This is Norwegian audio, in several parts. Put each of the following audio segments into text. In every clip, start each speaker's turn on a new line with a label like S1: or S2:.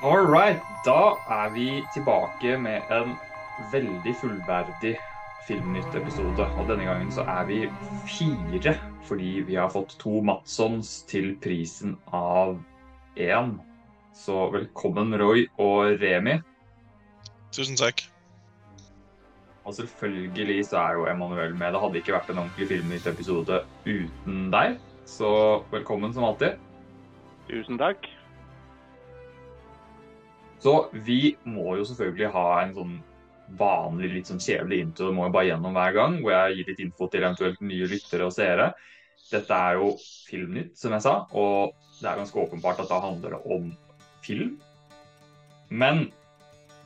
S1: All right, da er vi tilbake med en veldig fullverdig Filmnytt-episode. Og denne gangen så er vi fire, fordi vi har fått to Matssons til prisen av én. Så velkommen, Roy og Remi.
S2: Tusen takk.
S1: Og selvfølgelig så er jo Emanuel med. Det hadde ikke vært en ordentlig Filmnytt-episode uten deg. Så velkommen som alltid.
S3: Tusen takk.
S1: Så vi må jo selvfølgelig ha en sånn vanlig, litt sånn kjedelig intro. Det må jo bare gjennom hver gang, hvor jeg gir litt info til eventuelt nye lyttere og seere. Dette er jo Filmnytt, som jeg sa, og det er ganske åpenbart at da handler det om film. Men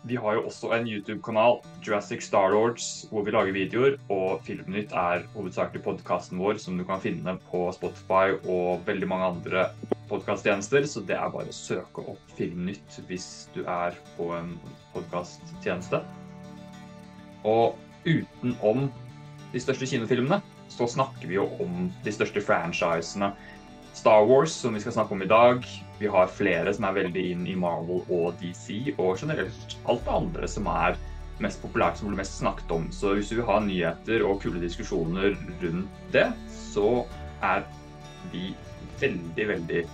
S1: vi har jo også en YouTube-kanal, Jurassic Star Lords, hvor vi lager videoer. Og Filmnytt er hovedsakelig podkasten vår, som du kan finne på Spotify og veldig mange andre podkasttjenester. Så det er bare å søke opp Filmnytt hvis du er på en podkasttjeneste. Og utenom de største kinofilmene, så snakker vi jo om de største franchisene. Star Wars, som vi skal snakke om i dag. Vi har flere som er veldig inn i Marvel og DC, og generelt alt det andre som er mest populært, som blir mest snakket om. Så hvis du vil ha nyheter og kule diskusjoner rundt det, så er vi veldig, veldig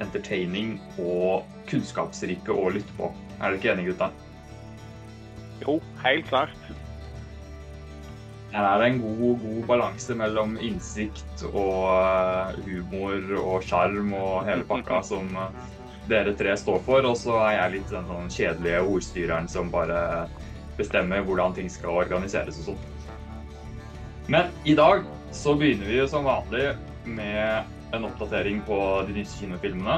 S1: entertaining og kunnskapsrike å lytte på. Er dere ikke enige, gutta?
S3: Jo, helt klart.
S1: Her er det en god, god balanse mellom innsikt og eh, humor og sjarm og hele pakka som eh, dere tre står for. Og så er jeg litt den sånn kjedelige ordstyreren som bare bestemmer hvordan ting skal organiseres og sånn. Men i dag så begynner vi som vanlig med en oppdatering på de nyeste kinofilmene.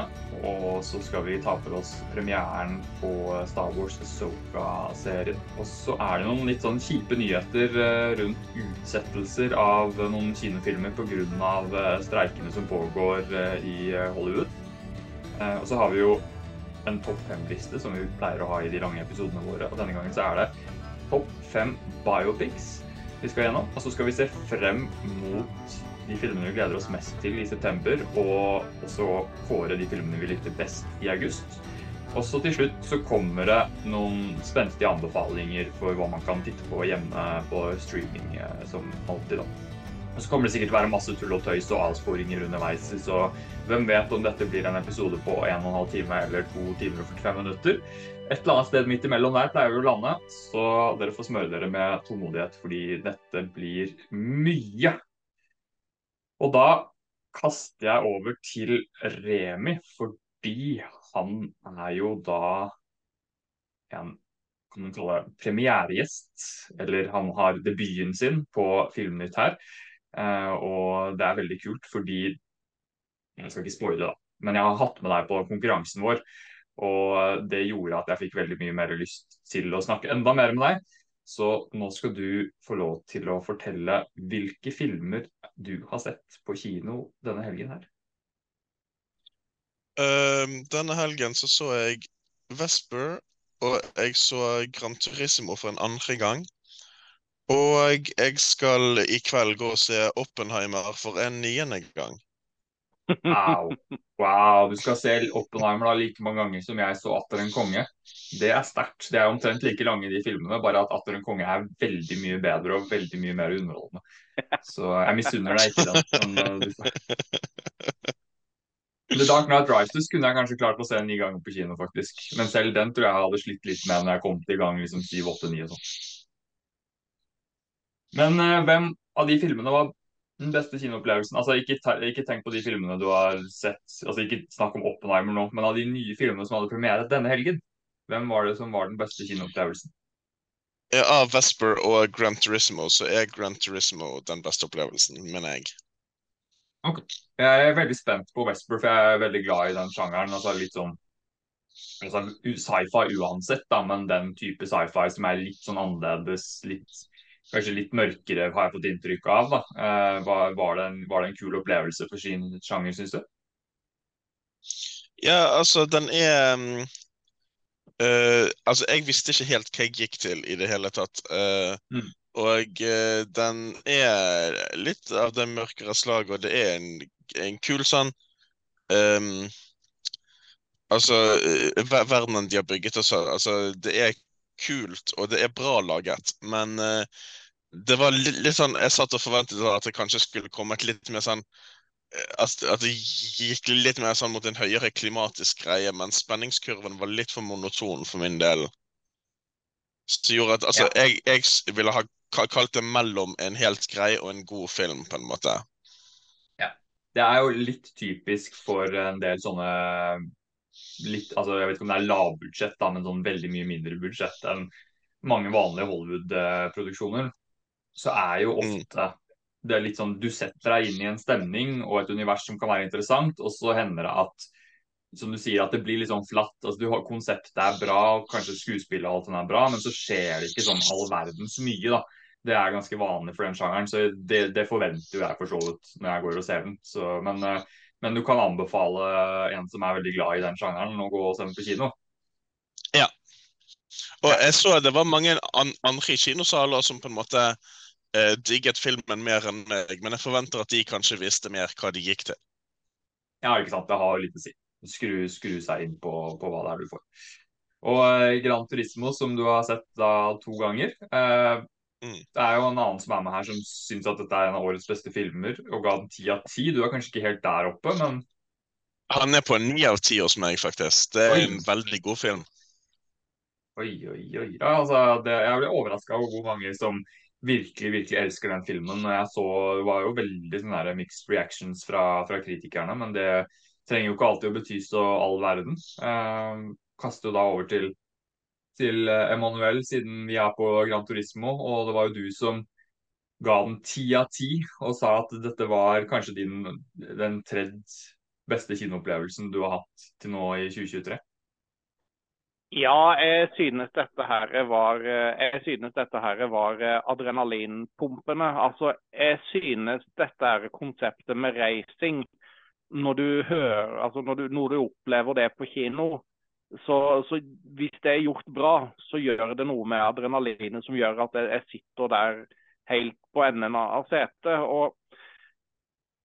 S1: Og så skal vi ta for oss premieren på Star Wars Soka-serien. Og så er det noen litt sånn kjipe nyheter eh, rundt utsettelser av noen kinofilmer pga. eh, streikene som pågår eh, i Hollywood. Og så har vi jo en topp fem-liste som vi pleier å ha i de lange episodene våre. Og denne gangen så er det topp fem biopics vi skal gjennom. Og så skal vi se frem mot de filmene vi gleder oss mest til i september, og også kåre de filmene vi likte best i august. Og så til slutt så kommer det noen spenstige anbefalinger for hva man kan titte på hjemme på streaming, eh, som alltid, da. Og så kommer det sikkert være masse tull og tøys og avsporinger underveis, så hvem vet om dette blir en episode på 1 12 time eller 2 timer og 45 minutter. Et eller annet sted midt imellom der pleier vi å lande, så dere får smøre dere med tålmodighet, fordi dette blir mye. Og da kaster jeg over til Remi, fordi han er jo da en kan man kalle premieregjest. Eller han har debuten sin på Filmnytt her. Eh, og det er veldig kult fordi Jeg skal ikke spoile, da. Men jeg har hatt med deg på konkurransen vår. Og det gjorde at jeg fikk veldig mye mer lyst til å snakke enda mer med deg. Så nå skal du få lov til å fortelle hvilke filmer du har sett på kino denne helgen her.
S2: Ehm, denne helgen så så jeg Vesper, og jeg så Gran Turismo for en andre gang. Og jeg skal i kveld gå og se Oppenheimer for en niende gang.
S1: Wow. wow. Du skal se Oppenheimer da like mange ganger som jeg så Atter en konge. Det er sterkt. Det er omtrent like lange de filmene, bare at Atter en konge er veldig mye bedre og veldig mye mer underholdende. Så jeg misunner deg ikke den. Uh. The Dark Knight Rises kunne jeg kanskje klart å se ni ganger på kino, faktisk. Men selv den tror jeg jeg hadde slitt litt med når jeg kom til gang liksom 7, 8, 9 og sånn. Men uh, hvem av de filmene var den beste kinoopplevelsen? Altså, ikke, ikke, tenk på de filmene du har sett, altså ikke snakk om Oppenheimer nå, men av de nye filmene som hadde premiere denne helgen. Hvem var det som var den beste kinoopplevelsen?
S2: Ja, av Vesper og Gran Turismo så er Gran Turismo den beste opplevelsen, mener jeg.
S1: Ok. Jeg er veldig spent på Vesper, for jeg er veldig glad i den sjangeren. Altså litt sånn altså, sci-fi uansett, da, men den type sci-fi som er litt sånn annerledes, litt, kanskje litt mørkere, har jeg fått inntrykk av. Eh, var, var, det en, var, det en, kul opplevelse for sin sjanger, syns du?
S2: Ja, altså, den er uh, Altså, jeg visste ikke helt hva jeg gikk til i det hele tatt. Uh, mm. Og uh, den er litt av det mørkere slaget, og det er en, en kul sånn um, Altså, ver- verdenen de har bygget altså, så, altså, det er kult, og det er bra laget, men uh, det var litt, litt sånn Jeg satt og forventet at det kanskje skulle kommet litt mer sånn eh, At, at det gikk litt mer sånn mot en høyere klimatisk greie, men spenningskurven var litt for monoton for min del. Som gjorde at Altså, jeg, jeg ville ha kalt det mellom en helt grei og en god film, på en måte.
S1: Det er jo litt typisk for en del sånne litt, altså Jeg vet ikke om det er lavbudsjett, da, men sånn veldig mye mindre budsjett enn mange vanlige Hollywood-produksjoner. Så er jo
S2: Mm.
S1: ofte det er litt sånn Du setter deg inn i en stemning og et univers som kan være interessant, og så hender det at som du sier, at det blir litt sånn flatt. altså du har Konseptet er bra, kanskje skuespillet og alt sånt er bra, men så skjer det ikke sånn all verdens mye. da. Det er ganske vanlig for den sjangeren, så det, det forventer jo jeg for så vidt når jeg går og ser den. Så, men, eh, men du kan anbefale en som er veldig glad i den sjangeren, å gå og se den på kino. Ja.
S2: Og jeg så det var mange an andre i kinosaler som på en måte eh, digget filmen mer enn meg, men jeg forventer at de kanskje visste mer hva de gikk til.
S1: Ja, ikke sant. Det har litt å si. Skru, skru seg inn på, på hva det er du får. Og eh, Gran Turismo, som du har sett da to ganger eh,
S2: Mm.
S1: Det er jo en annen som er med her som syns at dette er en av årets beste filmer, og ga den ti av ti. Du er kanskje ikke helt der oppe, men
S2: Han er på ni av ti hos meg, faktisk. Det er
S1: Oi.
S2: en veldig god film.
S1: oi, oi, oi. Ja, altså, det, jeg ble overraska over hvor mange som virkelig virkelig elsker den filmen. Jeg så, Det var jo veldig sånn der mixed reactions fra, fra kritikerne, men det trenger jo ikke alltid å bety så all verden. Eh, kaster jo da over til til eh, Emanuel, siden vi er på Gran Turismo. Og det var jo du som ga den ti av ti, og sa at dette var kanskje din, den tredje beste kinoopplevelsen du har hatt til nå i 2023.
S3: Ja, jeg synes dette her var, eh, synes dette her var adrenalinpumpende. adrenalinpumpene. Altså, jeg synes dette er konseptet med racing. Når du hører, altså når du, når du opplever det på kino, så, så hvis det er gjort bra, så gjør det noe med adrenalinet som gjør at jeg, sitter der helt på enden av setet. Og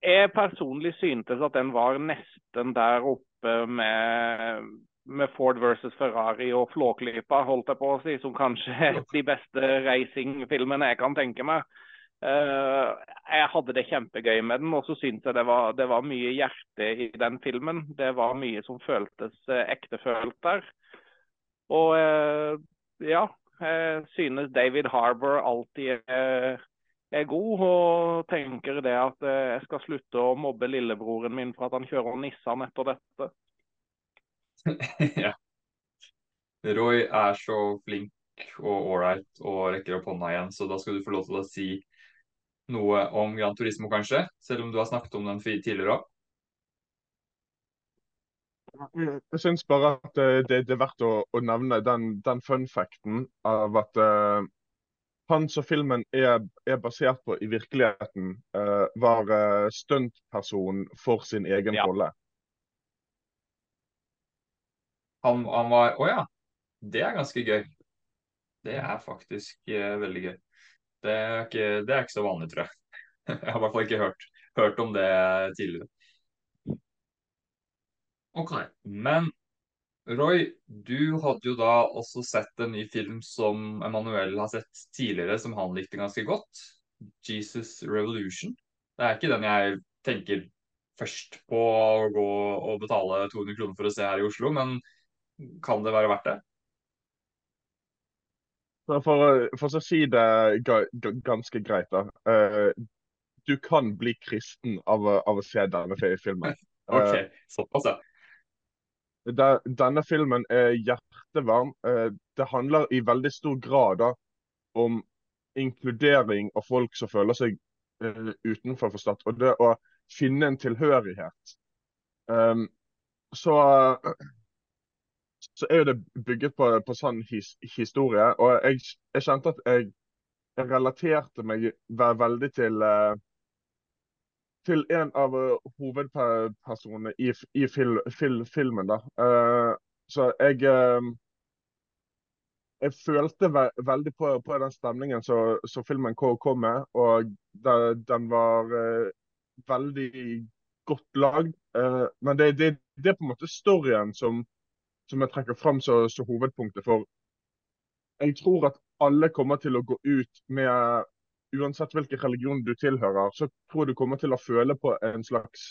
S3: jeg personlig syntes at den var nesten der oppe med, med Ford versus Ferrari og Flåklypa, holdt jeg på å si, som kanskje er de beste racingfilmene jeg kan tenke meg. Eh, jeg hadde det kjempegøy med den, og så syntes jeg det var, det var mye hjerte i den filmen. Det var mye som føltes uh, ektefølt der. Og eh, ja, jeg synes David Harbour alltid er, er god, og tenker det at eh, jeg skal slutte å mobbe lillebroren min for at han kjører Nissan etter dette.
S1: ja. Roy er så flink og ålreit og rekker opp hånda igjen, så da skal du få lov til å si noe om Gran Turismo, kanskje? Selv om du har snakket om den tidligere òg.
S4: Jeg syns bare at eh, det, det er verdt å, å nevne den, den fun facten av at uh, han som filmen er, er basert på i virkeligheten, uh, var uh, stuntperson for sin egen
S3: Ja.
S4: rolle.
S1: Han, han var Å ja. Det er ganske gøy. Det er faktisk uh, veldig gøy. Det er, ikke, det er ikke så vanlig, tror jeg. Jeg har i hvert fall ikke hørt, hørt om det tidligere. Ok, men Roy, du hadde jo da også sett en ny film som Emanuel har sett tidligere, som han likte ganske godt. 'Jesus Revolution'. Det er ikke den jeg tenker først på å gå og betale 200 kroner for å se her i Oslo, men kan det være verdt det?
S4: Så For, for å si det ga, ga, ganske greit, da. Uh, du kan bli kristen av, av å se denne filmen.
S1: Ok, såpass, ja.
S4: Denne filmen er hjertevarm. Uh, det handler i veldig stor grad da, om inkludering av folk som føler seg utenfor forstått, og det å finne en tilhørighet. Um, så, så er jo det bygget på, på sann his, historie, og jeg, jeg kjente at jeg, relaterte meg veldig til uh, til en av eh, hovedpersonene i, i fil, fil, filmen. da. Uh, så jeg uh, jeg følte ve veldig på, på den stemningen som filmen kom, med, og da, den var veldig godt lagd. Men det, det, det er på en måte storyen som, som jeg trekker fram som hovedpunktet. For jeg tror at alle kommer til å gå ut med Uansett hvilken religion du tilhører, så tror jeg du kommer til å føle på en slags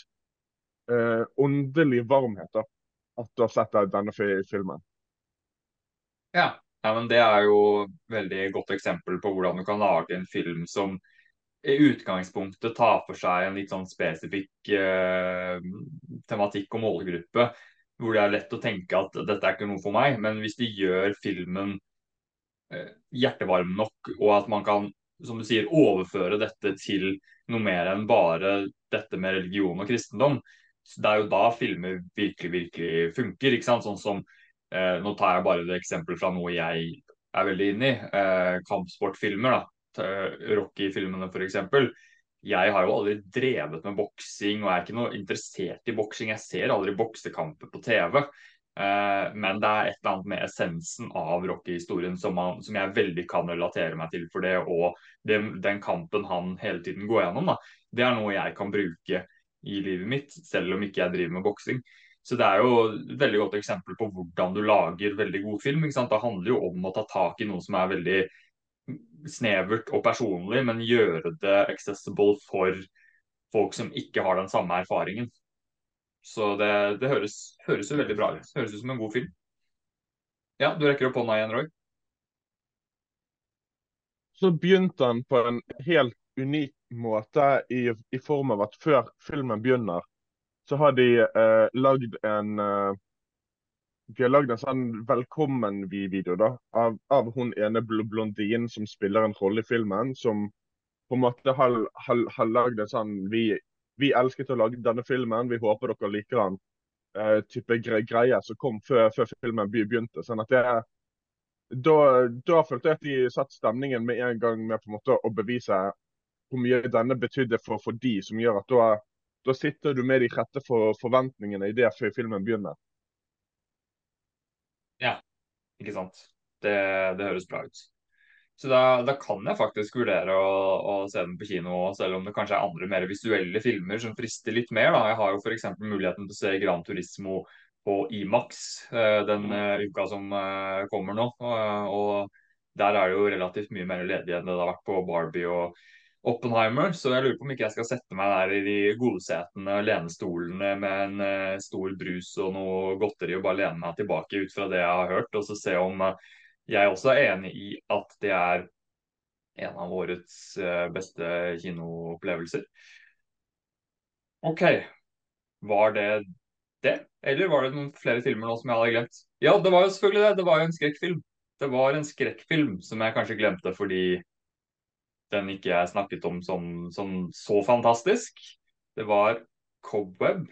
S4: eh, åndelig varmhet da, at du har sett denne filmen.
S1: Ja. ja, men det er jo veldig godt eksempel på hvordan du kan lage en film som i utgangspunktet tar for seg en litt sånn spesifikk eh, tematikk og målgruppe, hvor det er lett å tenke at dette er ikke noe for meg. Men hvis de gjør filmen eh, hjertevarm nok, og at man kan som du sier, overføre dette til noe mer enn bare dette med religion og kristendom, det er jo da filmer virkelig, virkelig funker. ikke sant? Sånn som, eh, Nå tar jeg bare et eksempel fra noe jeg er veldig inne i. Eh, kampsportfilmer. da, Rocky-filmene f.eks. Jeg har jo aldri drevet med boksing og er ikke noe interessert i boksing. Jeg ser aldri boksekamper på TV. Eh, men det er et eller annet med essensen av Rocky-historien som, som, jeg veldig kan relatere meg til for det. Og det, den kampen han hele tiden går gjennom, da, det er noe jeg kan bruke i livet mitt, selv om ikke jeg driver med boksing. Så det er jo et veldig godt eksempel på hvordan du lager veldig god film. Det handler jo om å ta tak i noe som er veldig snevert og personlig, men gjøre det accessible for folk som ikke har den samme erfaringen. Så det, det høres, høres, jo veldig bra ut. Høres ut som en god film. Ja, du rekker opp hånda igjen, Roy.
S4: Så begynte han på en helt unik måte i, i, form av at før filmen begynner, så har de eh, lagd en eh, de har lagd en sånn velkommen-video da, av, av, hun ene bl blondinen som spiller en rolle i filmen. Som på en måte har, har, har lagd en sånn vi, vi, elsket å lage denne filmen, vi håper dere liker den. Uh, type gre greie som kom før, før, filmen begynte. sånn at det da, da følte jeg at de satte stemningen med en gang med på en måte å bevise hvor mye denne betydde for, for de, som gjør at da, da sitter du med de rette for, forventningene i det før filmen begynner.
S1: Ja, ikke sant. Det, det høres bra ut. Så da, da, kan jeg faktisk vurdere å, å, se den på kino, selv om det kanskje er andre mer visuelle filmer som frister litt mer. Da. Jeg har jo f.eks. muligheten til å se Gran Turismo på Imax uh, den uh, uka som uh, kommer nå. og der er det jo relativt mye mer ledig enn det det har vært på Barbie og Oppenheimer, så jeg lurer på om ikke jeg skal sette meg der i de godsetene, lenestolene med en uh, stor brus og noe godteri og bare lene meg tilbake ut fra det jeg har hørt, og så se om uh, jeg også er enig i at det er en av årets uh, beste kinoopplevelser. OK. Var det det? Eller var det noen flere filmer nå som jeg hadde glemt? Ja, det var jo selvfølgelig det. Det var jo en skrekkfilm. Det var en skrekkfilm som jeg kanskje glemte fordi den ikke jeg snakket om som, som så fantastisk. Det var Cobweb.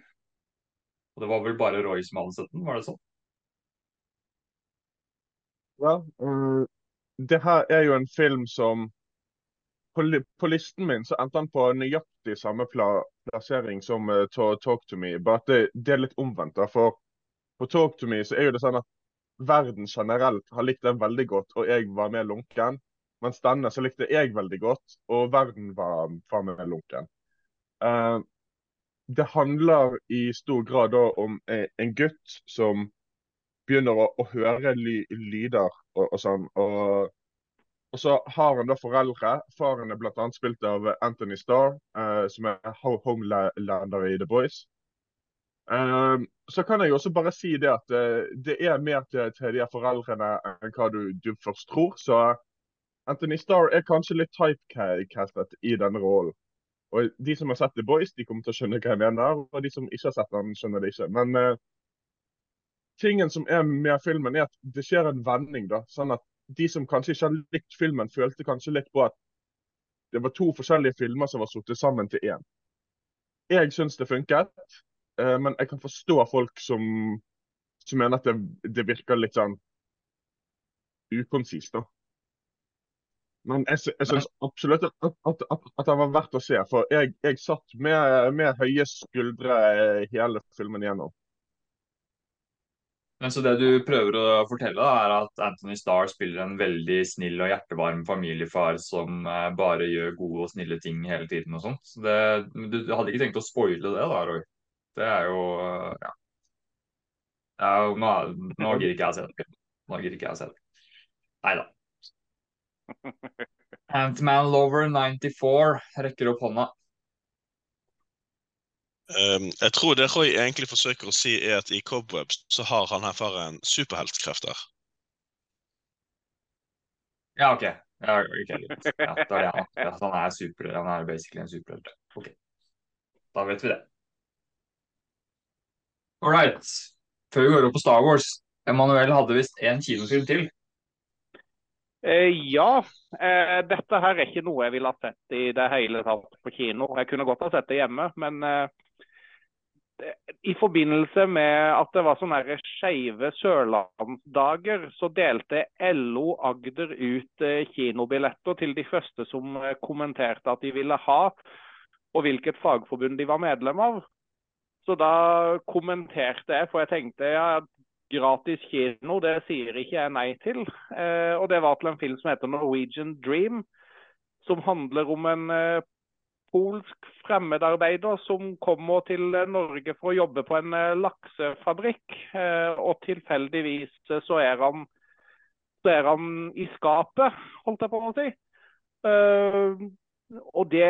S1: Og det var vel bare Roy som hadde sett den, var det sånn?
S4: Ja, uh, det her er jo en film som på, på, listen min så endte han på nøyaktig samme pla plassering som uh, Talk to me, bare at det, det, er litt omvendt. da, For på Talk to me så er jo det sånn at verden generelt har likt den veldig godt, og jeg var mer lunken. Mens denne så likte jeg veldig godt, og verden var faen meg lunken. Uh, det handler i stor grad da om en gutt som begynner å, å høre ly, lyder og, og sånn. Og, og, så har han da foreldre. Faren er bl.a. spilt av Anthony Starr, uh, som er homelander i The Boys. Uh, så kan jeg også bare si det at uh, det er mer til, til de foreldrene enn hva du, du først tror. Så Anthony Starr er kanskje litt typecastet i denne rollen. Og De som har sett The Boys, de kommer til å skjønne hva jeg mener. Og de som ikke har sett den, skjønner det ikke. Men uh, tingen som er med filmen, er at det skjer en vending. da, sånn at De som kanskje ikke har likt filmen, følte kanskje litt på at det var to forskjellige filmer som var satt sammen til én. Jeg syns det funket, uh, men jeg kan forstå folk som, som mener at det, det virker litt sånn ukonsist. da. Men jeg, jeg syns absolutt at, at, at, at, det var verdt å se. For jeg, jeg satt med, med, høye skuldre hele filmen igjennom.
S1: Men Så det du prøver å fortelle, er at Anthony Starr spiller en veldig snill og hjertevarm familiefar som eh, bare gjør gode og snille ting hele tiden og sånt. Så det, du hadde ikke tenkt å spoile det da, Roy? Det er jo ja. Ja, nå, nå gidder ikke jeg å se det. Nå gidder ikke jeg å se det. Nei da. Antman Lover 94 rekker opp hånda.
S2: Um, jeg tror det Roy egentlig forsøker å si, er at i Cobwebs så har han her faren superheltkrefter.
S1: Ja, OK. Ja, ok. Ja, er det han, ja, han er super, han er basically en superhelt. OK. Da vet vi det. All right. Før vi går opp på Star Wars. Emanuel hadde visst én kinofilm til.
S3: Eh, ja. Eh, dette her er ikke noe jeg ville ha sett i det hele tatt på kino. Jeg kunne godt ha sett det hjemme, men eh, i forbindelse med at det var sånne skeive sørlandsdager, så delte LO Agder ut kinobilletter til de første som kommenterte at de ville ha, og hvilket fagforbund de var medlem av. Så da kommenterte jeg, for jeg tenkte ja, gratis kino, det sier ikke jeg nei til. Eh, og det var til en film som heter Norwegian Dream, som handler om en eh, polsk fremmedarbeider som kommer til Norge for å jobbe på en eh, laksefabrikk. Eh, og tilfeldigvis så er han, så er han i skapet, holdt jeg på å si. Eh, og det,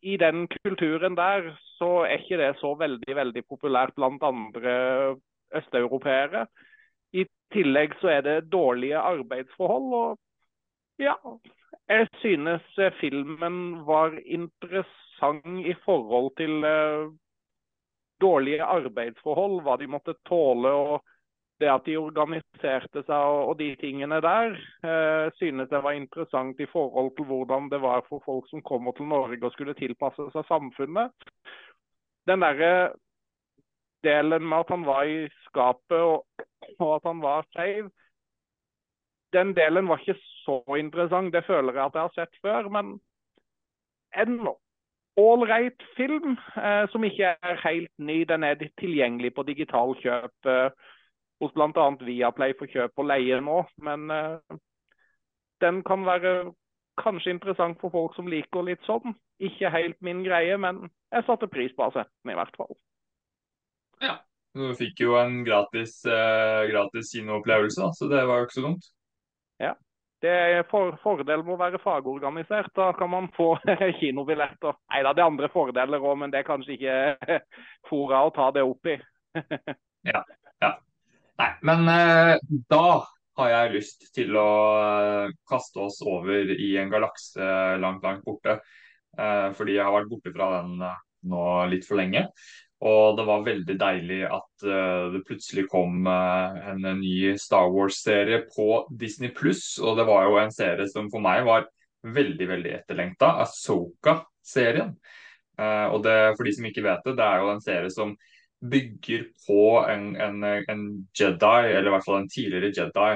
S3: i den kulturen der så er ikke det så veldig, veldig populært blant andre østeuropeere. I tillegg så er det dårlige arbeidsforhold. og ja, jeg synes filmen var interessant i forhold til uh, dårlige arbeidsforhold, hva de måtte tåle og det at de organiserte seg og, de tingene der. Uh, synes jeg var interessant i forhold til hvordan det var for folk som kommer til Norge og skulle tilpasse seg samfunnet. Den der delen med at han var i skapet og, og at han var skeiv, den delen var ikke så interessant. Det føler jeg at jeg har sett før. Men en ålreit film eh, som ikke er helt ny. Den er tilgjengelig på digital kjøp eh, hos bl.a. Viaplay for kjøp og leie nå. Men eh, den kan være kanskje interessant for folk som liker litt sånn. Ikke helt min greie, men jeg satte pris på å ha sett den i hvert fall.
S1: Ja. Du fikk jo en gratis, eh, gratis kinoopplevelse, så det var jo ikke så dumt.
S3: Ja. Det er for, fordel med å være fagorganisert. Da kan man få kinobilletter. Nei da, det er andre fordeler òg, men det er kanskje ikke fora å ta det opp i.
S1: ja, ja. Nei, men eh, da har jeg lyst til å eh, kaste oss over i en galakse langt, langt borte. Eh, fordi jeg har vært borte fra den eh, nå litt for lenge. Og det var veldig deilig at uh, det plutselig kom uh, en, ny Star Wars-serie på Disney pluss. Og det var jo en serie som for meg var veldig, veldig etterlengta. Asoka-serien. Uh, og det, for de som ikke vet det, det er jo en serie som bygger på en, en, en Jedi, eller i hvert fall en tidligere Jedi,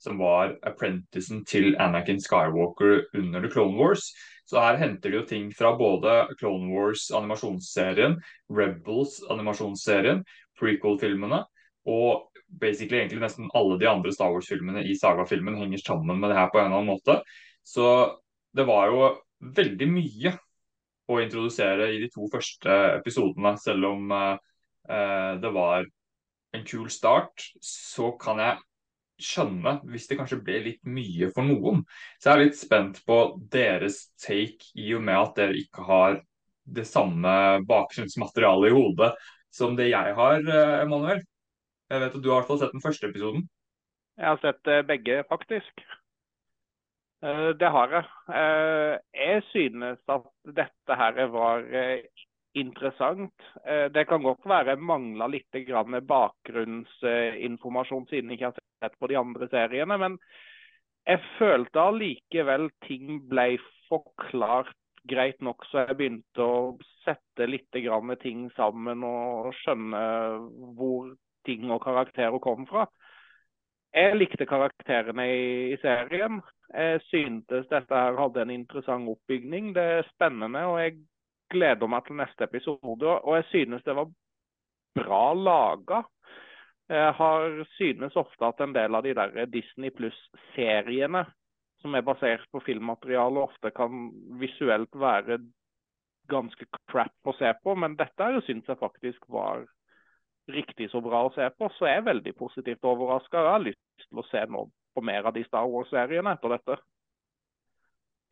S1: som var apprenticen til Anakin Skywalker under The Clone Wars. Så her henter de jo ting fra både Clone Wars-animasjonsserien, Rebels-animasjonsserien, prequel-filmene og basically egentlig nesten alle de andre Star Wars-filmene i saga-filmen henger sammen med det her på en eller annen måte. Så det var jo veldig mye å introdusere i de to første episodene, selv om uh, det var en kul start, så kan jeg skjønne hvis det kanskje ble litt mye for noen. Så jeg er litt spent på deres take, i og med at dere ikke har det samme bakgrunnsmaterialet i hodet som det jeg har, eh, Emanuel. Jeg vet at Du har sett den første episoden.
S3: Jeg har sett eh, begge, faktisk. Eh, det har jeg. Jeg synes at dette her var interessant. Eh, det kan godt være mangla litt bakgrunnsinformasjon siden jeg ikke har sett på de andre seriene. Men jeg følte allikevel ting ble forklart greit nok, så jeg begynte å sette litt ting sammen og skjønne hvor ting og karakterer kom fra. Jeg likte karakterene i, serien. Jeg syntes dette her hadde en interessant oppbygning. Det er spennende, og jeg gleder meg til neste episode. Og jeg synes det var bra laga. Jeg har synes ofte at en del av de der Disney pluss-seriene som er basert på filmmateriale, ofte kan visuelt være ganske crap å se på. Men dette syns jeg faktisk var riktig så bra å se på, så jeg er veldig positivt overraska. Jeg har lyst til å se noe på mer av de Star Wars-seriene etter dette.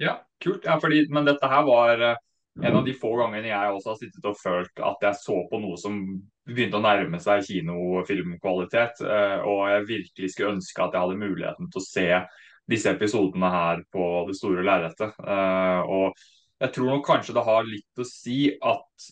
S1: Ja, kult. Ja, fordi, men dette her var eh, en av de få gangene jeg også har sittet og følt at jeg så på noe som begynte å nærme seg kinofilmkvalitet. eh, Og jeg virkelig skulle ønske at jeg hadde muligheten til å se disse episodene her på det store lerretet. Eh, Og jeg tror nok kanskje det har litt å si at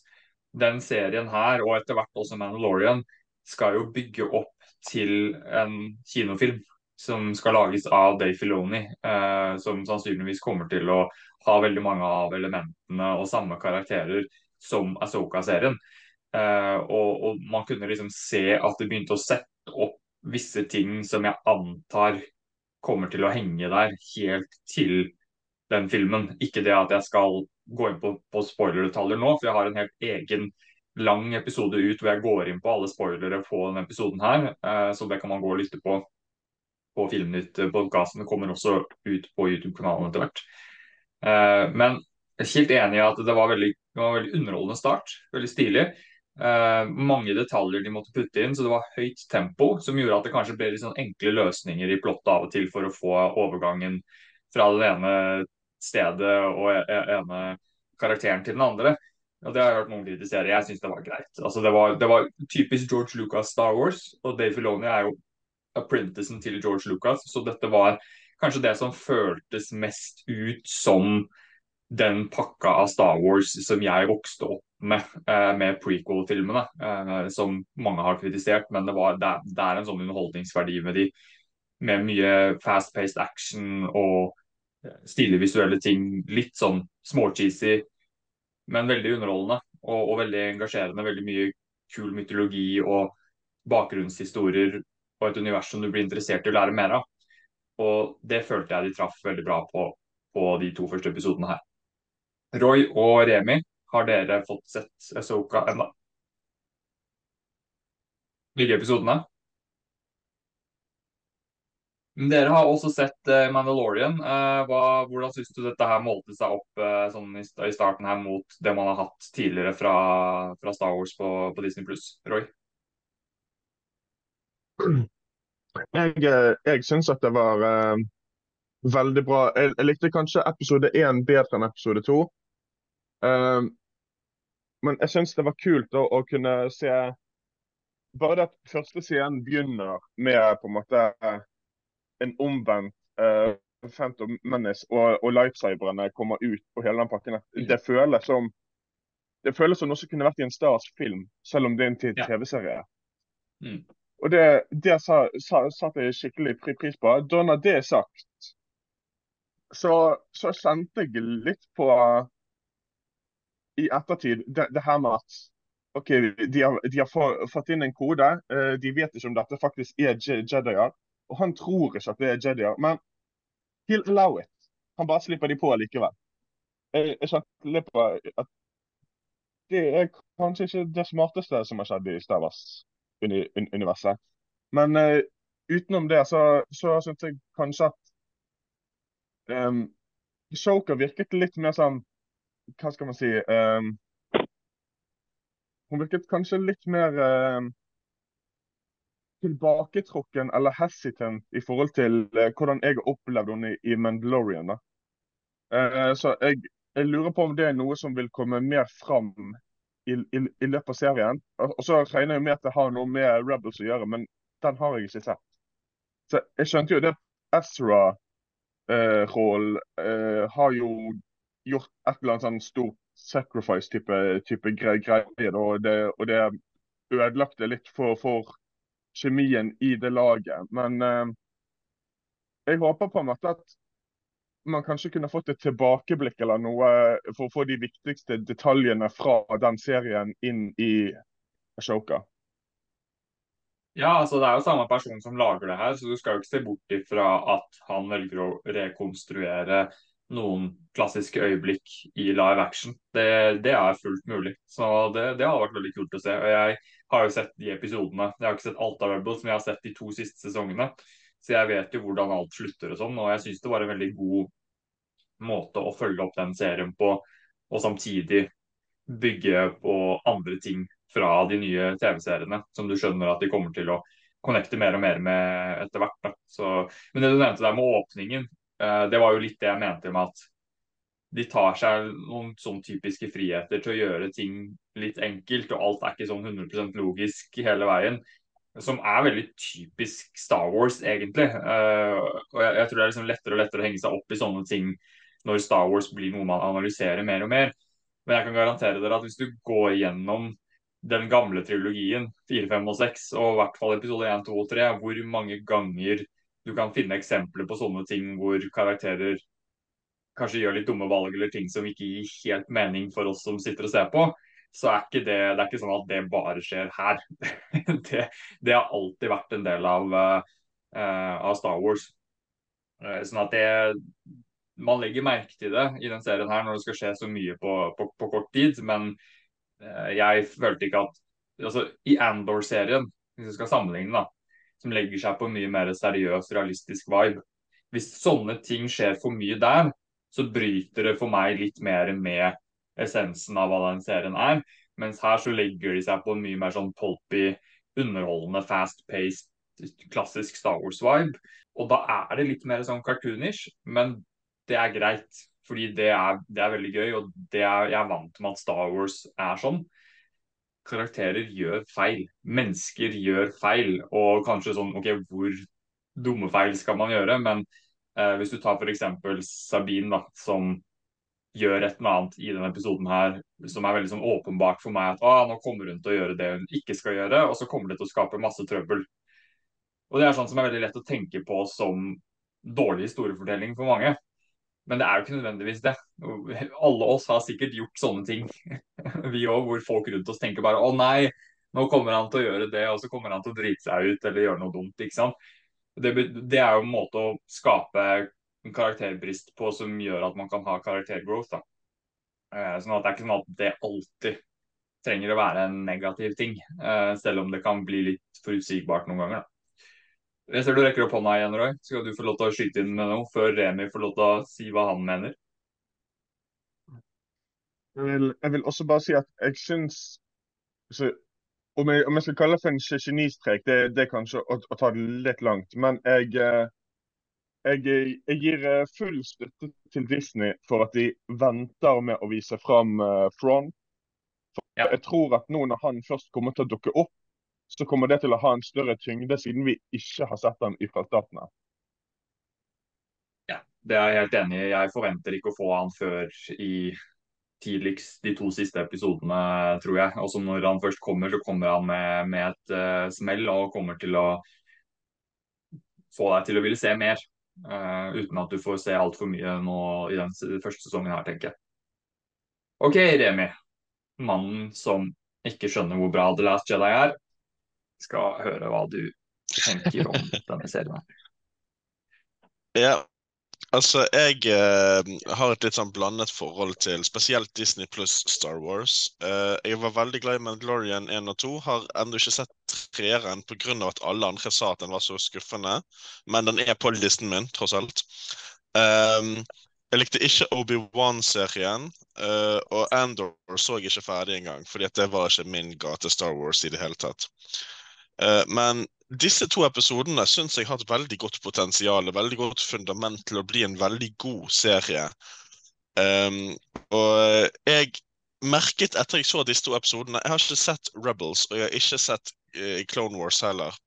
S1: den serien her, og etter hvert også Mandalorian, skal jo bygge opp til en kinofilm som skal lages av Dave Filoni, eh, som sannsynligvis kommer til å ha veldig mange av elementene og samme karakterer som Asoka-serien. Uh, og, og, man kunne liksom se at det begynte å sette opp visse ting som jeg antar kommer til å henge der helt til den filmen. Ikke det at jeg skal gå inn på, på spoilerdetaljer nå, for jeg har en helt egen lang episode ut hvor jeg går inn på alle spoilere på denne episoden her. Uh, så det kan man gå og lytte på på Filmnytt-podkasten. Det kommer også ut på YouTube-kanalen etter hvert. Eh, men jeg er helt enig i at det var veldig, det var veldig underholdende start. Veldig stilig. Eh, mange detaljer de måtte putte inn, så det var høyt tempo. Som gjorde at det kanskje ble litt sånn enkle løsninger i plottet av og til for å få overgangen fra det ene stedet og e-, e-, ene karakteren til den andre. Og Det har jeg hørt noen kritisere. Jeg syns det var greit. Altså, det, var, det, var, typisk George Lucas Star Wars, og Dave Filoni er jo apprenticen til George Lucas. Så dette var kanskje det som føltes mest ut som den pakka av Star Wars som jeg vokste opp med, eh, med prequel-filmene, eh, som mange har kritisert. Men det, var, det, er en sånn underholdningsverdi med de, med mye fast-paced action og stilige visuelle ting. Litt sånn småcheesy, men veldig underholdende og, og, veldig engasjerende. Veldig mye kul mytologi og bakgrunnshistorier og et univers som du blir interessert i å lære mer av. Og det følte jeg de traff veldig bra på på de to første episodene her. Roy og Remi, har dere fått sett S.O.K.A. ennå? Hvilke episodene? Dere har også sett uh, Mandalorian. Uh, hva, hvordan syns du dette her målte seg opp uh, sånn i, starten her mot det man har hatt tidligere fra, fra Star Wars på, på Disney pluss? Roy?
S4: Jeg, jeg syns at det var veldig bra. Jeg, jeg, likte kanskje episode én bedre enn episode to. men jeg syns det var kult å, å kunne se Bare det at første scenen begynner med på en måte en omvendt uh, Phantom Menace og, og lightsaberne kommer ut på hele den pakken. Det føles som det føles som noe som kunne vært i en Stars film, selv om det er en TV-serie. Mm. Og det, det satte jeg skikkelig pris på. Da når det er sagt, så, så kjente jeg litt på i ettertid det, det her med at OK, de har, de har, fått inn en kode. Uh, de vet ikke om dette faktisk er Jedier. Og han tror ikke at det er Jedier. Men he'll allow it. Han bare slipper de på likevel. Jeg, jeg kjente litt på at det er kanskje ikke det smarteste som har skjedd i Star Wars-universet. Men uh, utenom det så, så syns jeg kanskje at um, Shoker virket litt mer sånn Hva skal man si um, Hun virket kanskje litt mer um, tilbaketrukken eller hesitant i forhold til uh, hvordan jeg har opplevd henne i, i Mandalorian. Uh, så jeg, jeg, lurer på om det er noe som vil komme mer fram i, i, i løpet av serien. Og, så regner jeg med at det har noe med Rebels å gjøre, men den har jeg ikke sett. Så jeg skjønte jo det Ezra-rollen uh, har jo gjort et eller annet sånn stort sacrifice-type type greier. Og det, og det ødelagte litt for, for kjemien i det laget. Men eh, jeg håper på en måte at man kanskje kunne fått et tilbakeblikk eller noe for å få de viktigste detaljene fra den serien inn i Ashoka.
S1: Ja, altså det er jo samme person som lager det her, så du skal jo ikke se bort ifra at han velger å rekonstruere noen klassiske øyeblikk i live action. Det, det er fullt mulig. Så det, det, har vært veldig kult å se. Og jeg har jo sett de episodene. Jeg har ikke sett alt av Rebels, men jeg har sett de to siste sesongene. Så jeg vet jo hvordan alt slutter og sånn. Og jeg syns det var en veldig god måte å følge opp den serien på, og samtidig bygge på andre ting fra de nye TV-seriene, som du skjønner at de kommer til å connecte mer og mer med etter hvert. Så, men det du nevnte der med åpningen, uh, det var jo litt det jeg mente med at de tar seg noen sånn typiske friheter til å gjøre ting litt enkelt, og alt er ikke sånn 100% logisk hele veien. Som er veldig typisk Star Wars, egentlig. Uh, og jeg, jeg, tror det er liksom lettere og lettere å henge seg opp i sånne ting når Star Wars blir noe man analyserer mer og mer. Men jeg kan garantere dere at hvis du går gjennom den gamle trilogien, 4, 5 og 6, og i hvert fall episode 1, 2 og 3, hvor mange ganger du kan finne eksempler på sånne ting hvor karakterer kanskje gjør litt dumme valg eller ting som ikke gir helt mening for oss som sitter og ser på, så er ikke det, det er ikke sånn at det bare skjer her. det, det, har alltid vært en del av, uh, av Star Wars. Uh, sånn at det Man legger merke til det i den serien her når det skal skje så mye på, på, på kort tid, men uh, jeg følte ikke at altså, I Andor-serien, hvis vi skal sammenligne, da, som legger seg på en mye mer seriøs, realistisk vibe Hvis sånne ting skjer for mye der, så bryter det for meg litt mer med essensen av hva den serien er. Mens her så legger de seg på en mye mer sånn pulpy, underholdende, fast-paced, klassisk Star Wars-vibe. Og da er det litt mer sånn cartoonish, men det er greit. Fordi det er, det er veldig gøy, og er, jeg er vant med at Star Wars er sånn. Karakterer gjør feil. Mennesker gjør feil. Og kanskje sånn OK, hvor dumme feil skal man gjøre? Men Eh, hvis du tar f.eks. Sabine, da, som gjør et eller annet i denne episoden her som er veldig sånn åpenbart for meg at ah, nå kommer hun til å gjøre det hun ikke skal gjøre, og så kommer det til å skape masse trøbbel. Og Det er sånn som er veldig lett å tenke på som dårlig historiefortelling for mange. Men det er jo ikke nødvendigvis det. Alle oss har sikkert gjort sånne ting. Vi òg, hvor folk rundt oss tenker bare å nei, nå kommer han til å gjøre det, og så kommer han til å drite seg ut eller gjøre noe dumt. ikke sant? Det, det, er jo en måte å skape karakterbrist på som gjør at man kan ha karaktergrowth. da. Eh, sånn at Det er ikke sånn at det alltid trenger å være en negativ ting, eh, selv om det kan bli litt forutsigbart noen ganger. da. Jeg ser du rekker opp hånda igjen, Roy. Skal du få lov til å skyte inn med noe før Remi får lov til å si hva han mener?
S4: Jeg vil, jeg vil også bare si at jeg syns om jeg, om jeg, skal kalle det for en genistrek, det, det er kanskje å, å, ta det litt langt. Men jeg, eh, jeg, jeg gir eh, full støtte til Disney for at de venter med å vise fram uh, Thrawn. Ja. Jeg tror at nå når han først kommer til å dukke opp, så kommer det til å ha en større tyngde, siden vi ikke har sett ham fra starten av.
S1: Ja, det er jeg helt enig i. Jeg forventer ikke å få han før i tidligst de to siste episodene, tror jeg. Og så når han først kommer, så kommer han med, med et uh, smell og kommer til å få deg til å ville se mer. Uh, uten at du får se altfor mye nå i den første sesongen her, tenker jeg. OK, Remi. Mannen som ikke skjønner hvor bra The Last Jedi er, skal høre hva du tenker om denne serien.
S5: Ja, Altså, jeg eh, har et litt sånn blandet forhold til spesielt Disney pluss Star Wars. Eh, jeg var veldig glad i Mandalorian 1 og 2. Har ennå ikke sett treeren pga. at alle andre sa at den var så skuffende. Men den er på listen min, tross alt. Um, jeg likte ikke Obi-Wan-serien, uh, og Andor så jeg ikke ferdig engang. fordi det var ikke min gate Star Wars i det hele tatt. Uh, men disse to episodene syns jeg har et veldig godt potensial. Veldig godt fundament til å bli en veldig god serie. Um, og jeg merket etter jeg så disse to episodene Jeg har ikke sett Rebels, og jeg har ikke sett uh, Clone Wars heller.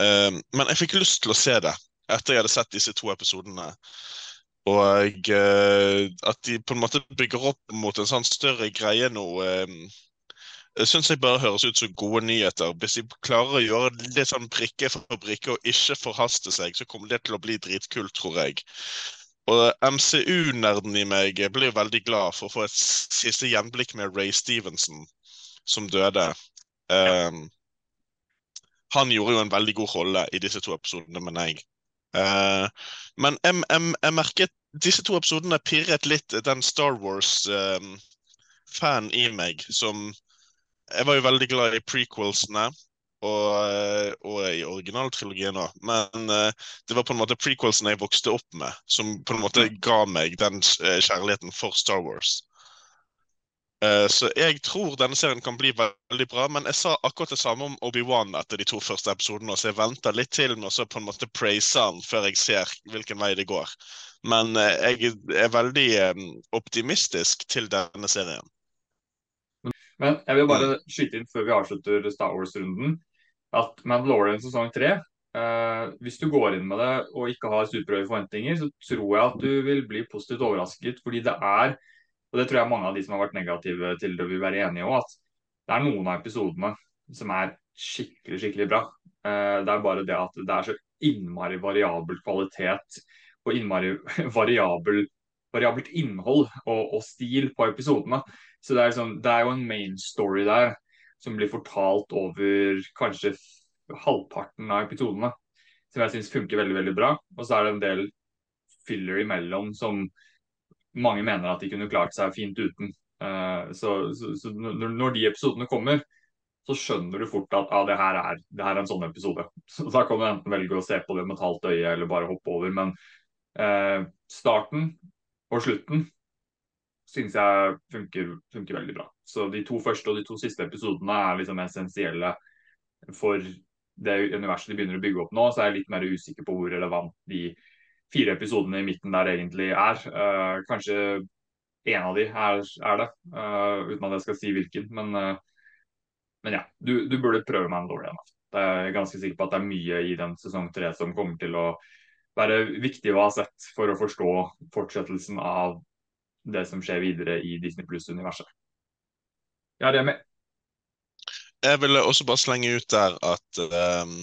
S5: Um, men jeg fikk lyst til å se det etter jeg hadde sett disse to episodene. Og uh, at de på en måte bygger opp mot en sånn større greie nå. Um, syns jeg bare høres ut som gode nyheter. Hvis de klarer å gjøre litt sånn brikke for brikke og ikke forhaste seg, så kommer det til å bli dritkult, tror jeg. Og MCU-nerden i meg blir veldig glad for å få et siste gjenblikk med Ray Stevenson, som døde. Um, han gjorde jo en veldig god rolle i disse to episodene, mener jeg. Uh, men jeg, jeg, jeg, merket disse to episodene pirret litt den Star Wars-fan um, i meg, som jeg var jo veldig glad i prequelsene. Og, eh, og i originaltrilogien òg. Men uh, det var på en måte prequelsene jeg vokste opp med, som på en måte ga meg den uh, kjærligheten for Star Wars. Eh, Så jeg tror denne serien kan bli veldig bra. Men jeg sa akkurat det samme om Obi-Wan etter de to første episodene, så jeg venter litt til med å så på en måte praise han før jeg ser hvilken vei det går. Men eh, jeg er veldig eh, optimistisk til denne serien.
S1: Men jeg vil bare skyte inn før vi avslutter Star Wars-runden, at Mandalorian sesong tre eh, Hvis du går inn med det og ikke har superhøye forventninger, så tror jeg at du vil bli positivt overrasket. Fordi det er, og det tror jeg mange av de som har vært negative til det, vil være enige om, at det er noen av episodene som er skikkelig, skikkelig bra. Eh, det er bare det at det er så innmari variabel kvalitet og innmari variabel, variabelt innhold og, og stil på episodene. Så det er, liksom, det er jo en main story der som blir fortalt over kanskje halvparten av episodene. Som jeg syns funker veldig veldig bra. Og så er det en del filler imellom som mange mener at de kunne klart seg fint uten. Uh, så, så, så når, de episodene kommer, så skjønner du fort at ah, det, her er, det her er en sånn episode. Så Da kan du enten velge å se på det med et halvt øye eller bare hoppe over. Men uh, starten og slutten syns jeg funker, funker, veldig bra. Så de to første og de to siste episodene er liksom essensielle for det universet de begynner å bygge opp nå. Så er jeg litt mer usikker på hvor relevant de fire episodene i midten der egentlig er. Uh, kanskje en av de er, er det, uh, uten at jeg skal si hvilken. Men, uh, men ja, du, du, burde prøve Mandalorian. Jeg er ganske sikker på at det er mye i den sesong tre som kommer til å være viktig å ha sett for å forstå fortsettelsen av det som skjer videre i Disney Pluss-universet. Ja, det er med.
S5: Jeg vil også bare slenge ut der at um,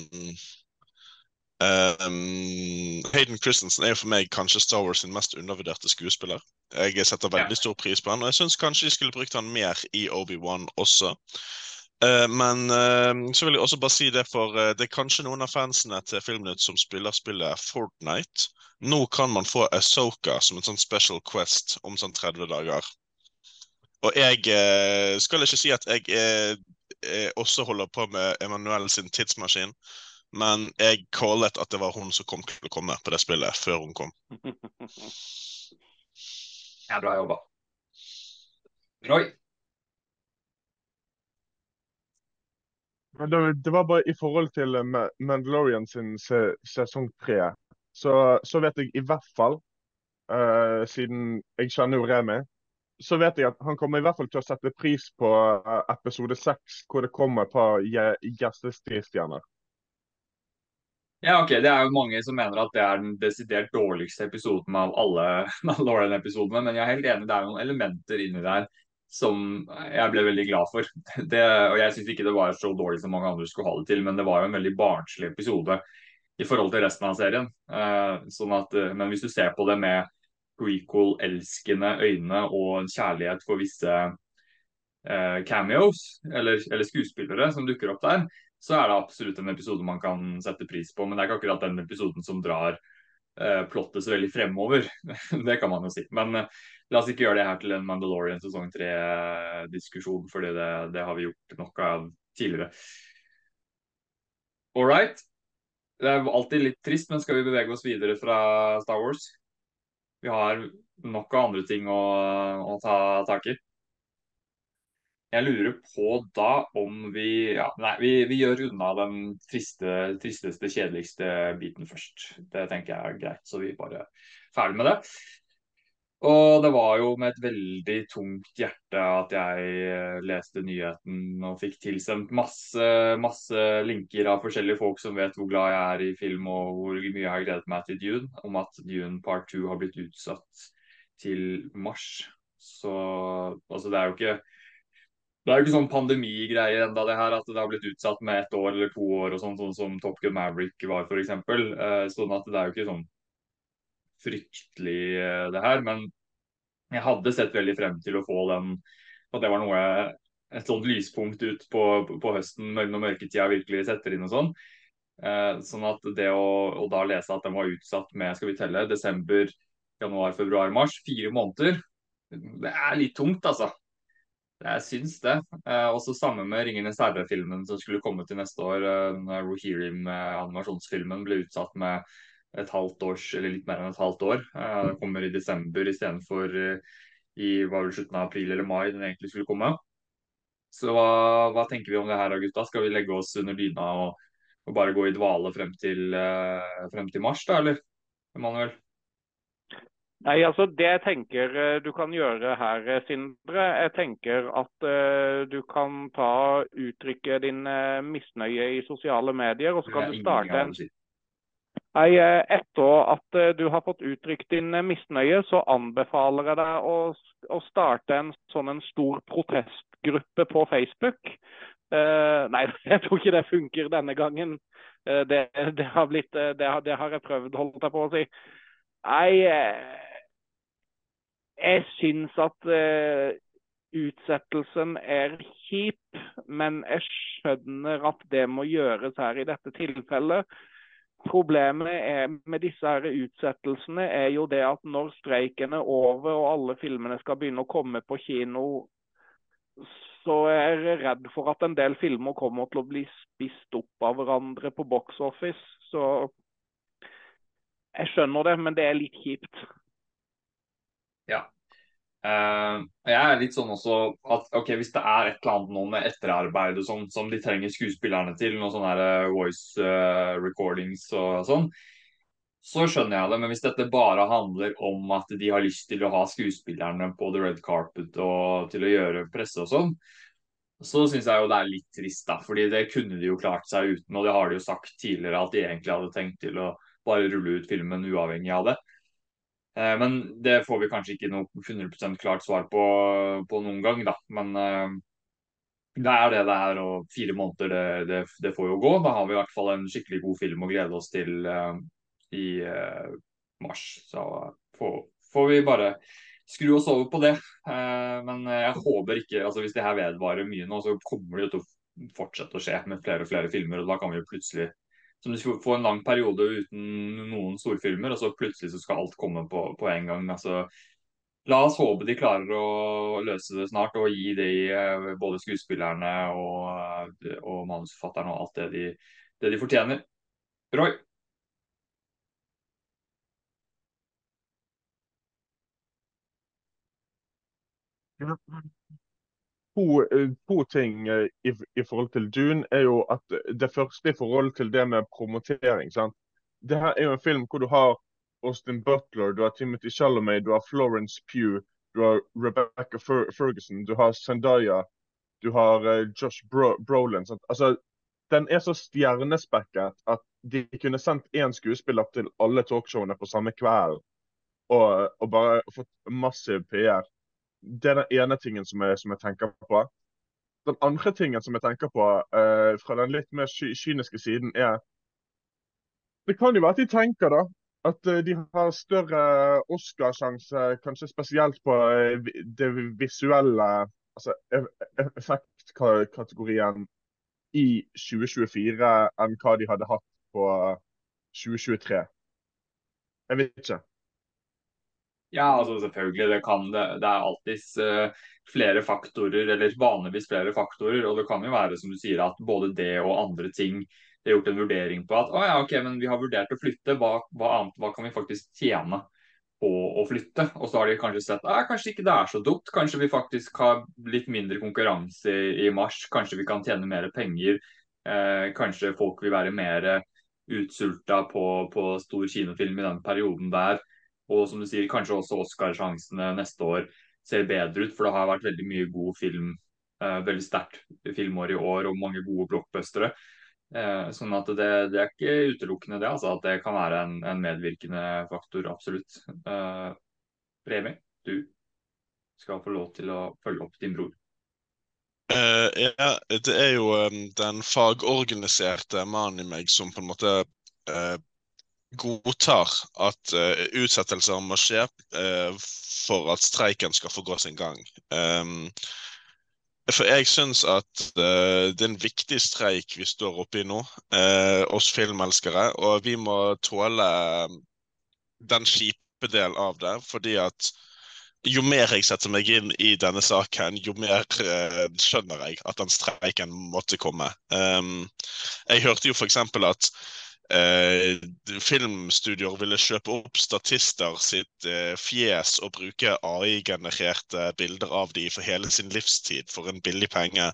S5: um, Hayden Christensen er for meg kanskje Star Wars sin mest undervurderte skuespiller. Jeg setter veldig stor pris på han, og jeg syns kanskje de skulle brukt han mer i Obi-Wan også. Uh, men uh, så vil jeg også bare si det, for uh, det er kanskje noen av fansene til Filmnytt som spiller spillet Fortnite. Nå kan man få Asoka som en sånn special quest om sånn 30 dager. Og jeg eh, skal ikke si at jeg eh, eh, også holder på med Emanuel sin tidsmaskin, men jeg callet at det var hun som kom til å komme på det spillet, før hun kom.
S1: ja, bra jobba. Roy?
S4: Det, det var bare i forhold til Mandalorian sin sesong tre så, så vet jeg i hvert fall, uh, siden jeg kjenner jo Remi, så vet jeg at han kommer i hvert fall til å sette pris på uh, episode seks, hvor det kommer et par gjestestjerner.
S1: Ja, ok. Det er jo mange som mener at det er den desidert dårligste episoden av alle Mandalorian-episodene, men jeg er helt enig, det er noen elementer inni der som jeg ble veldig glad for. Det, og Jeg syns ikke det var så dårlig som mange andre skulle ha det til, men det var jo en veldig barnslig episode i forhold til resten av serien. Uh, sånn at, uh, men hvis du ser på det med prequel-elskende øyne og kjærlighet for visse uh, cameos, eller, eller, skuespillere som dukker opp der, så er det absolutt en episode man kan sette pris på. Men det er ikke akkurat den episoden som drar plottet så veldig fremover. det kan man jo si. Men la oss ikke gjøre det her til en Mandalorian sesong tre-diskusjon, for det, det, har vi gjort nok av tidligere. All right. Det er alltid litt trist, men skal vi bevege oss videre fra Star Wars? Vi har nok av andre ting å, å ta tak i. Jeg lurer på da om vi Ja, nei, vi, vi gjør unna den triste, tristeste, kjedeligste biten først. Det tenker jeg er greit, så vi bare er ferdig med det. Og det var jo med et veldig tungt hjerte at jeg eh, leste nyheten og fikk tilsendt masse, masse linker av forskjellige folk som vet hvor glad jeg er i film og hvor mye jeg har gledet meg til Dune, om at Dune part 2 har blitt utsatt til mars. Så altså det er jo ikke det er jo ikke sånn pandemigreie enda det her, at det har blitt utsatt med ett år eller to år, og sånn, sånn som Top Gun Maverick var f.eks. Eh, sånn at det er jo ikke sånn fryktelig eh, det her. Men jeg hadde sett veldig frem til å få den, at det var noe et sånt lyspunkt ut på, på høsten når mørketida virkelig setter inn og sånn. Eh, sånn at det å, å, da lese at den var utsatt med skal vi telle, desember, januar, februar, mars, fire måneder, det er litt tungt, altså. Jeg syns det. Eh, også sammen med 'Ringenes herre'-filmen som skulle komme til neste år. Eh, Rohirrim-animasjonsfilmen ble utsatt med et halvt års, eller litt mer enn et halvt år. Eh, det kommer i desember istedenfor eh, i var vel slutten av april eller mai den egentlig skulle komme. Så hva, hva tenker vi om det her da, gutta? Skal vi legge oss under dyna og, og bare gå i dvale frem til, eh, frem til mars, da, eller? Emanuel?
S3: Nei, altså Det jeg tenker eh, du kan gjøre her, eh, Sindre, jeg tenker at uh, du kan ta uttrykke din uh, misnøye i sosiale medier, og så kan du starte en Nei, Etter at du har fått uttrykt din misnøye, så anbefaler jeg deg å, å starte en sånn en stor protestgruppe på Facebook. Uh, nei, jeg tror ikke det funker denne gangen. det, det, har blitt, det, har, det har jeg prøvd, holdt jeg på å si. Nei, jeg syns at uh, utsettelsen er kjip, men jeg skjønner at det må gjøres her i dette tilfellet. Problemet er, med disse her utsettelsene er jo det at når streiken er over og alle filmene skal begynne å komme på kino, så er jeg redd for at en del filmer kommer til å bli spist opp av hverandre på box office. Så jeg skjønner det, men det er litt kjipt.
S1: Ja. Uh, jeg er litt sånn også at ok, hvis det er et eller annet nå med etterarbeid og sånn som de trenger skuespillerne til, noen sånne her voice uh, recordings og sånn, så skjønner jeg det. Men hvis dette bare handler om at de har lyst til å ha skuespillerne på the red carpet og til å gjøre presse og sånn, så syns jeg jo det er litt trist, da. Fordi det kunne de jo klart seg uten. Og det har de jo sagt tidligere at de egentlig hadde tenkt til å bare rulle ut filmen uavhengig av det. Eh, men det får vi kanskje ikke noe 100% klart svar på, på, noen gang, da. Men eh, det er det det er, og fire måneder, det, det, det, får jo gå. Da har vi i hvert fall en skikkelig god film å glede oss til uh, i mars. Så får, får, vi bare skru oss over på det. Men jeg håper ikke altså Hvis det her vedvarer mye nå, så kommer det jo til å fortsette å skje med flere og flere filmer. og Da kan vi jo plutselig som du få en lang periode uten noen storfilmer, og så plutselig så skal alt komme på, på en gang. Altså, la oss håpe de klarer å løse det snart og gi de eh, både skuespillerne og, og manusforfatterne og alt det de, det de fortjener. Roy?
S4: Ja to, eh, to ting eh, i, i, forhold til Dune er jo at det første i forhold til det med promotering. sant? Det her er jo en film hvor du har Austin Butler, du har Timothy Chalamet, du har Florence Pugh, du har Rebecca Ferguson, du har Zendaya, du har uh, Josh Bro Brolin. Sant? Altså, den er så stjernespekket at de kunne sendt én skuespiller til alle talkshowene på samme kveld og, og bare fått massiv PR det er den ene tingen som jeg, som jeg, tenker på. Den andre tingen som jeg tenker på uh, fra den litt mer kyniske siden, er Det kan jo være at de tenker da, at uh, de har større Oscarsjanse, kanskje spesielt på uh, det visuelle, altså effektkategorien i 2024 enn hva de hadde hatt på 2023. Jeg vet ikke.
S1: Ja, altså selvfølgelig. Det, kan, det, det er alltids uh, flere faktorer, eller vanligvis flere faktorer. Og det kan jo være som du sier, at både det og andre ting det er gjort en vurdering på at å ja, ok, men vi har vurdert å flytte. Hva, hva annet hva kan vi faktisk tjene på å flytte? Og så har de kanskje sett at kanskje ikke det er så dumt. Kanskje vi faktisk har litt mindre konkurranse i, i mars. Kanskje vi kan tjene mer penger. Eh, kanskje folk vil være mer utsulta på, på stor kinofilm i den perioden der. Og som du sier, kanskje også Oscar-sjansene neste år ser bedre ut, for det har vært veldig mye god film. Eh, veldig sterkt filmår i år og mange gode blockbustere. Eh, sånn at det, det, er ikke utelukkende det, altså at det kan være en, en medvirkende faktor, absolutt. Eh, Remi, du skal få lov til å følge opp din bror.
S2: Uh, ja, det er jo um, den fagorganiserte mannen i meg som på en måte uh, godtar at uh, utsettelser må skje uh, for at streiken skal få gå sin gang. Um, for jeg syns at uh, det er en viktig streik vi står oppe i nå, oss filmelskere. Og vi må tåle den kjipe del av det. Fordi at jo mer jeg setter meg inn i denne saken, jo mer skjønner jeg at den streiken måtte komme. Um, jeg hørte jo f.eks. at
S5: eh, filmstudioer ville kjøpe opp statister sitt eh, fjes og bruke AI-genererte bilder av de for hele sin livstid for en billig penge.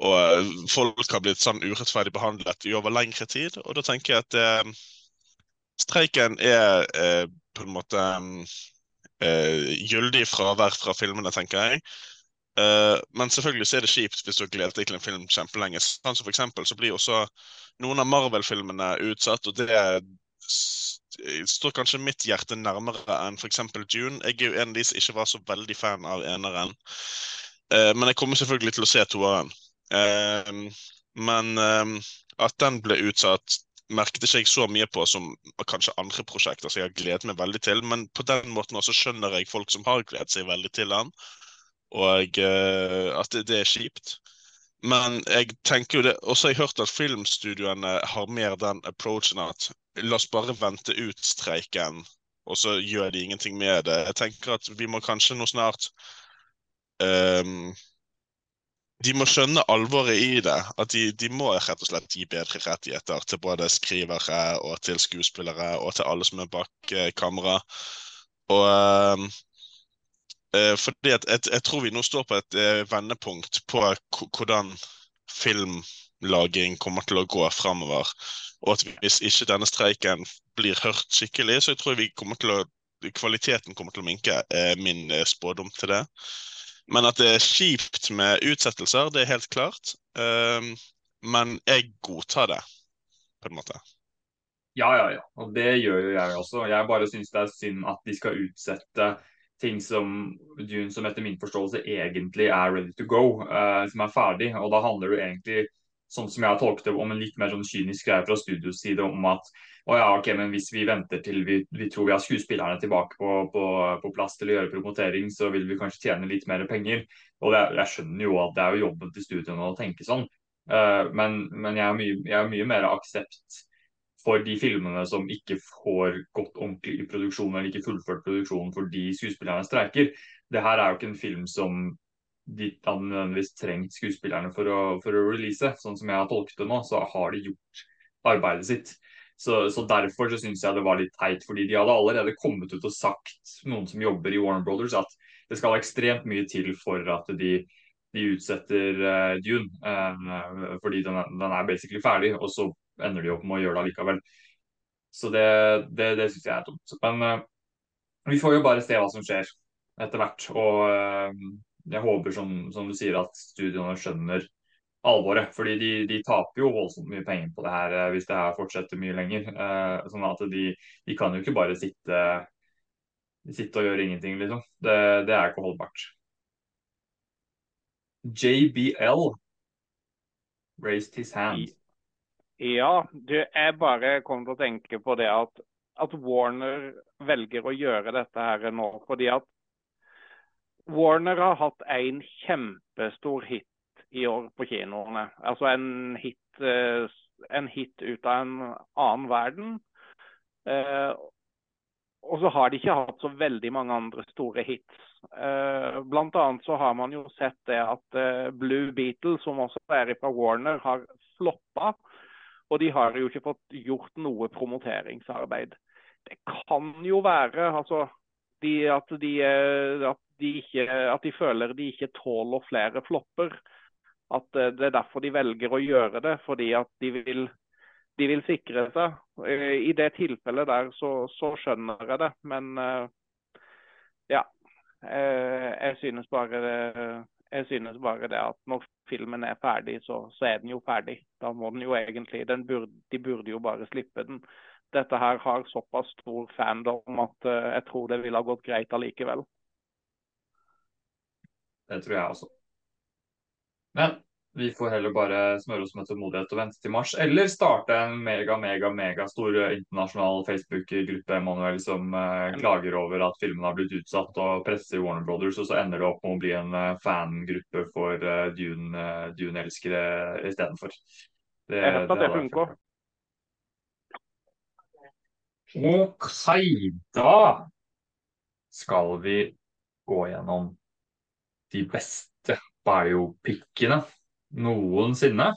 S5: Og eh, folk har blitt sånn urettferdig behandlet i over lengre tid. Og da tenker jeg at eh, streiken er eh, på en måte eh, gyldig fravær fra filmene, tenker jeg. Uh, men selvfølgelig så er det kjipt hvis du har gledet deg til en film kjempelenge. Sånn som for eksempel så blir også noen av Marvel-filmene utsatt, og det står kanskje mitt hjerte nærmere enn f.eks. June. Jeg er jo en av de som ikke var så veldig fan av eneren. Uh, men jeg kommer selvfølgelig til å se toeren. Uh, men at den ble utsatt, merket ikke jeg så mye på som kanskje andre prosjekter som jeg har gledet meg veldig til. Men på den måten også skjønner jeg folk som har gledet seg veldig til den og uh, at det, det, er kjipt. Men jeg tenker jo det Også har jeg hørt at filmstudioene har mer den approachen at la oss bare vente ut streiken, og så gjør de ingenting med det. Jeg tenker at vi må kanskje nå snart um, de må skjønne alvoret i det. At de, de, må rett og slett gi bedre rettigheter til både skrivere og til skuespillere og til alle som er bak eh, kamera. Og um, Eh, fordi at jeg, jeg, tror vi nå står på et eh, vendepunkt på hvordan filmlaging kommer til å gå fremover. Og at hvis ikke denne streiken blir hørt skikkelig, så jeg tror vi kommer til å kvaliteten kommer til å minke, er min eh, spådom til det. Men at det er kjipt med utsettelser, det er helt klart. Men jeg godtar det, på en måte.
S1: Ja, ja, ja. Og det gjør jo jeg også. Jeg bare syns det er synd at de skal utsette ting som Dune som etter min forståelse egentlig er ready to go, uh, som er ferdig. Og da handler det egentlig, sånn som jeg har tolket det, om en litt mer sånn kynisk greie fra studios side om at å ja, ok, men hvis vi venter til vi, vi tror vi har skuespillerne tilbake på, på, på, plass til å gjøre promotering, så vil vi kanskje tjene litt mer penger. Og det, jeg skjønner jo at det er jo jobben til studioene å tenke sånn, uh, men, men jeg, er mye, mye mer aksept for de filmene som ikke får gått ordentlig i produksjonen eller ikke fullført produksjonen fordi skuespillerne streiker. Det her er jo ikke en film som de hadde nødvendigvis trengt skuespillerne for å, for å release. Sånn som jeg har tolket det nå, så har de gjort arbeidet sitt. Så, så Derfor så syns jeg det var litt teit, fordi de hadde allerede kommet ut og sagt, noen som jobber i Warner Brothers, at det skal ekstremt mye til for at de, de utsetter uh, Dune. Uh, fordi den er, den er basically ferdig. Og så ender de opp med å gjøre det allikevel. Så det, det, det syns jeg er dumt. Men uh, vi får jo bare se hva som skjer etter hvert. Og uh, jeg håper, som, som, du sier, at studiene skjønner alvoret. Fordi de, de, taper jo voldsomt mye penger på det her uh, hvis det her fortsetter mye lenger. sånn at de, de, kan jo ikke bare sitte, sitte og gjøre ingenting, liksom. Det, det er ikke holdbart. JBL raised his hand.
S3: Ja, du, jeg bare kom til å tenke på det at, at, Warner velger å gjøre dette her nå. Fordi at Warner har hatt en kjempestor hit i år på kinoene. Altså en hit, eh, en hit ut av en annen verden. Eh, og så har de ikke hatt så veldig mange andre store hits. Eh, blant annet så har man jo sett det at Blue Beetle, som også er fra Warner, har floppa. Og de har jo ikke fått gjort noe promoteringsarbeid. Det kan jo være altså, de, at, de, eh, at, de ikke, at, de, føler de ikke tåler flere flopper. At eh, det er derfor de velger å gjøre det. Fordi at de vil, de vil sikre seg. Eh, I det tilfellet der så, så skjønner jeg det. Men ja. Jeg synes bare jeg synes bare det at når filmen er ferdig, så, så er den jo ferdig. Da må den jo egentlig den burde, De burde jo bare slippe den. Dette her har såpass stor fandom at uh, jeg tror det ville ha gått greit allikevel.
S1: Det tror jeg også. Men vi får heller bare smøre oss med tålmodighet og vente til mars. Eller starte en mega, mega, mega stor eh, internasjonal Facebook-gruppe Emanuel, som uh, klager over at filmen har blitt utsatt og presser Warner Brothers, og så ender det opp med å bli en uh, fangruppe for uh, Dune-elskere Dune istedenfor.
S3: Det, jeg vet at det funker.
S1: OK, da skal vi gå gjennom de beste biopickene noensinne.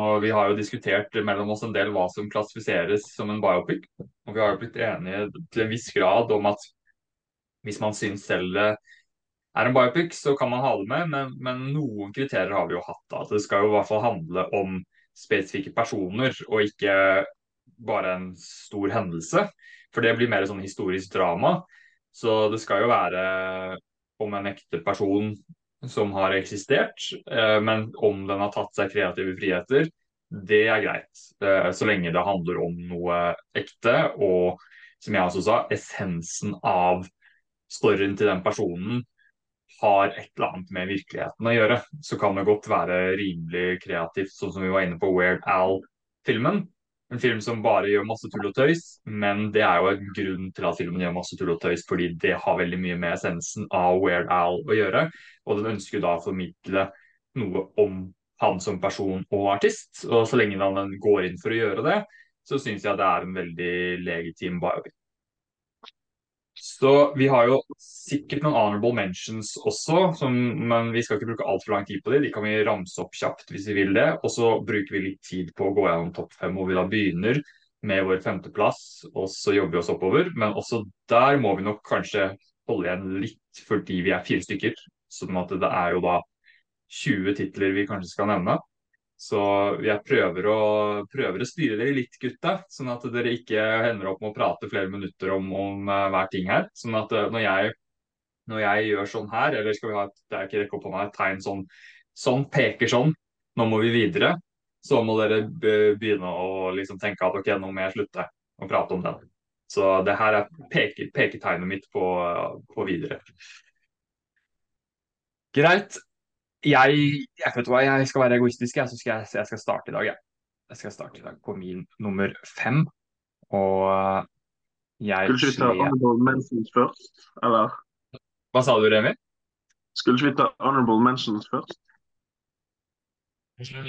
S1: Og vi har jo diskutert mellom oss en del hva som klassifiseres som en biopic. Og vi har jo blitt enige til en viss grad om at hvis man syns selv det er en biopic, så kan man ha det med, men, men noen kriterier har vi jo hatt. da. Det skal jo i hvert fall handle om spesifikke personer, og ikke bare en stor hendelse. For det blir mer sånn historisk drama. Så det skal jo være om en ekte person som har eksistert, eh, men om den har tatt seg kreative friheter, det er greit. Eh, så lenge det handler om noe ekte, og som jeg også sa, essensen av storyen til den personen har et eller annet med virkeligheten å gjøre. Så kan det godt være rimelig kreativt, sånn som vi var inne på Weird Al-filmen. En film som bare gjør masse tull og tøys, men det er jo en grunn til at filmen gjør masse tull og tøys, fordi det har veldig mye med essensen av Weird Al å gjøre. Og den ønsker da å formidle noe om han som person og artist. Og så lenge han går inn for å gjøre det, så syns jeg det er en veldig legitim biopic. Så vi har jo sikkert noen honorable mentions også, som, men vi skal ikke bruke altfor lang tid på dem. De kan vi ramse opp kjapt hvis vi vil det. Og så bruker vi litt tid på å gå gjennom topp fem, hvor vi da begynner med vår femteplass, og så jobber vi oss oppover. Men også der må vi nok kanskje holde igjen litt fordi vi er fire stykker. Sånn at det er jo da 20 titler vi kanskje skal nevne. Så jeg prøver å, prøver å, styre dere litt, gutta, sånn at dere ikke hender opp med å prate flere minutter om, om uh, hver ting her. Sånn at uh, når, jeg, når, jeg, gjør sånn her, eller skal vi ha et, det er ikke rekke opp hånda, et tegn sånn, sånn peker sånn, nå må vi videre, så må dere begynne å liksom tenke at ok, nå må jeg slutte å prate om den. Så det her er peke, peketegnet mitt på, på videre. Greit jeg, jeg, vet hva, jeg skal være egoistisk, jeg, så skal jeg, jeg skal starte i dag. Jeg. jeg skal starte i dag på min nummer fem. Og jeg
S5: Skulle ikke vi ta honorable mentions først, eller?
S1: Hva sa du, Remi?
S5: Skulle ikke vi ta honorable mentions først?
S1: Jo,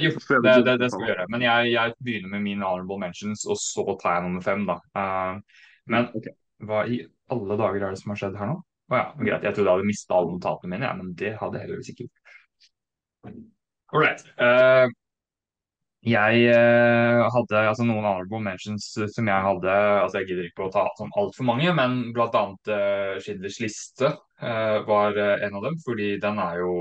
S1: det, det, det, skal vi gjøre. Men jeg, jeg, begynner med mine honorable mentions, og så tar jeg nummer fem, da. Uh, men okay. hva i alle dager er det som har skjedd her nå? Å oh, ja, greit. Jeg trodde jeg hadde mista alle notatene mine, ja, men det hadde jeg heldigvis ikke gjort. Right. Uh, jeg uh, hadde altså, noen honorable mentions som jeg hadde altså Jeg gidder ikke å ta sånn altfor mange, men bl.a. Uh, Schindlers liste uh, var en av dem. Fordi den er jo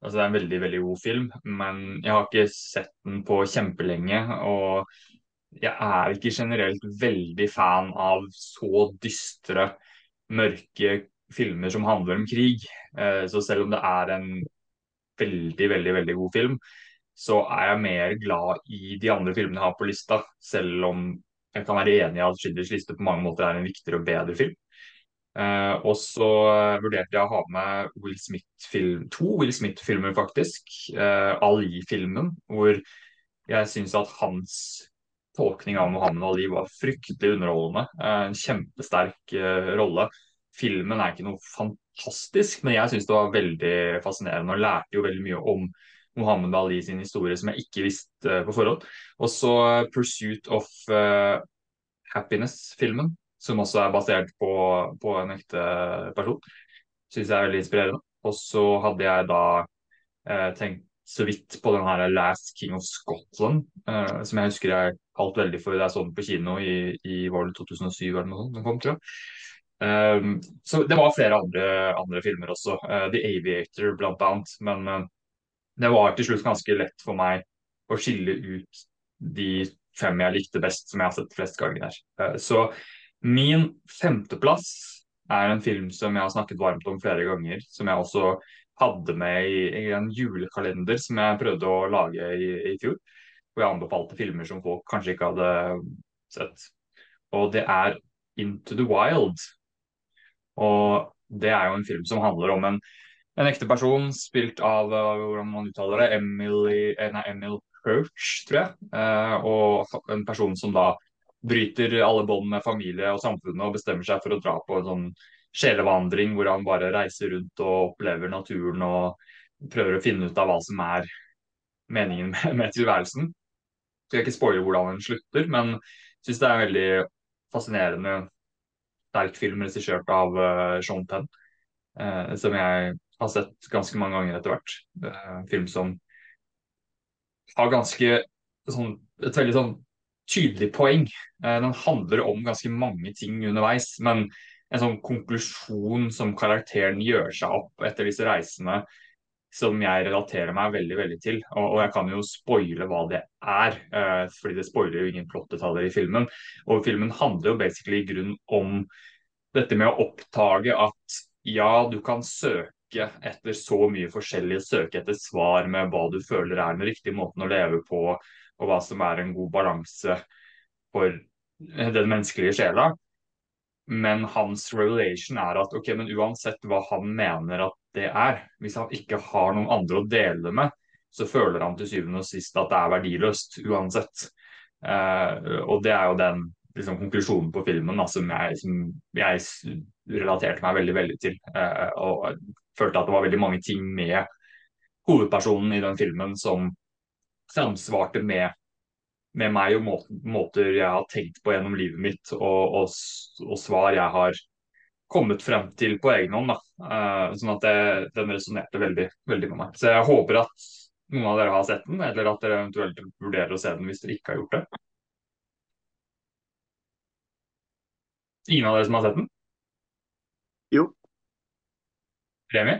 S1: altså Det er en veldig veldig god film, men jeg har ikke sett den på kjempelenge. Og jeg er ikke generelt veldig fan av så dystre, mørke filmer som handler om krig. Så selv om det er en veldig, veldig, veldig god film, så er jeg mer glad i de andre filmene jeg har på lista, selv om jeg kan være enig i at 'Schindlers liste' på mange måter er en viktigere og bedre film. Uh, og så vurderte jeg å ha med Will Smith-film, to Will Smith-filmer, faktisk. Uh, Ali-filmen, hvor jeg syns at hans tolkning av Mohammed Ali var fryktelig underholdende. Uh, en kjempesterk rolle. Filmen er ikke noe fantastisk fantastisk, men jeg syns det var veldig fascinerende og lærte jo veldig mye om Mohammed Ali sin historie som jeg ikke visste på forhånd. Og så 'Pursuit of uh, Happiness'-filmen, som også er basert på, på en ekte person. Syns jeg er veldig inspirerende. Og så hadde jeg da uh, tenkt så vidt på den her 'Last King of Scotland', uh, som jeg husker jeg falt veldig for da jeg så den på kino i, i var det 2007 eller noe sånt den kom, tror jeg. Um, så det var flere andre, andre filmer også. Uh, The Aviator annet. Men uh, det var til slutt ganske lett for meg å skille ut de fem jeg likte best, som jeg har sett flest ganger her. Uh, så min femteplass er en film som jeg har snakket varmt om flere ganger. Som jeg også hadde med i, i en julekalender som jeg prøvde å lage i, i fjor. Hvor jeg anbefalte filmer som folk kanskje ikke hadde sett. Og det er Into the Wild og det er jo en film som handler om en, en ekte person spilt av uh, hvordan man uttaler det, Emily, eh, nei, Emil Hirsch, tror jeg. Uh, og en person som da bryter alle bånd med familie og samfunnet og bestemmer seg for å dra på en sånn sjelevandring hvor han bare reiser rundt og opplever naturen og prøver å finne ut av hva som er meningen med, med tilværelsen. Skal jeg ikke spoile hvordan den slutter, men syns det er veldig fascinerende sterk film regissert av uh, Sean Penn, uh, som jeg har sett ganske mange ganger etter hvert. Uh, film som har ganske sånn, et veldig sånn tydelig poeng. Den handler om ganske mange ting underveis, men en sånn konklusjon som karakteren gjør seg opp etter disse reisene, som jeg relaterer meg veldig veldig til. Og, og jeg kan jo spoile hva det er, uh, fordi det spoiler jo ingen plottetaller i filmen. Og filmen handler jo basically i grunn om dette med å oppdage at ja, du kan søke etter så mye forskjellig, søke etter svar med hva du føler er den riktige måten å leve på, og hva som er en god balanse for den menneskelige sjela. Men hans revelation er at ok, men uansett hva han mener at det er, hvis han ikke har noen andre å dele det med, så føler han til syvende og sist at det er verdiløst uansett. Uh, og det er jo den liksom, konklusjonen på filmen da, som, jeg, som, jeg, relaterte meg veldig veldig til. Uh, og følte at det var veldig mange ting med hovedpersonen i den filmen som samsvarte med, med meg og måter jeg har tenkt på gjennom livet mitt, og, og, og svar jeg har kommet frem til på egen hånd. da. Uh, sånn at det, den resonnerte veldig, veldig med meg. Så jeg håper at noen av dere har sett den, eller at dere eventuelt vurderer å se den hvis dere ikke har gjort det. Ingen av dere som har sett den?
S5: Jo.
S1: Remi?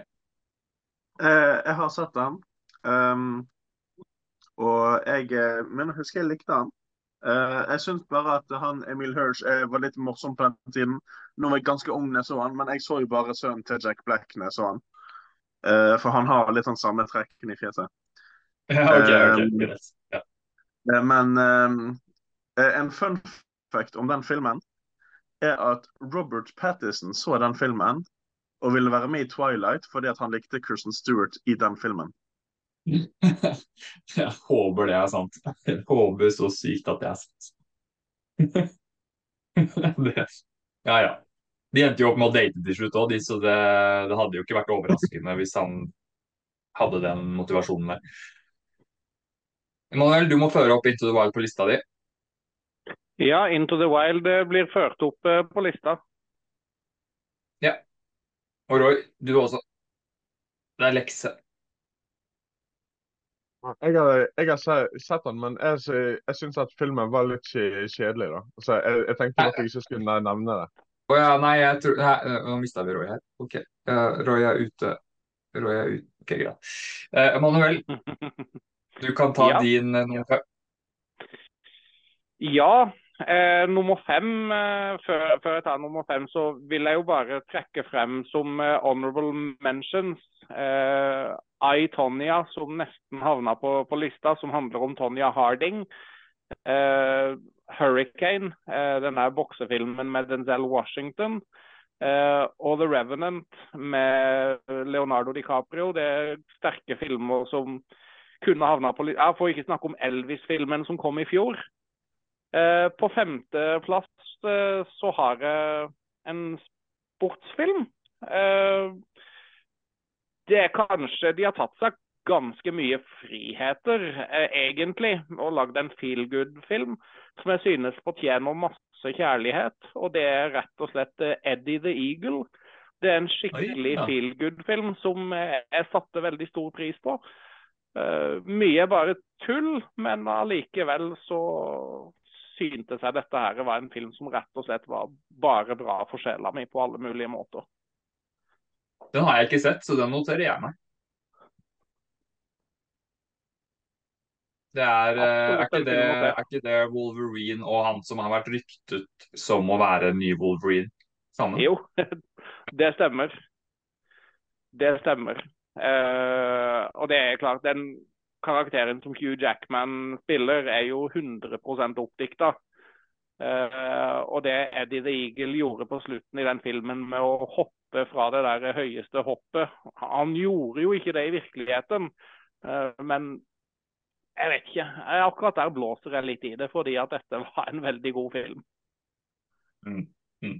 S5: Eh, jeg har sett den. Um, og jeg eh, mener, husker jeg likte han. Uh, jeg syns bare at han Emil Hirsch uh, var litt morsom på den tiden. Nå var jeg ganske ung da jeg så han, men jeg så jo bare sønnen til Jack Black da jeg så han. For han har litt sånn samme trekken i fjeset.
S1: Ja, ok, ok, greit. Ja.
S5: men en fun fact om den filmen er at Robert Pattison så den filmen og ville være med i Twilight fordi at han likte Christian Stewart i den filmen.
S1: Jeg håper det er sant. Jeg håper så sykt at det er sant. det, ja, ja. De endte jo opp med å date til slutt òg, så det, det, hadde jo ikke vært overraskende hvis han hadde den motivasjonen der. Emanuel, du må føre opp Into the Wild på lista di.
S3: Ja, Into the Wild eh, blir ført opp eh, på lista.
S1: Ja. Og Roy, du også. Det er lekse.
S4: Jeg har, jeg har sett den, men jeg, jeg syns at filmen var litt kjedelig. da. Så jeg, jeg, tenkte at jeg ikke skulle nevne det.
S1: Å oh, ja, nei, jeg tror nei, Nå mista vi Roy her. OK. Uh, Roy er ute. Roy er ute. OK, greit. Uh, Emanuel, du kan ta ja. din uh, nummer fem.
S3: Ja. Eh, nummer fem, eh, før, før, jeg tar nummer fem, så vil jeg jo bare trekke frem som eh, honorable mentions eh, I, Tonja, som nesten havna på, på, lista, som handler om Tonja Harding. Uh, Hurricane, uh, denne boksefilmen med Denzel Washington. Uh, og The Revenant med Leonardo DiCaprio. Det er sterke filmer som kunne havna på lista. Jeg får ikke snakke om Elvis-filmen som kom i fjor. På femteplass så har jeg en sportsfilm. det er kanskje De har tatt seg ganske mye friheter, eh, egentlig, og lagd en feel good-film som jeg synes fortjener masse kjærlighet. Og det er rett og slett eh, Eddie the Eagle. Det er en skikkelig ja. feel good-film som jeg satte veldig stor pris på. Uh, mye bare tull, men allikevel så syntes jeg dette her var en film som rett og slett var bare bra for sjela mi på alle mulige måter.
S1: Den har jeg ikke sett, så den noterer jeg meg. Det er, eh, er, ikke det, er, ikke det, Wolverine og han som har vært ryktet som å være en ny Wolverine sammen?
S3: Jo, det stemmer. Det stemmer. Uh, og det er klart, den karakteren som Hugh Jackman spiller, er jo 100 oppdikta. Uh, og det Eddie the Eagle gjorde på slutten i den filmen med å hoppe fra det der høyeste hoppet Han gjorde jo ikke det i virkeligheten, uh, men jeg vet ikke. Akkurat der blåser jeg litt i det, fordi at dette var en veldig god film.
S1: Mm. Mm.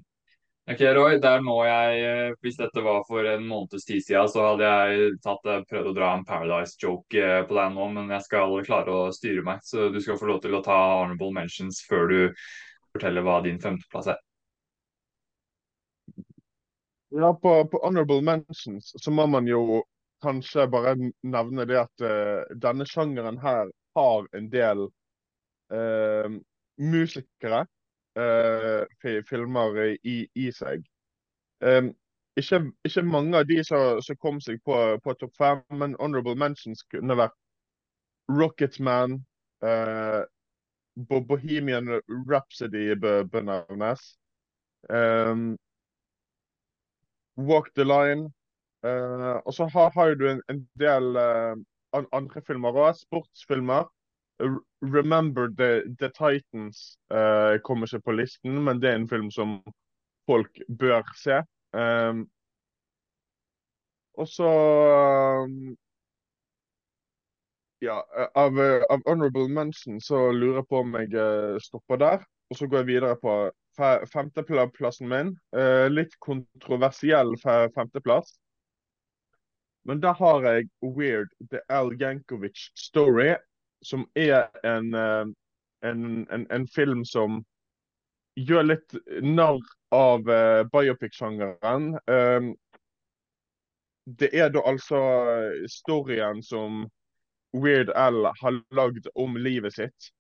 S1: Ok, Roy, der må jeg, eh, Hvis dette var for en måneds tid siden, så hadde jeg tatt, eh, prøvd å dra en Paradise-joke eh, på deg nå, men jeg skal klare å styre meg. Så du skal få lov til å ta honorable mentions før du forteller hva din femteplass er.
S4: Ja, på, på honorable mentions så må man jo kanskje bare nevne det at uh, denne sjangeren her har en del uh, musikere filmer i, i seg. Eh, ikke, ikke mange av de som, som kom seg på, på topp fem, men honorable mentions kunne vært Rocketman, eh, Bohemian Rhapsody bør bør nevnes. Um, Walk the Line. Eh, og så har, har du en, en del eh, andre filmer òg. Sportsfilmer. Remember the, the Titans uh, kommer ikke på listen, men det er en film som folk bør se. Um, og så um, Ja, eh, av, eh, av honorable mention så lurer jeg på om jeg stopper der. Og så går jeg videre på femteplassen min. Uh, litt kontroversiell femteplass. Men da har jeg Weird The Al Jankovic Story, som er en, eh, en, en, en film som gjør litt narr av uh, biopic-sjangeren. Um, det er da altså storyen som Weird Al har lagd om livet sitt.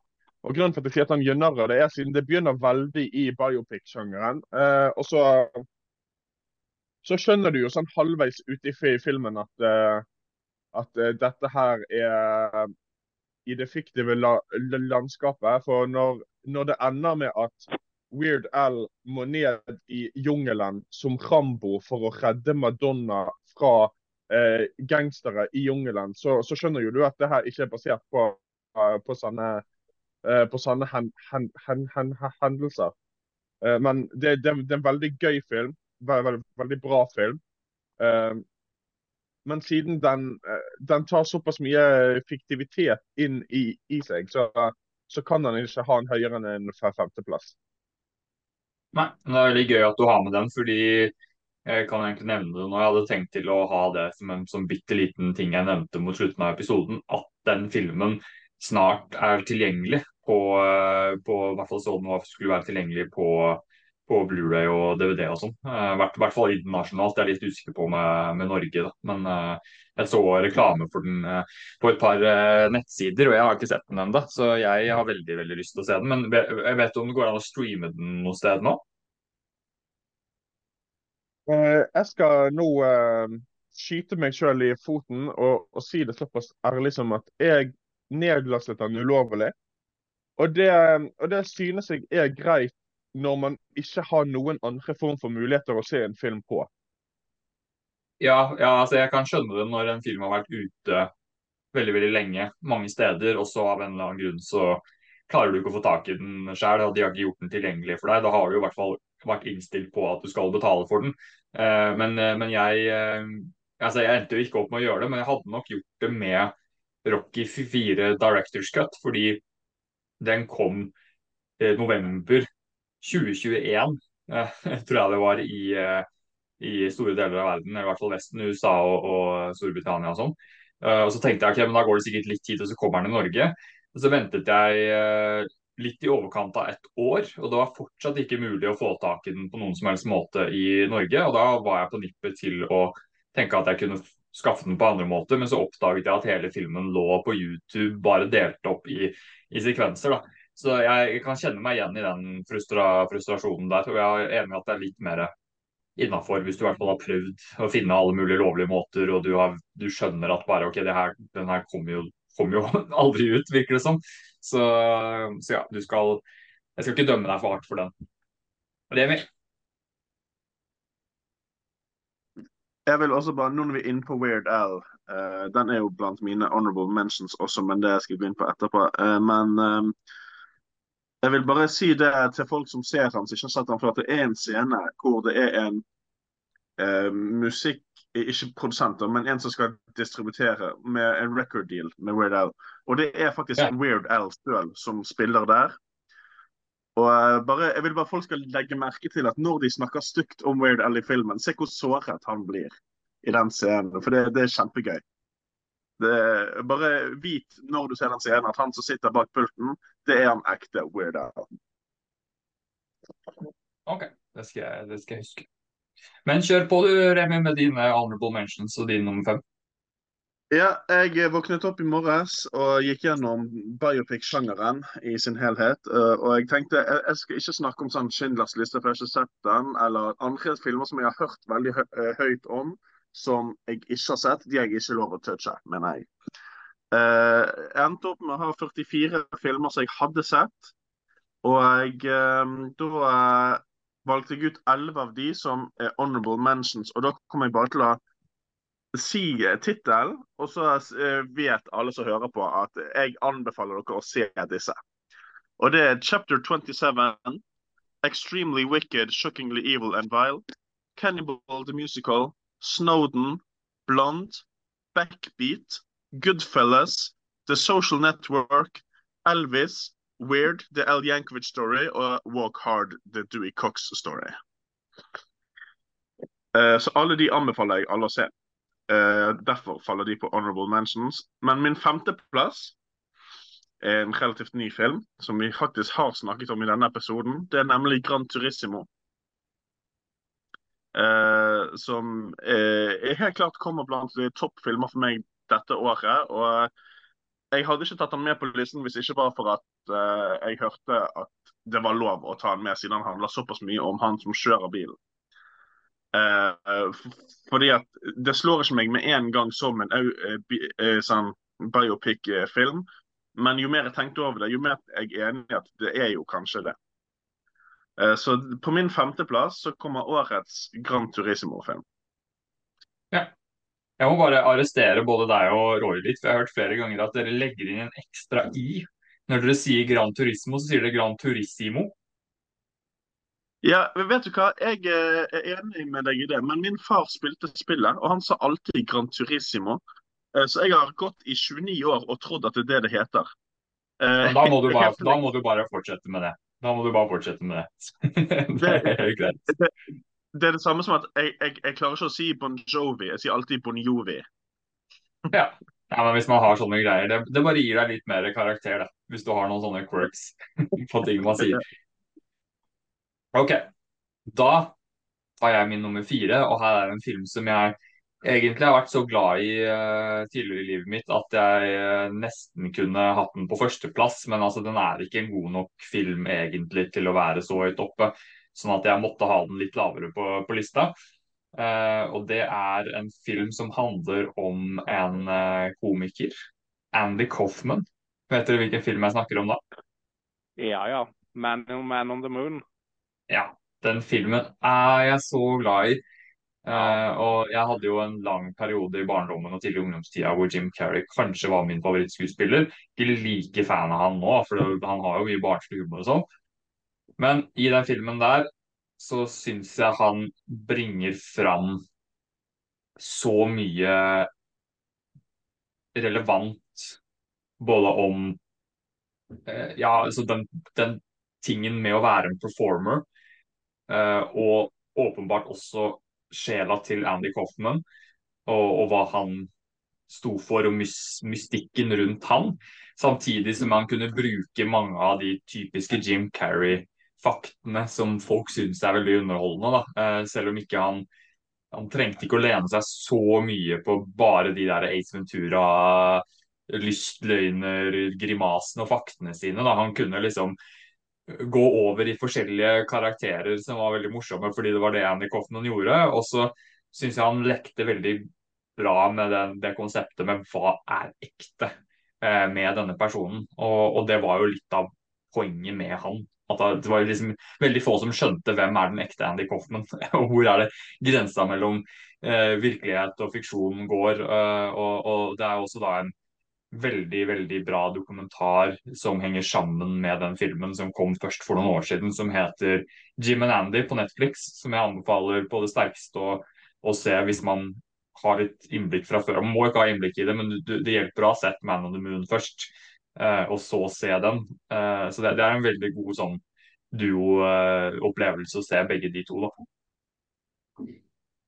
S4: Og Grunnen for at jeg sier at han gjør narr av det, er siden det begynner veldig i biopic-sjangeren. Uh, og så, så skjønner du jo sånn halvveis ute i filmen at, uh, at dette her er i det fiktive la la- landskapet. For når, når det ender med at Weird Al må ned i jungelen som Rambo for å redde Madonna fra eh, gangstere i jungelen, så, så skjønner jo du at det her ikke er basert på, eh, på sånne, eh, på sånne hen, hen, hen, hen, hendelser. Eh, men det, det, det er en veldig gøy film. Veldig, veldig bra film. Eh, men siden den, eh, den tar såpass mye fiktivitet inn i, i seg, så, så kan den ikke ha en høyere enn en fe- femteplass.
S1: Nei, det er veldig gøy at du har med den, fordi jeg kan egentlig nevne det når jeg hadde tenkt til å ha det som en sånn bitte liten ting jeg nevnte mot slutten av episoden, at den filmen snart er tilgjengelig på, eh, på hvert fall så den skulle være tilgjengelig på, på Blu-ray og DVD og sånn. Eh, I hvert, hvert fall internasjonalt, jeg er litt usikker på med, med Norge, da. Men uh, jeg så reklame for den uh, på et par uh, nettsider, og jeg har ikke sett den ennå. Så jeg har veldig veldig lyst til å se den. Men jeg vet om det går an å streame den noe sted nå?
S4: Eh, jeg skal nå eh, skyte meg sjøl i foten og, og si det såpass ærlig som at jeg nedlastet den ulovlig. Og det, og det synes jeg er greit når man ikke har noen andre form for muligheter å se en film på.
S1: Ja, ja, altså jeg kan skjønne det når en film har vært ute veldig veldig lenge, mange steder, og så av en eller annen grunn så klarer du ikke å få tak i den sjøl, og de har ikke gjort den tilgjengelig for deg. Da har du i hvert fall vært innstilt på at du skal betale for den. Eh, men, eh, men jeg eh, altså jeg endte jo ikke opp med å gjøre det, men jeg hadde nok gjort det med Rocky 4 Directors Cut, fordi den kom november 2021, eh, tror jeg det var, i, eh, i store deler av verden, i hvert fall Vesten, USA og, og Storbritannia og sånn. Eh, og så tenkte jeg ok, men da går det sikkert litt tid, og så kommer den i Norge. Og så ventet jeg litt i overkant av ett år, og det var fortsatt ikke mulig å få tak i den på noen som helst måte i Norge. Og da var jeg på nippet til å tenke at jeg kunne skaffe den på andre måter, men så oppdaget jeg at hele filmen lå på YouTube, bare delt opp i, i sekvenser. da. Så jeg kan kjenne meg igjen i den frustra frustrasjonen der. Og jeg er enig i at det er litt mer innafor hvis du i hvert fall har prøvd å finne alle mulige lovlige måter, og du, har, du skjønner at bare OK, det her, den her kommer jo, kom jo aldri ut, virker det som. Så, så ja, du skal Jeg skal ikke dømme deg for hardt for den. Remi?
S5: Jeg vil også bare, nå når vi er inne på Weird Al, uh, den er jo blant mine honorable mentions også, men det skal vi begynne på etterpå. Uh, men eh, jeg vil bare si det til folk som ser han, som ikke har sett han, for at det er en scene hvor det er en eh, musikk, ikke produsenter, men en som skal distributere med en record deal med Weird Al. Og det er faktisk
S1: Ja.
S5: Weird Al selv som spiller der. Og eh, bare, Jeg vil bare folk skal legge merke til at når de snakker stygt om Weird Al i filmen, se hvor såret han blir i den scenen. For det, det er kjempegøy. Det, bare vit når du ser den scenen at han som sitter bak pulten, det er han ekte weirdo.
S1: OK, det skal, jeg, det skal jeg huske. Men kjør på du, Remi, med dine honorable mentions og din nummer fem.
S5: Ja, jeg våknet opp i morges og gikk gjennom biopic-sjangeren i sin helhet. eh, Og jeg tenkte jeg, skal ikke snakke om sånn Schindlers liste, for jeg har ikke sett den, eller andre filmer som jeg har hørt veldig eh, høyt om, som jeg ikke har sett. De har jeg ikke lov å touche, mener jeg. Uh, Jeg endte opp med å ha 44 filmer som jeg hadde sett. Og jeg, uh, da uh, valgte jeg ut 11 av de som er honorable mentions. Og da kommer jeg bare til å si tittelen, og så vet alle som hører på at jeg anbefaler dere å se disse. Og det er Chapter 27, Extremely Wicked, Shockingly Evil and Vile, Cannibal the Musical, Snowden, Blond, Backbeat, Goodfellas, The Social Network, Elvis, Weird, The Al Yankovic Story og Walk Hard, The Dewey Cox Story. Uh, Så alle de anbefaler jeg alle å se. Uh, derfor faller de på honorable mentions. Men min femteplass er en relativt ny film som vi faktisk har snakket om i denne episoden. Det er nemlig Gran Turismo. Eh, som eh, helt klart kommer blant de toppfilmer for meg dette året. Og jeg hadde ikke tatt han med på listen hvis ikke bare for at eh, jeg hørte at det var lov å ta han med, siden han handler såpass mye om han som kjører bilen. Eh, fordi at det slår ikke meg med en gang som en eh, bi- eh, sånn biopic-film. Men jo mer jeg tenkte over det, jo mer jeg er enig i at det er jo kanskje det. Eh, Så på min femteplass så kommer årets Gran Turismo-film. Ja.
S1: Jeg må bare arrestere både deg og Roy litt, for jeg har hørt flere ganger at dere legger inn en ekstra i. Når dere sier Gran Turismo, så sier dere Gran Turissimo.
S5: Ja, vet du hva? Jeg eh, er enig med deg i det, men min far spilte spillet, og han sa alltid Gran Turismo. Eh, Så jeg har gått i 29 år og trodd at det er det det heter.
S1: Da må, du bare, må du bare fortsette med det. Da må du bare fortsette med det. det er greit.
S5: Det er det samme som at jeg, jeg, jeg klarer ikke å si Bon Jovi, jeg sier alltid Bon Jovi.
S1: Ja. ja, men hvis man har sånne greier, det, det bare gir deg litt mer karakter, da. Hvis du har noen sånne quirks på ting man sier. Ok, da tar jeg min nummer fire, og her er en film som jeg egentlig har vært så glad i uh, tidligere i livet mitt at jeg eh, nesten kunne hatt den på førsteplass, men altså den er ikke en god nok film egentlig til å være så høyt oppe, sånn at jeg måtte ha den litt lavere på, på lista. Uh, og det er en film som handler om en komiker, Andy Coffman. Vet dere hvilken film jeg snakker om da?
S3: Ja, ja. Man, Man on the Moon.
S1: Ja, den filmen er jeg så glad i. Eh, og jeg hadde jo en lang periode i barndommen og tidlig ungdomstida hvor Jim Carrey kanskje var min favorittskuespiller. Ikke like fan av han nå, for han har jo mye barnslig humor og sånn. Men i den filmen der så syns jeg han bringer fram så mye relevant både om uh, Ja, altså den, den tingen med å være en performer, uh, og åpenbart også sjela til Andy Coffman, og, og hva han sto for, og mys mystikken rundt han. Samtidig som han kunne bruke mange av de typiske Jim Carrey-faktene som folk syns er veldig underholdende. Da. Eh, selv om ikke han han trengte ikke å lene seg så mye på bare de der Ace Ventura, lystløgner, grimasene og faktene sine. Da. Han kunne liksom gå over i forskjellige karakterer som var veldig morsomme, fordi det var det Andy Coffman gjorde. Og så syns jeg han lekte veldig bra med den, det konseptet med hva er ekte eh, med denne personen. Og, og det var jo litt av poenget med han. At det var liksom veldig få som skjønte hvem er den ekte Andy Coffman, og hvor er det grensa mellom eh, virkelighet og fiksjon går. Eh, og, og det er også da en veldig, veldig bra dokumentar som henger sammen med den filmen som kom først for noen år siden, som heter Jim and Andy på Netflix, som jeg anbefaler på det sterkeste å, å se hvis man har litt innblikk fra før. Man må ikke ha innblikk i det, men du, det hjelper å ha sett Man on the Moon først, eh, og så se den. Eh, så det, det, er en veldig god sånn duo-opplevelse å se begge de to, da.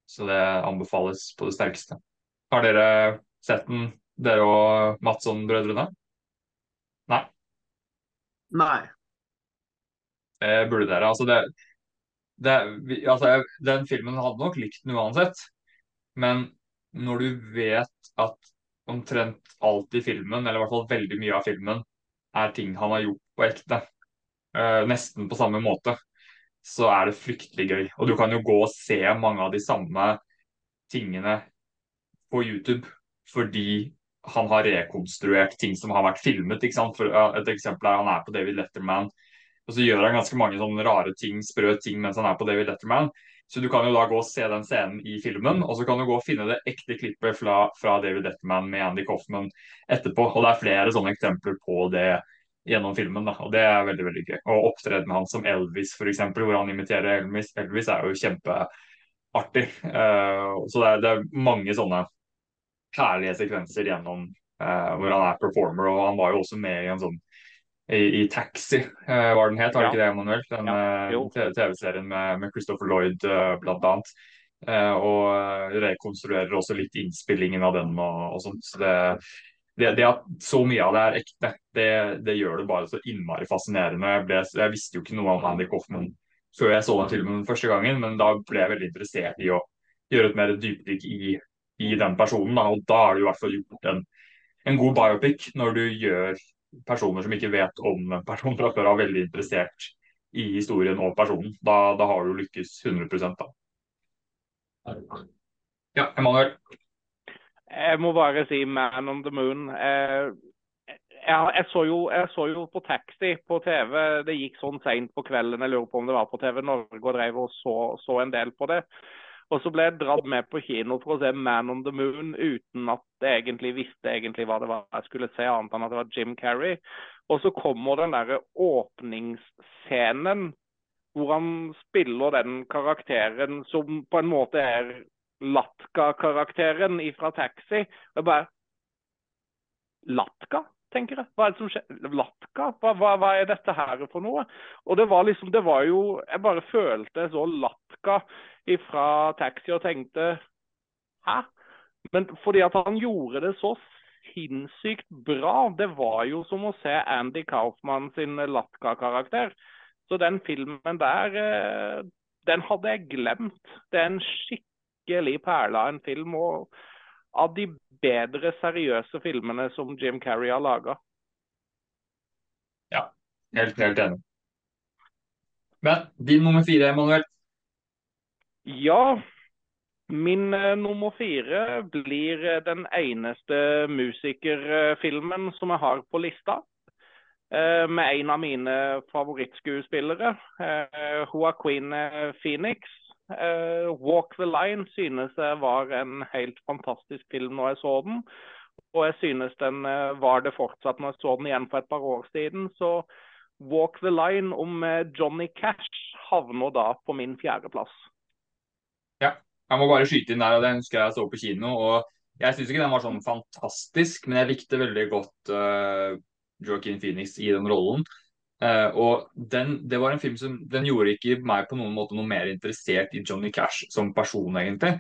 S1: Så det anbefales på det sterkeste. Har dere sett den, dere og Madsson-brødrene? Nei,
S5: Nei.
S1: det burde dere. Altså, det, det, vi- altså, jeg- den filmen hadde nok likt den uansett. Men når du vet at omtrent alt i filmen, eller i hvert fall veldig mye av filmen, er ting han har gjort på ekte. Uh, nesten på samme måte. Så er det fryktelig gøy. Og du kan jo gå og se mange av de samme tingene på YouTube fordi han har rekonstruert ting som har vært filmet. ikke sant? For, et eksempel er han er på David Letterman, og så gjør han ganske mange sånne rare ting, sprø ting mens han er på David Letterman. Så du kan jo da gå og se den scenen i filmen, og så kan du gå og finne det ekte klippet fra, fra David Letterman med Andy Coffman etterpå. Og det er flere sånne eksempler på det gjennom filmen, da. og det er veldig veldig gøy. Og opptredenen hans som Elvis, f.eks., hvor han imiterer Elvis, Elvis er jo kjempeartig. Uh, så det er, det er, mange sånne herlige sekvenser gjennom uh, hvor han er performer, og han var jo også med i en sånn i, i Taxi, uh, var den het, var det ja. ikke det, Emanuel? Den ja, uh, TV-serien med, med, Christopher Lloyd, uh, blant annet. og rekonstruerer også litt innspillingen av den og, og sånt. Så det, det, det, at så mye av det er ekte, det, det gjør det bare så innmari fascinerende. Jeg, ble, jeg, visste jo ikke noe om Andy Coffman før jeg så den filmen første gangen, men da ble jeg veldig interessert i å gjøre et mer dypdykk i, i, den personen. Da. Og da har du i hvert fall gjort en, en god biopic når du gjør personer som ikke vet om en person fra før er veldig interessert i historien og personen. Da, da har du lykkes 100 da. Ja, Emanuel?
S3: Jeg må bare si 'Man on the Moon'. Jeg, jeg, jeg, så jo, jeg, så jo, på Taxi på TV. Det gikk sånn seint på kvelden. Jeg lurer på om det var på TV Norge og drev og så, så en del på det. Og så ble jeg dratt med på kino for å se 'Man on the Moon' uten at jeg egentlig visste egentlig hva det var jeg skulle se, annet enn at det var Jim Carrey. Og så kommer den derre åpningsscenen hvor han spiller den karakteren som på en måte er Latka-karakteren fra Taxi. Og jeg bare Latka? Tenker jeg. Hva er det som skjer? Latka? Hva, hva, hva, er dette her for noe? Og det var liksom, det var jo Jeg bare følte så Latka fra taxi og tenkte Hæ? Men fordi at han gjorde det så sinnssykt bra. Det var jo som å se Andy Kaufmann sin Latka-karakter. Så den filmen der, eh, den hadde jeg glemt. Det er en skikkelig perle av en film. Og av de bedre seriøse filmene som Jim Carrey har laga.
S1: Ja, helt, helt enig. Men din nummer fire, Emanuel?
S3: Ja, min uh, nummer fire blir uh, den eneste musikerfilmen som jeg har på lista. Uh, med en av mine favorittskuespillere, Joaquin Phoenix. 'Walk the Line' synes jeg var en helt fantastisk film når jeg så den. Og jeg synes den var det fortsatt når jeg så den igjen for et par år siden. Så 'Walk the Line' om Johnny Cash havner da på min fjerdeplass.
S1: Ja, jeg må bare skyte inn der, og den husker jeg så på kino. og Jeg syns ikke den var sånn fantastisk, men jeg likte veldig godt uh, Joaquin Phoenix i den rollen. Uh, og den, det var en film som den gjorde ikke meg på noen måte noe mer interessert i Johnny Cash som person, egentlig.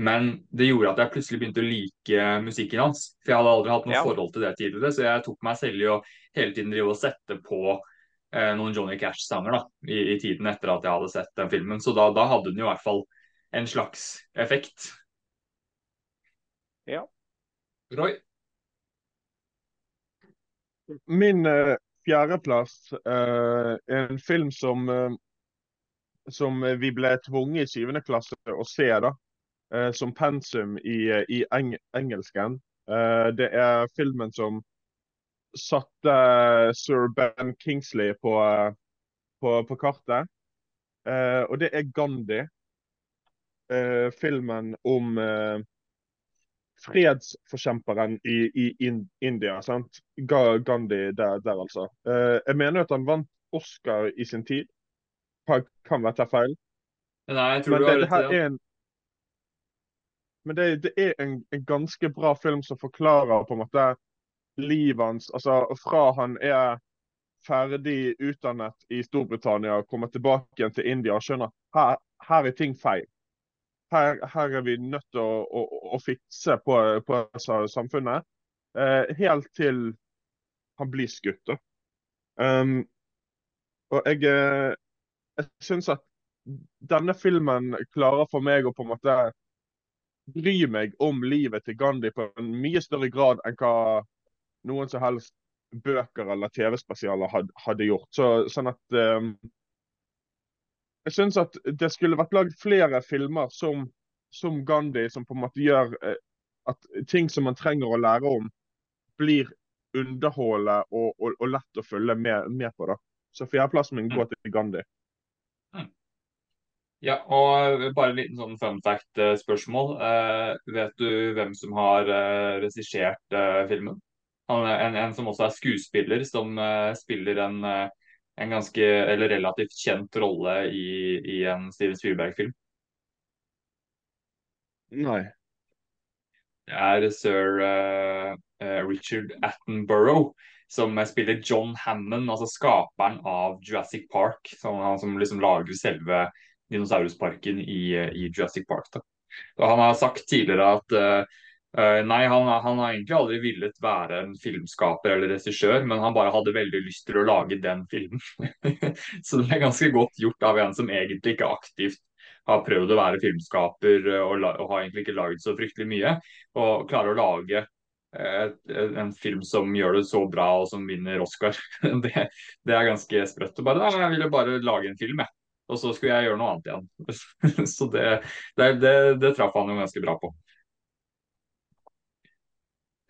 S1: Men det gjorde at jeg plutselig begynte å like musikken hans. For jeg hadde aldri hatt noe ja. forhold til det tidligere, så jeg tok meg selv i å hele tiden drive og sette på uh, noen Johnny Cash-sanger da, i, i, tiden etter at jeg hadde sett den filmen. Så da, da hadde den jo i hvert fall en slags effekt.
S3: Ja.
S1: Roy?
S4: Min uh, fjerdeplass er en film som uh, som vi ble tvunget i syvende klasse å se da, uh, som pensum i, i eng engelsken. det er filmen som satte sir Ben Kingsley på, på, på kartet. og det er Gandhi eh, filmen om eh, fredsforkjemperen i, i in India. sant? Gandhi der, der altså. Eh, jeg mener at han vant Oscar i sin tid. Kan, kan være feil.
S1: Nei, jeg tror Men det, du har rett.
S4: Ja. En, men det, det er en, en, ganske bra film som forklarer på en måte livet hans. Altså fra han er ferdig utdannet i Storbritannia og kommer tilbake igjen til India og skjønner her, her er ting feil her, her, er vi nødt til å, å, å fikse på, på samfunnet. Eh, helt til han blir skutt. Um, og jeg, eh, jeg syns at denne filmen klarer for meg å på en måte bry meg om livet til Gandhi på en mye større grad enn hva noen som helst bøker eller TV-spesialer hadde, hadde gjort. Så, sånn at um, Jeg syns at det skulle vært lagd flere filmer som, som Gandhi, som på en måte gjør uh, at ting som man trenger å lære om, blir underholdende og, og, og, lett å følge med, med på. da. Så fjerdeplassen min går til Gandhi.
S1: Ja, og bare en liten sånn fun fact-spørsmål. Uh, vet du hvem som har uh, regissert uh, filmen? Han en, en, som også er skuespiller, som spiller en, en, ganske, eller relativt kjent rolle i, i en Steven Spielberg-film.
S4: Nei.
S1: Det er sir Richard Attenborough som spiller John Hammond, altså skaperen av Jurassic Park. Som, han som liksom lager selve dinosaurusparken i, i Jurassic Park. Han har sagt tidligere at uh, nei, han, han, har egentlig aldri villet være en filmskaper eller regissør, men han bare hadde veldig lyst til å lage den filmen. så det er ganske godt gjort av en som egentlig ikke aktivt har prøvd å være filmskaper og, og har egentlig ikke laget så fryktelig mye, og klarer å lage et, en film som gjør det så bra og som vinner Oscar. det, det er ganske sprøtt. Bare, jeg ville bare lage en film, jeg. Og så skulle jeg gjøre noe annet igjen. så det, det, det traff han jo ganske bra på.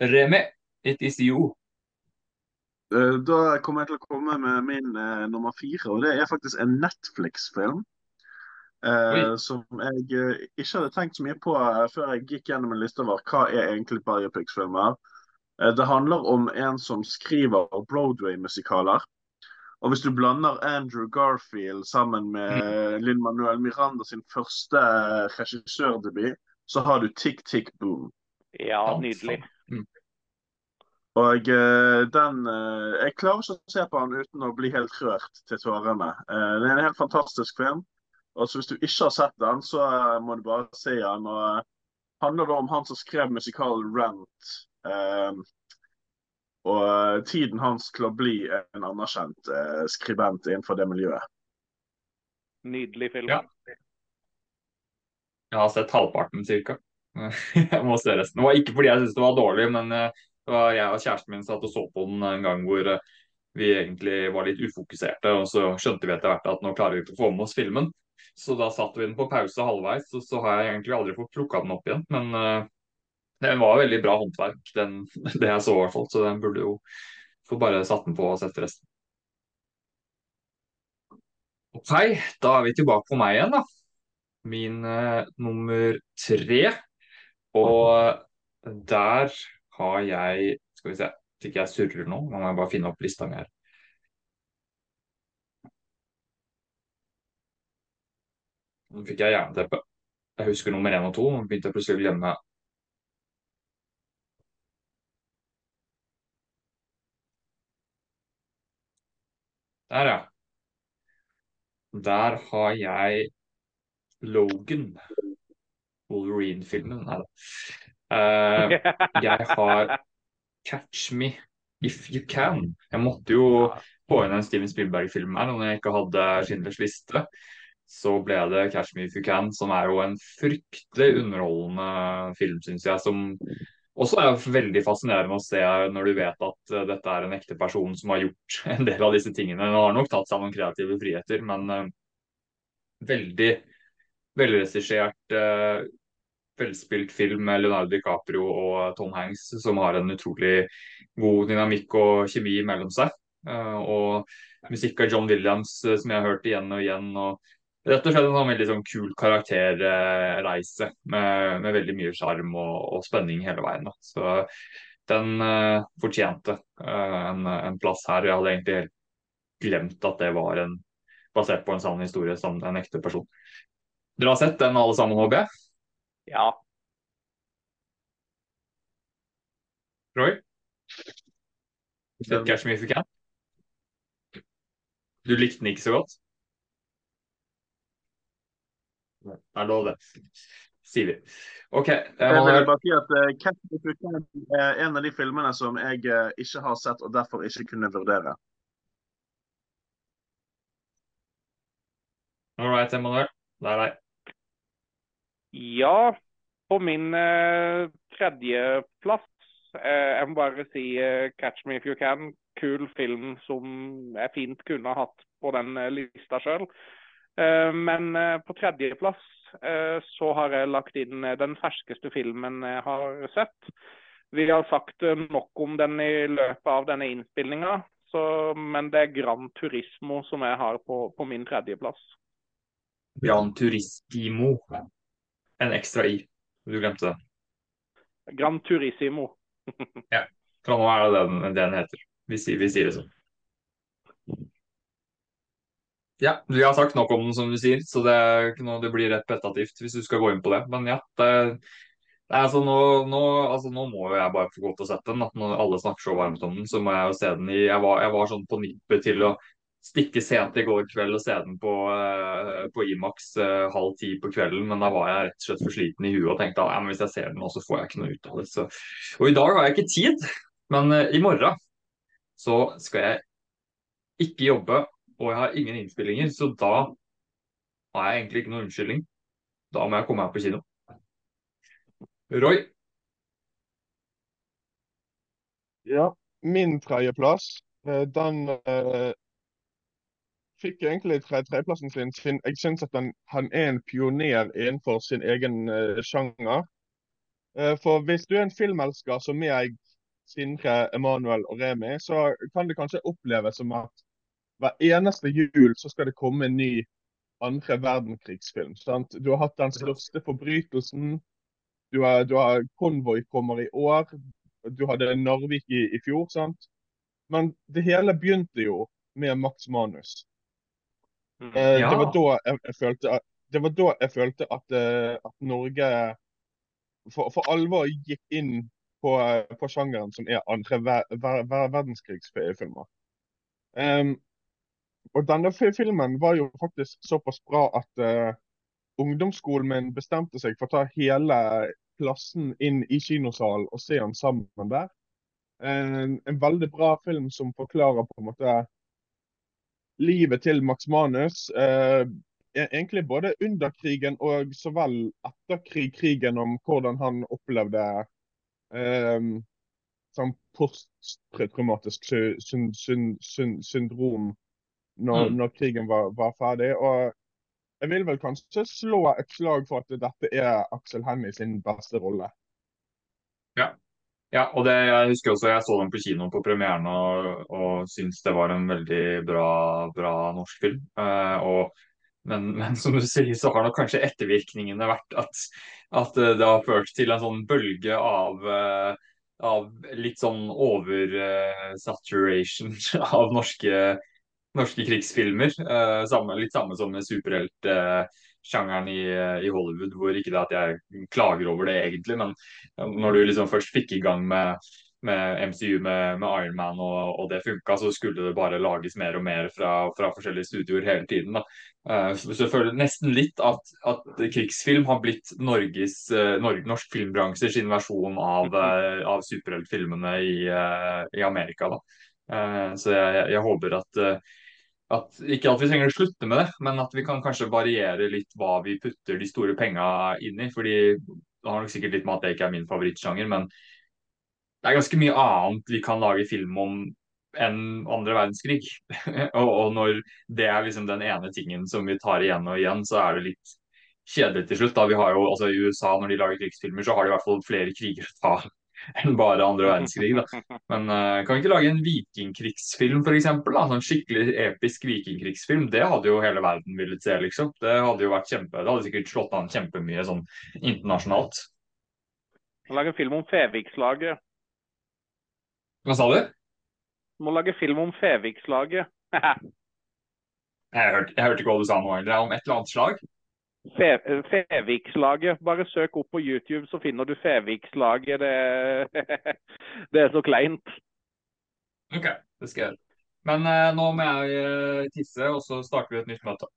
S1: Remi, it is you.
S5: Eh, da kommer jeg til å komme med min eh, nummer fire, og det er faktisk en Netflix-film. Eh, som jeg eh, ikke hadde tenkt så mye på før jeg gikk gjennom en liste over hva er egentlig biopics-filmer. Eh, det handler om en som skriver Broadway-musikaler. Og hvis du blander Andrew Garfield sammen med mm. Linn Manuel Miranda sin første regissørdebut, så har du Tick Tick Boom.
S3: Ja, nydelig.
S5: Og uh, den uh, Jeg klarer ikke å se på den uten å bli helt rørt til tårene. Uh, det er en helt fantastisk film. Og så Hvis du ikke har sett den, så må du bare se den. og handler det om han som skrev musikalen Rent. Og eh, tiden hans til å bli en anerkjent eh, skribent innenfor det miljøet.
S3: Nydelig film.
S1: Ja. Jeg har sett halvparten cirka. jeg må se resten. Det var ikke fordi jeg syntes det var dårlig, men eh, var jeg og kjæresten min satt og så på den en gang hvor eh, vi egentlig var litt ufokuserte. Og så skjønte vi etter hvert at nå klarer vi ikke å få med oss filmen. Så da satte vi den på pause halvveis, og så har jeg egentlig aldri fått plukka den opp igjen. Men uh, den var veldig bra håndverk, den, det jeg så i hvert fall. Så den burde jo få bare satt den på og sett resten. Ok, da er vi tilbake på meg igjen, da. Min uh, nummer tre. Og der har jeg Skal vi se, hvis ikke jeg surrer nå, nå må jeg bare finne opp lista mi her. Nå fikk jeg jernteppe. Jeg husker nummer én og to. Nå begynte jeg plutselig å glemme Der, ja. Der har jeg Logan. Wolverine-filmen. Nei da. Uh, jeg har Catch Me If You Can. Jeg måtte jo få inn en Steven Spielberg-film her når jeg ikke hadde Schindlers liste. Så ble det Catch Me If You Can, som er jo en fryktelig underholdende film, syns jeg. Som også er veldig fascinerende å se når du vet at uh, dette er en ekte person som har gjort en del av disse tingene. Han har nok tatt seg noen kreative friheter, men uh, veldig velregissert, uh, velspilt film med Leonardo DiCaprio og Tom Hanks, som har en utrolig god dynamikk og kjemi mellom seg. og musikk av John Williams, som jeg har hørt igjen og igjen. og Rett og slett en veldig sånn kul karakterreise med, med veldig mye sjarm og, og, spenning hele veien. Så den uh, fortjente uh, en, en, plass her. Jeg hadde egentlig helt glemt at det var en, basert på en sann historie som en ekte person. Dere har sett den alle sammen, håper jeg?
S3: Ja.
S1: Roy? Catch me if you can? Du likte den ikke så godt? Nei, er lov, det. Sier vi. OK.
S5: Jeg vil bare si at uh, er en av de filmene som jeg uh, ikke har sett, og derfor ikke kunne vurdere.
S1: All right, Emanuel. Det er deg.
S3: Ja. På min eh, tredjeplass eh, Jeg må bare si eh, 'Catch Me If You Can'. Kul film som jeg fint kunne ha hatt på den lista sjøl. men på tredjeplass så har jeg lagt inn den ferskeste filmen jeg har sett. Vi har sagt nok om den i løpet av denne innspillinga, men det er Gran Turismo som jeg har på, på min tredjeplass.
S1: Gran Turismo. En ekstra i. Du glemte det.
S3: Gran Turisimo.
S1: ja. Nå er det den, det den heter. Vi sier, vi sier det sånn. Ja, vi har sagt nok om den, som du sier, så det, det blir repetativt hvis du skal gå inn på det. Men ja, det, det er altså nå, nå, altså nå må jeg bare få gå til å sette den. Når alle snakker så varmt om den, så må jeg jo se den i Jeg var, jeg var sånn på nippet til å stikke sent i går kveld og se den på, uh, på Imax uh, halv ti på kvelden, men da var jeg rett og slett for sliten i huet og tenkte at hvis jeg ser den nå, så får jeg ikke noe ut av det. Så. Og i dag har jeg ikke tid, men uh, i morgen så skal jeg ikke jobbe, og jeg har ingen innspillinger, så da har jeg egentlig ikke noen unnskyldning. Da må jeg komme meg på kino. Roy?
S4: Ja, min tredjeplass, den fikk egentlig tredjeplassen sin jeg syns at han, han, er en pioner innenfor sin egen uh, sjanger. Uh, for hvis du er en filmelsker som jeg, Sindre, Emanuel og Remi, så kan det kanskje oppleves som at hver eneste jul så skal det komme en ny andre verdenskrigsfilm. Sant? Du har hatt den største forbrytelsen. Du har, du har Konvoi kommer i år. Du hadde Narvik i, i fjor. sant? Men det hele begynte jo med Max Manus. Mm. Eh, ja. Det var da jeg, jeg, følte at, det var da jeg følte at, uh, at Norge for, for, alvor gikk inn på, på sjangeren som er andre ver, ver, ver, verdenskrigsfilmer. Um, og denne filmen var jo faktisk såpass bra at uh, ungdomsskolen min bestemte seg for å ta hele klassen inn i kinosalen og se den sammen der. En, en veldig bra film som forklarer på en måte livet til Max Manus. Eh, egentlig både under krigen og så vel etter krig, krigen, om hvordan han opplevde eh, sånn posttraumatisk sy sy syndrom når, mm. når, krigen var, var, ferdig. Og jeg vil vel kanskje slå et slag for at dette er Aksel Hennie sin beste rolle.
S1: Ja, ja, og det, jeg husker også jeg så den på kino på premieren og, og syntes det var en veldig bra, bra norsk film. Uh, og, men, men, som du sier, så har nok kanskje ettervirkningene vært at, at det har ført til en sånn bølge av, uh, av litt sånn oversaturation uh, av norske, norske krigsfilmer. Samme, litt samme som med superhelt sjangeren i, i, Hollywood, hvor ikke det at jeg klager over det egentlig, men når du liksom først fikk i gang med, med MCU med, med Iron Man og, og det funka, så skulle det bare lages mer og mer fra, fra forskjellige studioer hele tiden. Da. Uh, så jeg føler nesten litt at, at krigsfilm har blitt Norges, uh, Norge, norsk filmbransje sin versjon av, uh, av superheltfilmene i, i, Amerika. Da. så jeg, jeg, håper at at, ikke at vi trenger å slutte med det, men at vi kan kanskje variere litt hva vi putter de store penga inn i. fordi det har nok sikkert litt med at det ikke er min favorittsjanger, men det er ganske mye annet vi kan lage film om enn andre verdenskrig. og, og, når det er liksom den ene tingen som vi tar igjen og igjen, så er det litt kjedelig til slutt. Da vi har jo, altså I USA, når de lager krigsfilmer, så har de i hvert fall flere kriger å ta enn bare andre verdenskrig. Da. Men uh, kan vi ikke lage en vikingkrigsfilm f.eks.? Sånn skikkelig episk vikingkrigsfilm. Det hadde jo hele verden villet se, liksom. Det hadde jo vært kjempe, det hadde sikkert slått an kjempemye sånn internasjonalt.
S3: Må lage film om Fevikslaget.
S1: Hva sa du?
S3: Må lage film om Fevikslaget.
S1: jeg, hørte, jeg hørte ikke hva du sa nå, egentlig. Om et eller annet slag?
S3: Fevikslaget. Bare søk opp på YouTube, så finner du Fevikslaget. Det, det er så kleint.
S1: OK, det skal jeg gjøre. Men eh, nå må jeg uh, tisse, og så starter vi et nytt møte.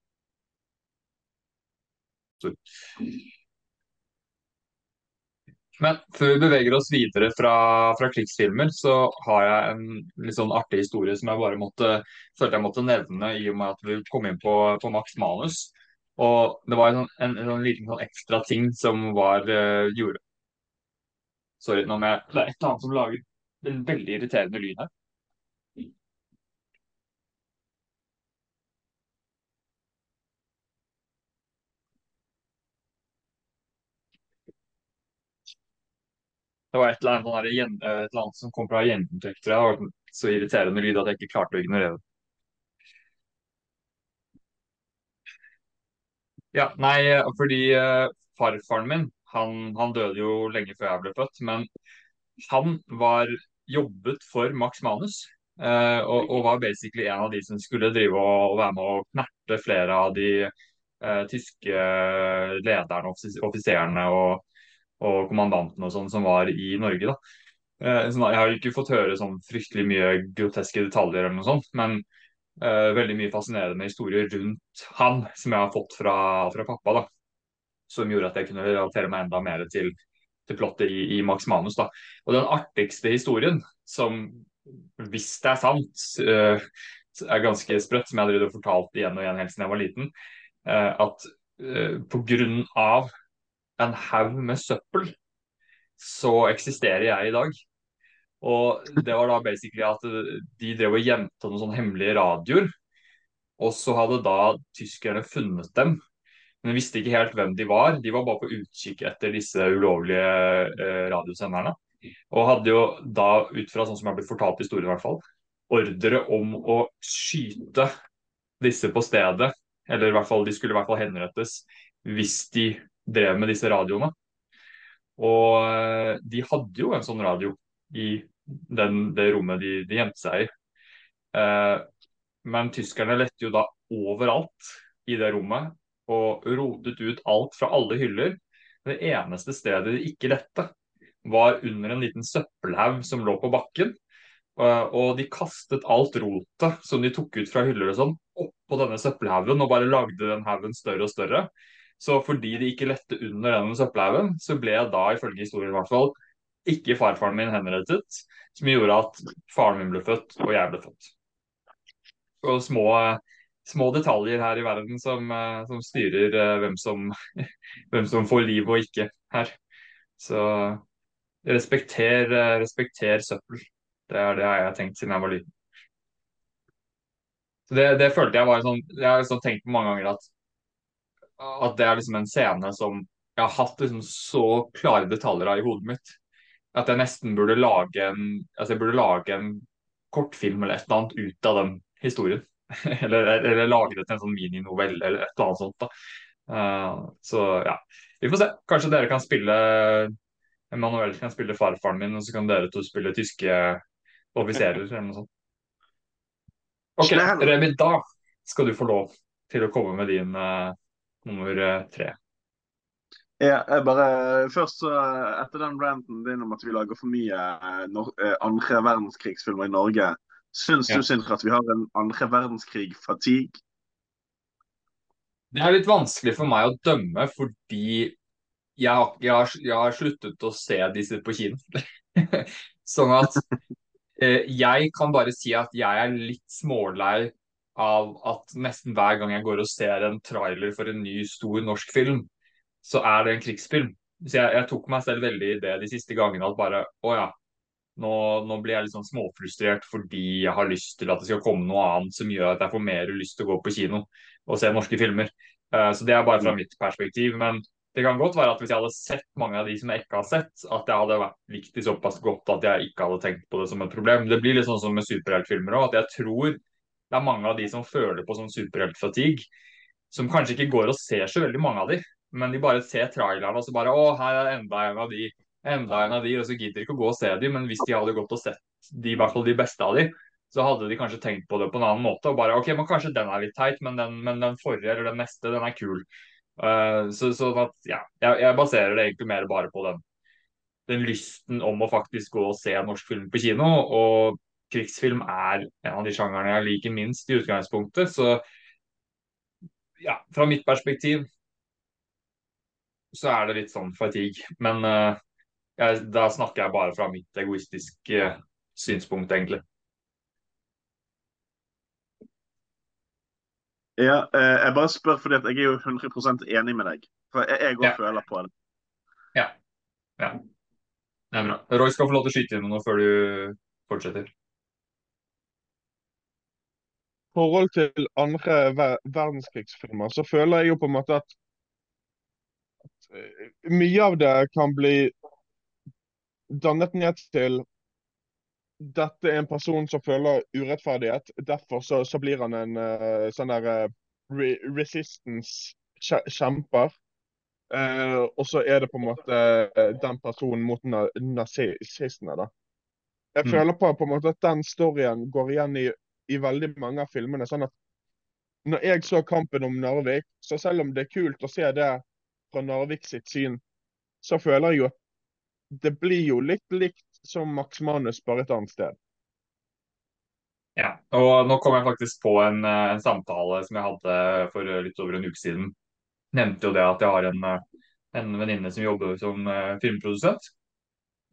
S1: Men før vi beveger oss videre fra, fra, krigsfilmer, så har jeg en litt sånn artig historie som jeg bare måtte, følte jeg måtte nevne i og med at vi kom inn på, på Max Manus. Og det var en, sånn, en, en, sånn liten sånn ekstra ting som var uh, gjorde Sorry, nå må jeg Det er et eller annet som lager en veldig irriterende lyd her. Det var et eller annet, et eller annet som kom fra gjennomtrekk, Det var så irriterende lyd at jeg ikke klarte å ignorere det. Ja, nei, fordi uh, farfaren min han, han, døde jo lenge før jeg ble født. Men han var jobbet for Max Manus. Uh, og, og, var basically en av de som skulle drive og, og være med å knerte flere av de uh, tyske lederne, offiserene og, og kommandantene og sånn som var i Norge. da. Sånn, jeg har ikke fått høre sånn fryktelig mye groteske detaljer, eller noe sånt, men veldig mye fascinerende historier rundt han som jeg har fått fra, fra, pappa. da, Som gjorde at jeg kunne relatere meg enda mer til, til plottet i, i, Max Manus. da. Og den artigste historien, som hvis det er sant, uh, er ganske sprøtt, som jeg har fortalt igjen og igjen helt siden jeg var liten, uh, at uh, pga. en haug med søppel så eksisterer jeg i dag. Og det var da basically at de drev og gjemte noen sånne hemmelige radioer. Og så hadde da tyskerne funnet dem. Men de visste ikke helt hvem de var. De var bare på utkikk etter disse ulovlige eh, radiosenderne. Og hadde jo da, ut fra sånn som jeg blitt fortalt i historien i hvert fall, ordre om å skyte disse på stedet. Eller i hvert fall, de skulle i hvert fall henrettes hvis de drev med disse radioene. Og eh, de hadde jo en sånn radio i den, det rommet de, de gjemte seg i. Eh, men tyskerne lette jo da overalt i det rommet og rotet ut alt fra alle hyller. Det eneste stedet de ikke lette, var under en liten søppelhaug som lå på bakken. Uh, og de kastet alt rotet som de tok ut fra hyller og sånn, oppå denne søppelhaugen og bare lagde den haugen større og større. Så fordi de ikke lette under denne søppelhaugen, så ble da, ifølge historien i hvert fall, ikke farfaren min henrettet, som gjorde at faren min ble født og jeg ble født. Og små, små detaljer her i verden som, eh, som styrer eh, hvem som, hvem som, får liv og ikke her. Så respekter, eh, respekter søppel. Det er det jeg har tenkt siden jeg var liten. Så det, det følte jeg var sånn Jeg har liksom tenkt på mange ganger at, at det er liksom en scene som jeg har hatt liksom så klare detaljer av i hodet mitt at jeg nesten burde lage en, altså jeg burde lage en kortfilm eller et eller annet ut av den historien. eller, eller lage det til en sånn mininovelle eller et eller annet sånt. da. Uh, så ja, vi får se. Kanskje dere kan spille Emanuel kan spille farfaren min, og så kan dere to spille tyske offiserer eller noe sånt. Ok, Remi, da skal du få lov til å komme med din uh, nummer uh, tre.
S5: Ja, jeg bare, først så, Etter den ranten din om at vi lager for mye eh, andre verdenskrigsfilmer i Norge, syns ja. du Sindre, at vi har en andre verdenskrig-fatigue?
S1: Det er litt vanskelig for meg å dømme, fordi jeg jeg har, jeg har sluttet å se disse på kino. sånn at eh, jeg kan bare si at jeg er litt smålei av at nesten hver gang jeg går og ser en trailer for en ny, stor norsk film, så er det en krigsfilm. Så jeg, jeg, tok meg selv veldig i det de siste gangene at bare Å ja, nå, nå, blir jeg litt sånn småfrustrert fordi jeg har lyst til at det skal komme noe annet som gjør at jeg får mer lyst til å gå på kino og se norske filmer. Uh, så det er bare fra mitt perspektiv. Men det kan godt være at hvis jeg hadde sett mange av de som jeg ikke har sett, at jeg hadde vært likt de såpass godt at jeg ikke hadde tenkt på det som et problem. Det blir litt sånn som med superheltfilmer òg, at jeg tror det er mange av de som føler på sånn superheltfatigue, som kanskje ikke går og ser så veldig mange av de, men de bare ser traileren og så bare Å, her er enda en av de. Enda en av de, og så gidder de ikke å gå og se de, men hvis de hadde gått og sett de, i hvert fall de beste av de, så hadde de kanskje tenkt på det på en annen måte. og bare, ok, men Kanskje den er litt teit, men den, men den forrige eller den neste, den er kul. Uh, så, så at, ja, jeg, jeg, baserer det egentlig mer bare på den, den lysten om å faktisk gå og se norsk film på kino. Og krigsfilm er en av de sjangerne jeg liker minst i utgangspunktet. Så ja, fra mitt perspektiv så er det litt sånn fatigue. Men uh, jeg, da snakker jeg bare fra mitt egoistiske uh, synspunkt, egentlig.
S5: Ja, eh, jeg bare spør fordi at jeg er jo 100 enig med deg. For jeg òg
S1: Ja.
S5: føler på det.
S1: Ja. ja. Det er bra. Roy skal få lov til å skyte inn noe før du fortsetter.
S4: forhold til andre ver verdenskrigsfilmer, så føler jeg jo på en måte at, eh, mye av det kan bli dannet ned til dette er en person som føler urettferdighet. Derfor så, så blir han en uh, sånn der uh, re resistance-kjemper. Uh, og så er det på en måte eh, den personen mot na nazistene, da. Jeg
S1: Mm.
S4: føler på, på en måte at den storyen går igjen i, i veldig mange av filmene. sånn at når jeg så kampen om Narvik, så selv om det er kult å se det fra Narvik sitt syn, så føler jeg jo at det blir jo litt likt som Max Manus, bare et annet sted.
S1: Ja, og nå kom jeg faktisk på en, eh, en samtale som jeg hadde for eh, litt over en uke siden. Nevnte jo det at jeg har en, eh, en venninne som jobber som filmprodusent.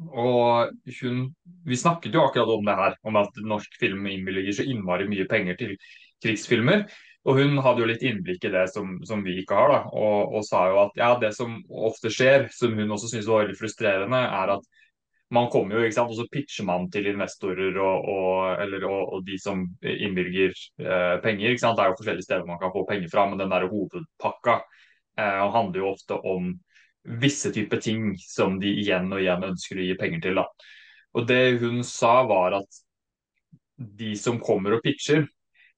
S1: Og hun, vi snakket jo akkurat om det her, om at norsk film innvilger så innmari mye penger til krigsfilmer. Og hun hadde jo litt innblikk i det som, som vi ikke har, da, og, og sa jo at ja, det som ofte skjer, som hun også syntes var veldig frustrerende, er at man kommer jo, ikke sant, og så pitcher man til investorer og, og, eller, og de som innvilger eh, penger. ikke sant, Det er jo forskjellige steder man kan få penger fra, men den der hovedpakka eh, handler jo ofte om visse typer ting som de igjen og igjen ønsker å gi penger til. da. Og det hun sa var at de som kommer og pitcher,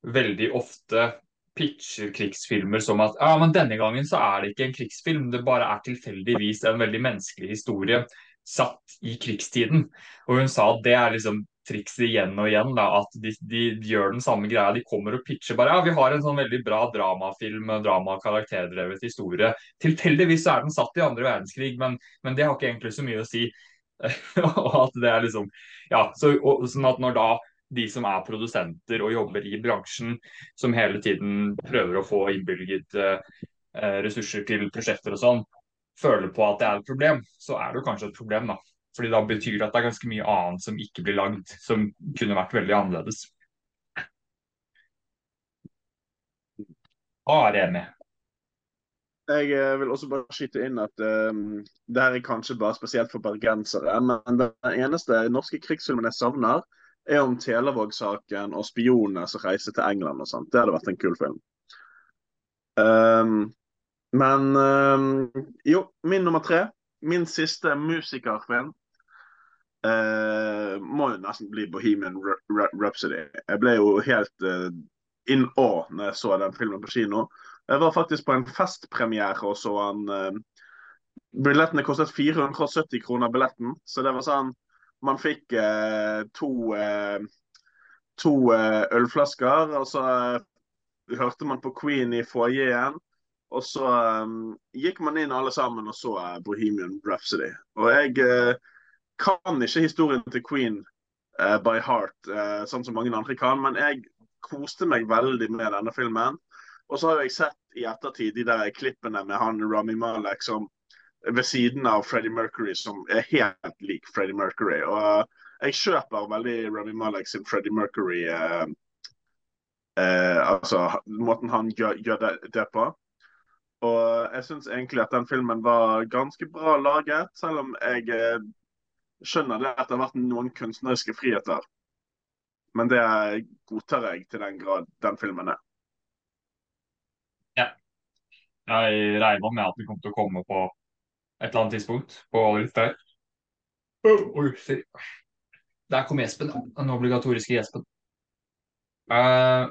S1: veldig ofte pitcher krigsfilmer som at ja, men denne gangen så er det ikke en krigsfilm, det bare er tilfeldigvis en veldig menneskelig historie satt i krigstiden. Og hun sa at det er liksom trikset igjen og igjen, da, at de, de, gjør den samme greia. De kommer og pitcher bare ja, vi har en sånn veldig bra dramafilm, drama- og karakterdrevet historie. Tilfeldigvis så er den satt i andre verdenskrig, men, men det har ikke egentlig så mye å si. og at det er liksom ja, så, og, sånn at når da de som er produsenter og jobber i bransjen, som hele tiden prøver å få innbygget eh, ressurser til prosjekter og sånn, føler på at det er et problem, så er det jo kanskje et problem, da. Fordi da betyr det at det er ganske mye annet som ikke blir lagd, som kunne vært veldig annerledes. Hva er det med?
S5: Jeg eh, vil også bare skyte inn at um, det her er kanskje bare spesielt for bergensere, men den eneste norske krigsfilmen jeg savner, er om Televåg-saken og spionene som reiser til England og sånt. Det hadde vært en kul film. Um, men um, jo, min nummer tre, min siste musikerfilm, uh, må jo nesten bli Bohemian Rhapsody. Jeg ble jo helt uh, in awe når jeg så den filmen på kino. Jeg var faktisk på en festpremiere og så han uh, Billettene kostet 470 kroner billetten, så det var sånn Man fikk eh, to, eh, to ølflasker, og så hørte man på Queen i foajeen. Og så um, gikk man inn alle sammen og så Bohemian Rhapsody. Og jeg kan ikke historien til Queen by heart, sånn som mange andre kan, men jeg koste meg veldig med denne filmen. Og så har jeg sett i ettertid de der klippene med han Rami Malek som ved siden av Freddie Mercury, som er helt lik Freddie Mercury. Og jeg kjøper veldig Rami Malek sin Freddie Mercury eh, eh, Altså måten han gjør, gjør det, det, på. Og jeg syns egentlig at den filmen var ganske bra laget, selv om jeg eh, skjønner det at det har vært noen kunstneriske friheter. Men det godtar jeg til den grad den filmen er. Ja.
S1: Jeg regna med at den kom til å komme på et eller annet tidspunkt på litt der. Der kom gjespen. Den obligatoriske gjespen. Uh,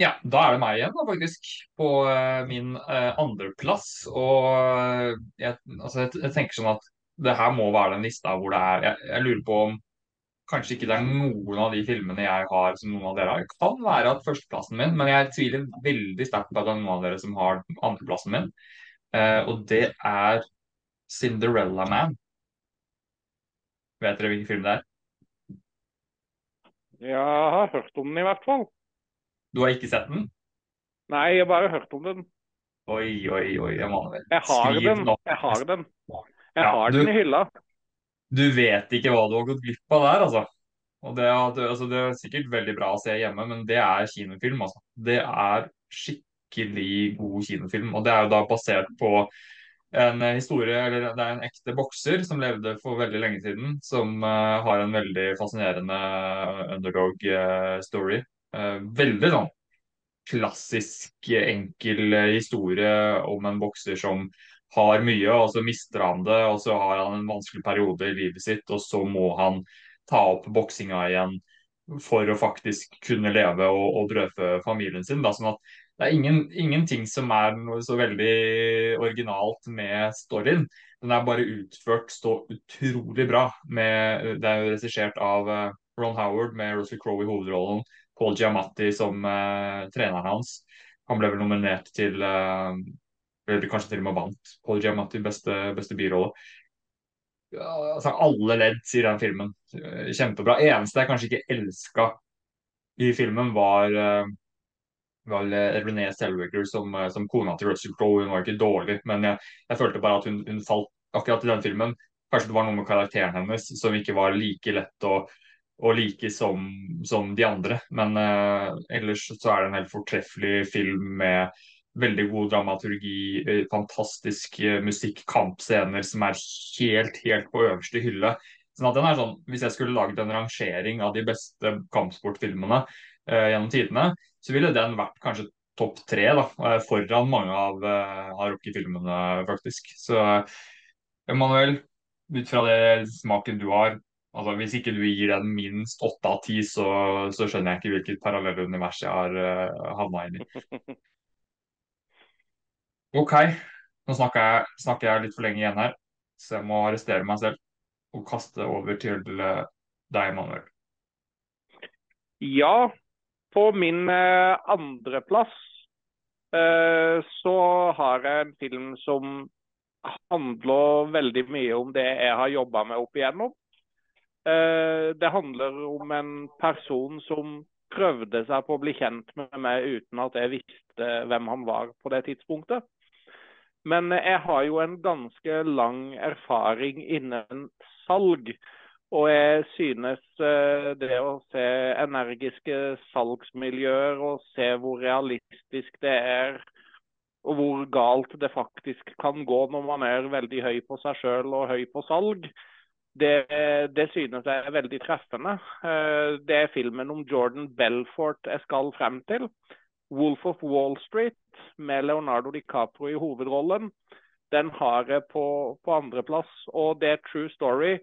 S1: ja, da er det meg igjen, da, faktisk. På uh, min uh, andreplass. Og jeg, altså, jeg, jeg, tenker sånn at det her må være den lista hvor det er Jeg, jeg lurer på om kanskje ikke det er noen av de filmene jeg har som noen av dere har. Det kan være at førsteplassen min, men jeg tviler veldig sterkt på at det er noen av dere som har andreplassen min. Uh, og det er Cinderella Man. Vet dere hvilken film det er?
S3: Jeg har hørt om den i hvert fall.
S1: Du har ikke sett den?
S3: Nei, jeg har bare hørt om den.
S1: Oi, oi, oi. Emanuel.
S3: Jeg har
S1: Skriv
S3: den.
S1: nå.
S3: Jeg har den. Jeg
S1: Ja,
S3: har
S1: du-
S3: den i hylla.
S1: Du vet ikke hva du har gått glipp av der, altså. Og det, altså, det er sikkert veldig bra å se hjemme, men det er kinofilm, altså. Det er skikkelig god kinofilm. Og det er jo da basert på en historie, eller det er en ekte bokser som levde for veldig lenge siden, som uh, har en veldig fascinerende underdog-story. Uh, veldig sånn klassisk, enkel historie om en bokser som har mye, og så mister han det, og så har han en vanskelig periode i livet sitt, og så må han ta opp boksinga igjen for å faktisk kunne leve og, og brødfø familien sin. Da, sånn at det er ingen, ingenting som er så veldig originalt med storyen. Den er bare utført så utrolig bra. Med, det er jo regissert av uh, Ron Howard med Russell Crowe i hovedrollen. Paul Giamatti som uh, treneren hans. Han ble vel nominert til uh, Eller kanskje til og med vant. Paul Giamatti beste, beste birolle altså, alle ledd i den filmen. Kjempebra. Eneste jeg kanskje ikke elska i filmen, var, eh, var René Selweger som, eh, som, kona til Russell Crowe. Hun var ikke dårlig, men jeg, jeg følte bare at hun, hun, falt akkurat i den filmen. Kanskje det var noe med karakteren hennes som ikke var like lett å, å like som, som, de andre. Men eh, ellers så er det en helt fortreffelig film med Veldig god dramaturgi, eh, fantastisk eh, musikk, kampscener som er helt, helt på øverste hylle. Sånn at den er sånn, Hvis jeg skulle laget en rangering av de beste kampsportfilmene eh, gjennom tidene, så ville den vært kanskje topp tre da, eh, foran mange av, av Rocky-filmene, faktisk. Så Emanuel, ut fra det smaken du har, altså hvis ikke du gir den minst åtte av ti, så, så, skjønner jeg ikke hvilket parallelle univers jeg har uh, havna inn i. OK, nå snakker jeg, snakker jeg, litt for lenge igjen her, så jeg må arrestere meg selv og kaste over til eh, deg, Emanuel.
S3: Ja, på min eh, andreplass eh, så har jeg en film som handler veldig mye om det jeg har jobba med opp igjennom. Eh, det handler om en person som prøvde seg på å bli kjent med meg uten at jeg visste hvem han var på det tidspunktet. Men jeg har jo en ganske lang erfaring innen salg. Og jeg synes eh, det å se energiske salgsmiljøer og se hvor realistisk det er, og hvor galt det faktisk kan gå når man er veldig høy på seg sjøl og høy på salg, det, det, synes jeg er veldig treffende. Eh, det er filmen om Jordan Belfort jeg skal frem til. 'Wolf of Wall Street' med Leonardo DiCaprio i hovedrollen, den har jeg på, på andreplass. Og det er true story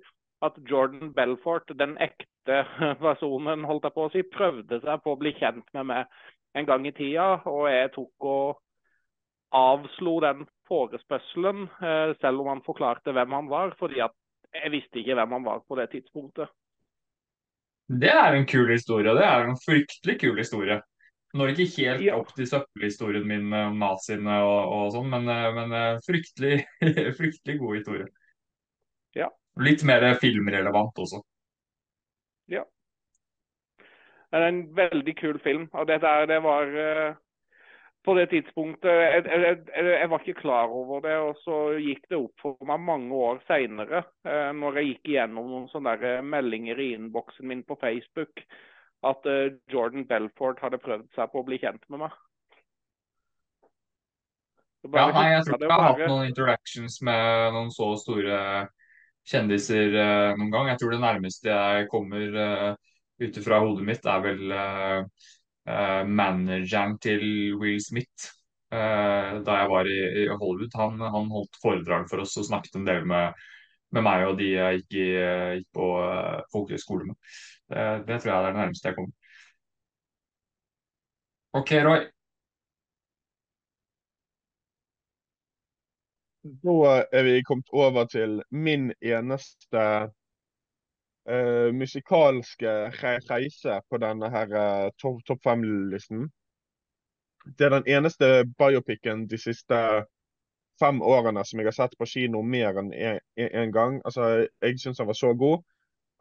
S3: at Jordan Belfort, den ekte personen, holdt jeg på å si, prøvde seg på å bli kjent med meg en gang i tida. Og jeg tok og avslo den forespørselen, eh, selv om han forklarte hvem han var. fordi at jeg visste ikke hvem han var på det tidspunktet.
S1: Det er en kul historie. Det er en fryktelig kul historie. Når ikke helt ja. opp til søppelhistorien min om naziene og, og sånn, men, eh, men, eh, fryktelig, fryktelig god historie. Litt mer filmrelevant også.
S3: Ja. Det er en veldig kul film. Og det der, det var uh, På det tidspunktet jeg, jeg, jeg, var ikke klar over det, og så gikk det opp for meg mange år seinere, uh, når jeg gikk igjennom noen sånne meldinger i innboksen min på Facebook at Jordan Belfort hadde prøvd seg på å bli kjent med meg.
S1: Ja, nei, jeg tror ikke jeg har hatt noen interactions med noen så store kjendiser uh, noen gang. Jeg tror det nærmeste jeg kommer uh, ut fra hodet mitt, er vel uh, uh, manageren til Will Smith. da jeg var i, Hollywood. Han, han, holdt foredrag for oss og snakket en del med, med meg og de jeg gikk, i, gikk på folkehøyskole med. Det, det, tror jeg er det nærmeste jeg kommer. OK, Roy.
S4: Da er vi kommet over til min eneste uh, musikalske reise på denne her uh, topp top fem-listen. Det er den eneste biopicen de siste fem årene som jeg har sett på kino mer enn én gang. Altså, jeg syns han var så god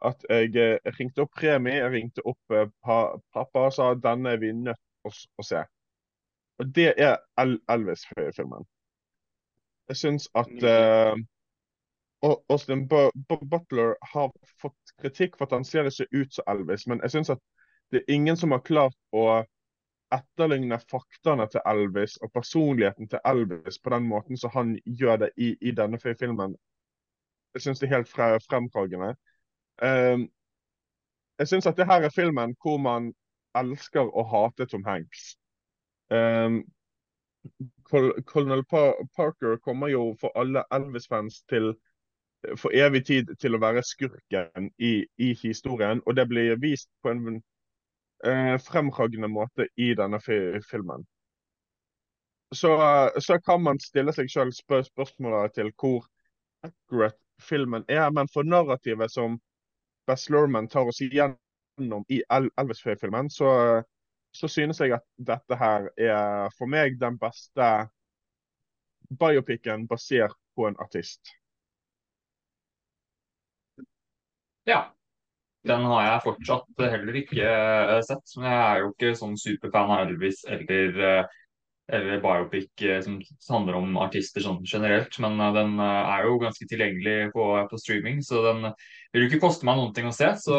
S4: at jeg eh, ringte opp Remi, jeg ringte opp uh, pa, pappa og sa denne er vi nødt til å, å, se. Og det er El Elvis-filmen. Jeg syns at uh, Austin Butler har fått kritikk for at han ser ikke ut som Elvis, men jeg syns at det er ingen som har klart å etterligne faktaene til Elvis og personligheten til Elvis på den måten som han gjør det i, i denne filmen. Jeg syns det er helt fre, fremragende. Um, jeg syns at det her er filmen hvor man elsker å hate Tom Hanks. Um, Colonel Parker kommer jo for alle Elvis-fans til for evig tid til å være skurken i, i historien. Og det blir vist på en eh, fremragende måte i denne filmen. Så, så, kan man stille seg selv spør spørsmålet til hvor accurate filmen er. Men for narrativet som Bess Lurman tar oss igjennom i Elvis-filmen, så, så synes jeg at dette her er for meg den beste biopicen basert på en artist.
S1: Ja. Den har jeg fortsatt heller ikke uh, sett. Men jeg er jo ikke sånn superfan av Elvis eller, uh, eller biopic uh, som handler om artister sånn generelt. Men den er jo ganske tilgjengelig på, på, streaming, så den vil jo ikke koste meg noen ting å se. Så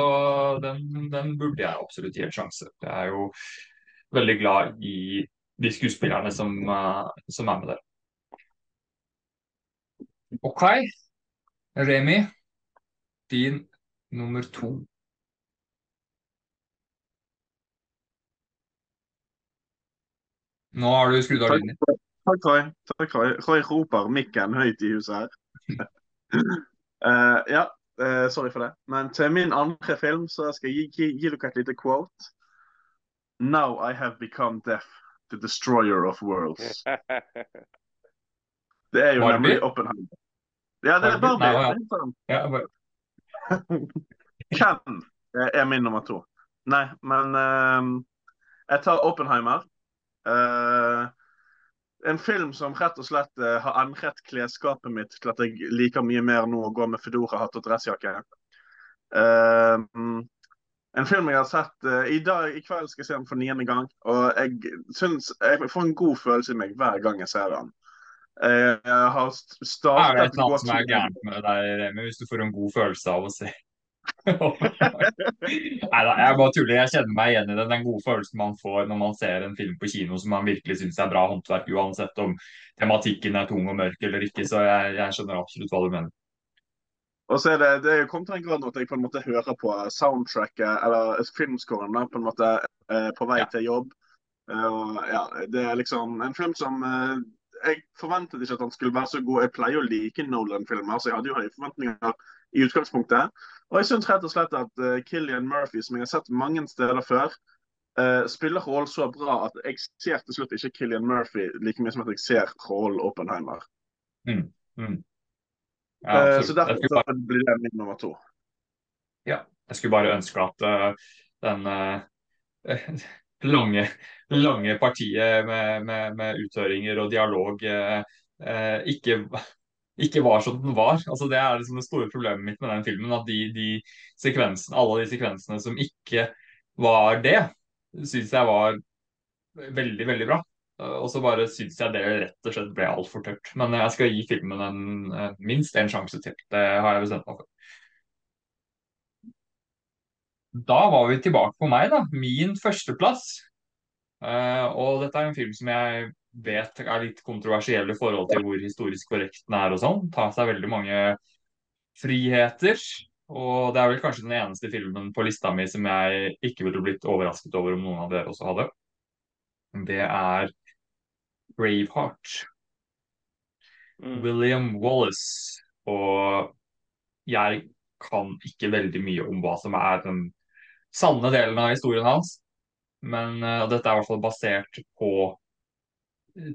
S1: den, den burde jeg absolutt gi en sjanse. Jeg er jo veldig glad i de skuespillerne som, som er med der. OK. Remi, din nummer to. Nå har du skrudd av lyden din.
S5: Takk, Roy. Takk, Roy. Roy roper mikken høyt i huset her. uh, ja, uh, sorry for det. Men til min andre film så skal jeg gi, gi, dere et lite quote. Now I have become deaf, the destroyer of worlds. Det er jo
S1: Barbie?
S5: nemlig Oppenheimer. Ja, det er
S1: Barbie?
S5: Barbie.
S1: Nei. Ja, bare,
S5: Ken er min nummer to. Nei, men eh, jeg tar Oppenheimer. Eh, en film som rett og slett uh, har endret klesskapet mitt til at jeg liker mye mer nå å gå med Fedora-hatt og dressjakke. Uh, en film jeg har sett uh, i dag i kveld skal jeg se den for niende gang. Og jeg syns jeg får en god følelse i meg hver gang jeg ser den. Jeg har startet
S1: er det et eller annet som er gærent med deg, Remi, hvis du får en god følelse av å se Nei da, jeg bare tuller. Jeg kjenner meg igjen i det. Den gode følelsen man får når man ser en film på kino som man virkelig syns er bra håndverk, uansett om tematikken er tung og mørk eller ikke. Så jeg, jeg skjønner absolutt hva du mener.
S5: Og så er det, det er kommet til en grad at jeg på en måte hører på soundtracket, eller filmscoren, da, på en måte eh, på vei
S1: Ja.
S5: til jobb. Eh, og ja, det er liksom en film som eh, Jeg forventet ikke at han skulle være så god. Jeg pleier å like Nolan-filmer, så jeg hadde jo høye forventninger i utgangspunktet. Og jeg syns rett og slett at uh, Killian Murphy, som jeg har sett mange steder før, uh, spiller Hall så bra at jeg ser til slutt ikke Killian Murphy like mye som at jeg ser Hall Oppenheimer.
S1: Mm. Mm. Ja, uh,
S5: så derfor
S1: bare
S5: blir det min nummer to.
S1: Ja, jeg skulle bare ønske at eh, den eh, lange, lange partiet med, med, med uthøringer og dialog eh, eh, ikke, ikke var som den var. Altså, det er liksom det store problemet mitt med den filmen. At de, de sekvensene, alle de sekvensene som ikke var det, syns jeg var veldig, veldig bra. Og så bare syns jeg det rett og slett ble altfor tørt. Men jeg skal gi filmen en, eh, minst en sjanse til. Det har jeg bestemt meg for. Da var vi tilbake på meg, da. Min førsteplass. Eh, og dette er en film som jeg vet er litt kontroversielle i forhold til hvor historisk korrekt den er og sånn. Tar seg veldig mange friheter. Og det er vel kanskje den eneste filmen på lista mi som jeg ikke ville blitt overrasket over om noen av dere også hadde. Det er Braveheart.
S3: Mm.
S1: William Wallace. Og jeg kan ikke veldig mye om hva som er den sanne delen av historien hans. Men uh, dette er i hvert fall basert på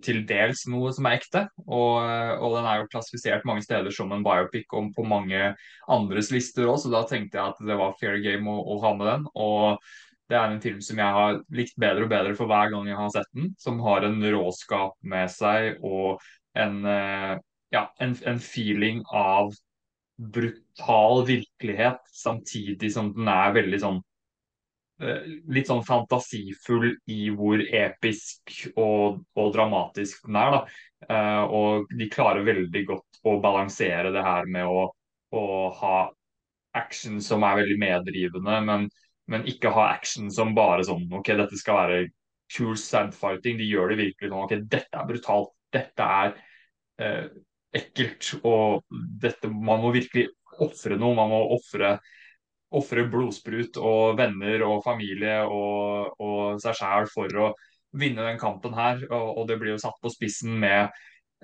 S1: til dels noe som er ekte. Og, og den er jo klassifisert mange steder som en biopic om på mange andres lister òg, så da tenkte jeg at det var fair game å, å ha med den. Og det er en film som jeg har likt bedre og bedre for hver gang jeg har sett den. Som har en råskap med seg og en, eh, ja, en, en feeling av brutal virkelighet, samtidig som den er veldig sånn Litt sånn fantasifull i hvor episk og, og dramatisk den er. da. Eh, og de klarer veldig godt å balansere det her med å, å ha action som er veldig meddrivende, men, men ikke ha action som bare sånn OK, dette skal være cool sad-fighting. De gjør det virkelig sånn ok, dette er brutalt, dette er eh, ekkelt. Og dette, man må virkelig ofre noe. Man må ofre ofre blodsprut og venner og familie og, og seg sjæl for å vinne den kampen her. Og, og, det blir jo satt på spissen med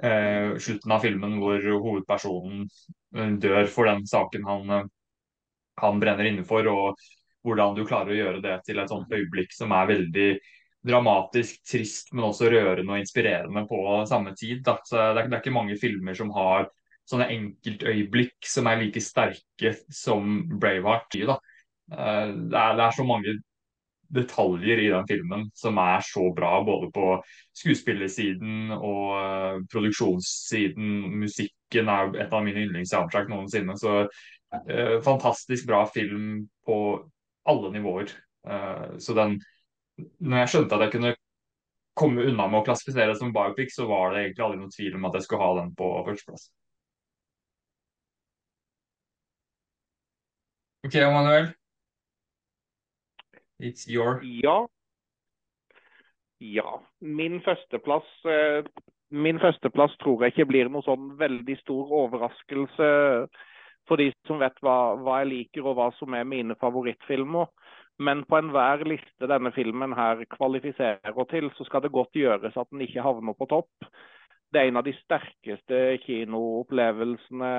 S1: eh, slutten av filmen hvor hovedpersonen eh, dør for den saken han, eh, han brenner inne for, og hvordan du klarer å gjøre det til et sånt øyeblikk som er veldig dramatisk, trist, men også rørende og inspirerende på samme tid. Det er, det er ikke mange filmer som har sånne enkeltøyeblikk som er like sterke som Braveheart. Da. Eh, det, er, det er så mange detaljer i den filmen som er så bra, både på skuespillersiden og uh, produksjonssiden. Musikken er et av mine yndlingssoundtrack noensinne. Så uh, fantastisk bra film på alle nivåer. Så den Når jeg skjønte at jeg kunne komme unna med å klassifisere det som biopic, så var det egentlig aldri noen tvil om at jeg skulle ha den på førsteplass. OK, Manuel. It's your
S3: Ja. Ja. Min førsteplass eh, Min førsteplass tror jeg ikke blir noe sånn veldig stor overraskelse for de som vet hva, hva jeg liker og hva som er mine favorittfilmer. Men på enhver liste denne filmen her kvalifiserer til, så skal det godt gjøres at den ikke havner på topp det er en av de sterkeste kinoopplevelsene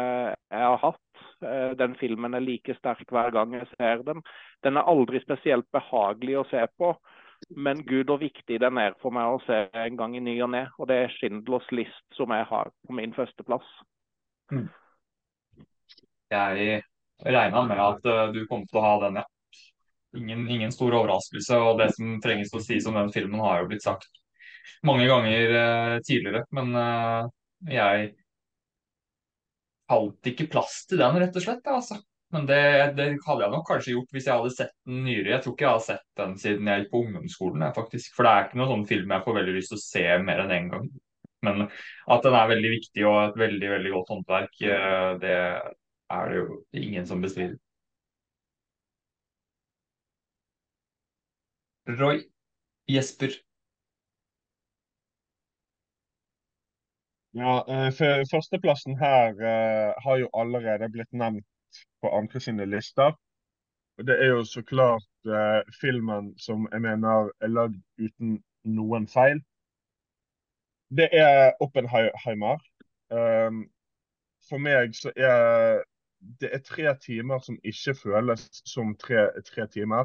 S3: jeg har hatt. Eh, den filmen er like sterk hver gang jeg ser den. Den er aldri spesielt behagelig å se på, men gud og viktig den er for meg å se en gang i ny og ne. Og det er Schindlers List som jeg har på min førsteplass.
S1: Mm. Jeg regna med at uh, du kom til å ha den, ja. Ingen, ingen stor overraskelse. Og det som trenges å sies om den filmen, har jo blitt sagt mange ganger uh, tidligere. Men uh, jeg falt ikke plass til den, rett og slett. Altså. Men det, det, hadde jeg nok kanskje gjort hvis jeg hadde sett den nyere. Jeg tror ikke jeg har sett den siden jeg gikk på ungdomsskolen. faktisk. For det er ikke noen sånn film jeg får veldig lyst til å se mer enn én en gang. Men at den er veldig viktig og et veldig veldig godt håndverk, uh, det er det jo ingen som bestrider. Roy Jesper
S4: Ja, eh, Førsteplassen her uh, har jo allerede blitt nevnt på andre sine lister. Og Det er jo så klart uh, filmen som jeg mener er lagd uten noen feil. Det er Oppenheimer. Um, for meg så er det er tre timer som ikke føles som tre, tre timer.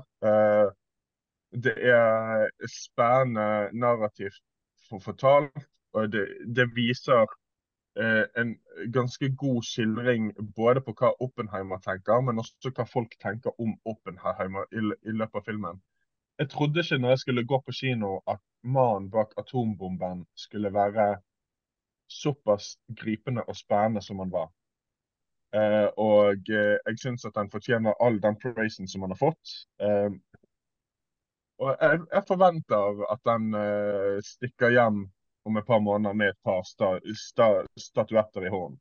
S4: Det er spennende narrativt fortalt og det, det viser eh, en ganske god skildring både på hva Oppenheimer tenker, men også hva folk tenker om Oppenheimer i, i løpet av filmen. Jeg trodde ikke når jeg skulle gå på kino at mannen bak atombomben skulle være såpass gripende og spennende som han var. Eh, og eh, jeg syns at han fortjener all den praisen som han har fått. Eh, og jeg, jeg, forventer at han eh, stikker hjem om et par måneder med et par sta, sta, statuetter i hånden.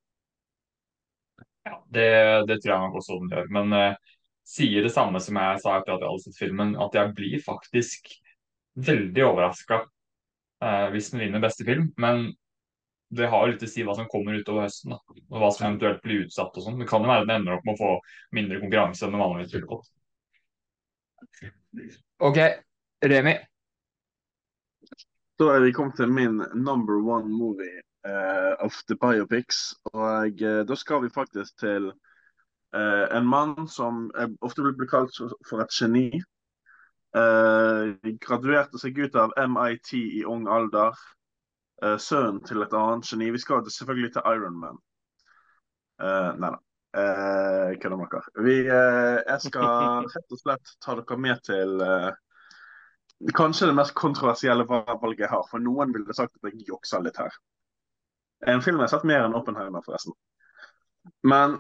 S1: Ja, det, det, tror jeg nok også den gjør. Men uh, sier det samme som jeg sa etter at jeg hadde sett filmen, at jeg blir faktisk veldig overraska uh, eh, hvis den vinner beste film. Men det har jo litt å si hva som kommer utover høsten, da, og hva som eventuelt blir utsatt. og sånn. Det kan jo være den ender opp med å få mindre konkurranse enn det vanligvis ville fått. OK, Remi.
S5: Da er vi kommet til min number one movie uh, of the biopics. Og uh, da skal vi faktisk til uh, en mann som ofte blir kalt for et geni. graduerte seg ut av MIT i ung alder. sønnen til et annet geni. Vi skal selvfølgelig til Iron Man. nei da. Kødder med dere. jeg skal rett og slett ta dere med til kanskje det mest kontroversielle valget jeg har. For noen ville sagt at jeg juksa litt her. En film jeg har sett mer enn Oppenheimer, forresten. Men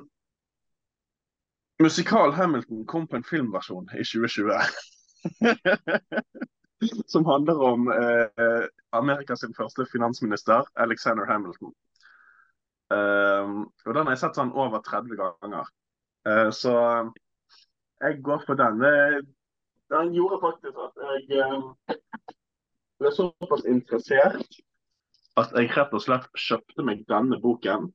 S5: musikal Hamilton kom på en filmversjon i 2020. som handler om eh, Amerikas første finansminister, Alexander Hamilton. Um, og Den har jeg sett sånn over 30 ganger. Uh, så jeg går for den. Den gjorde faktisk at jeg ble såpass interessert at jeg rett og slett kjøpte meg denne boken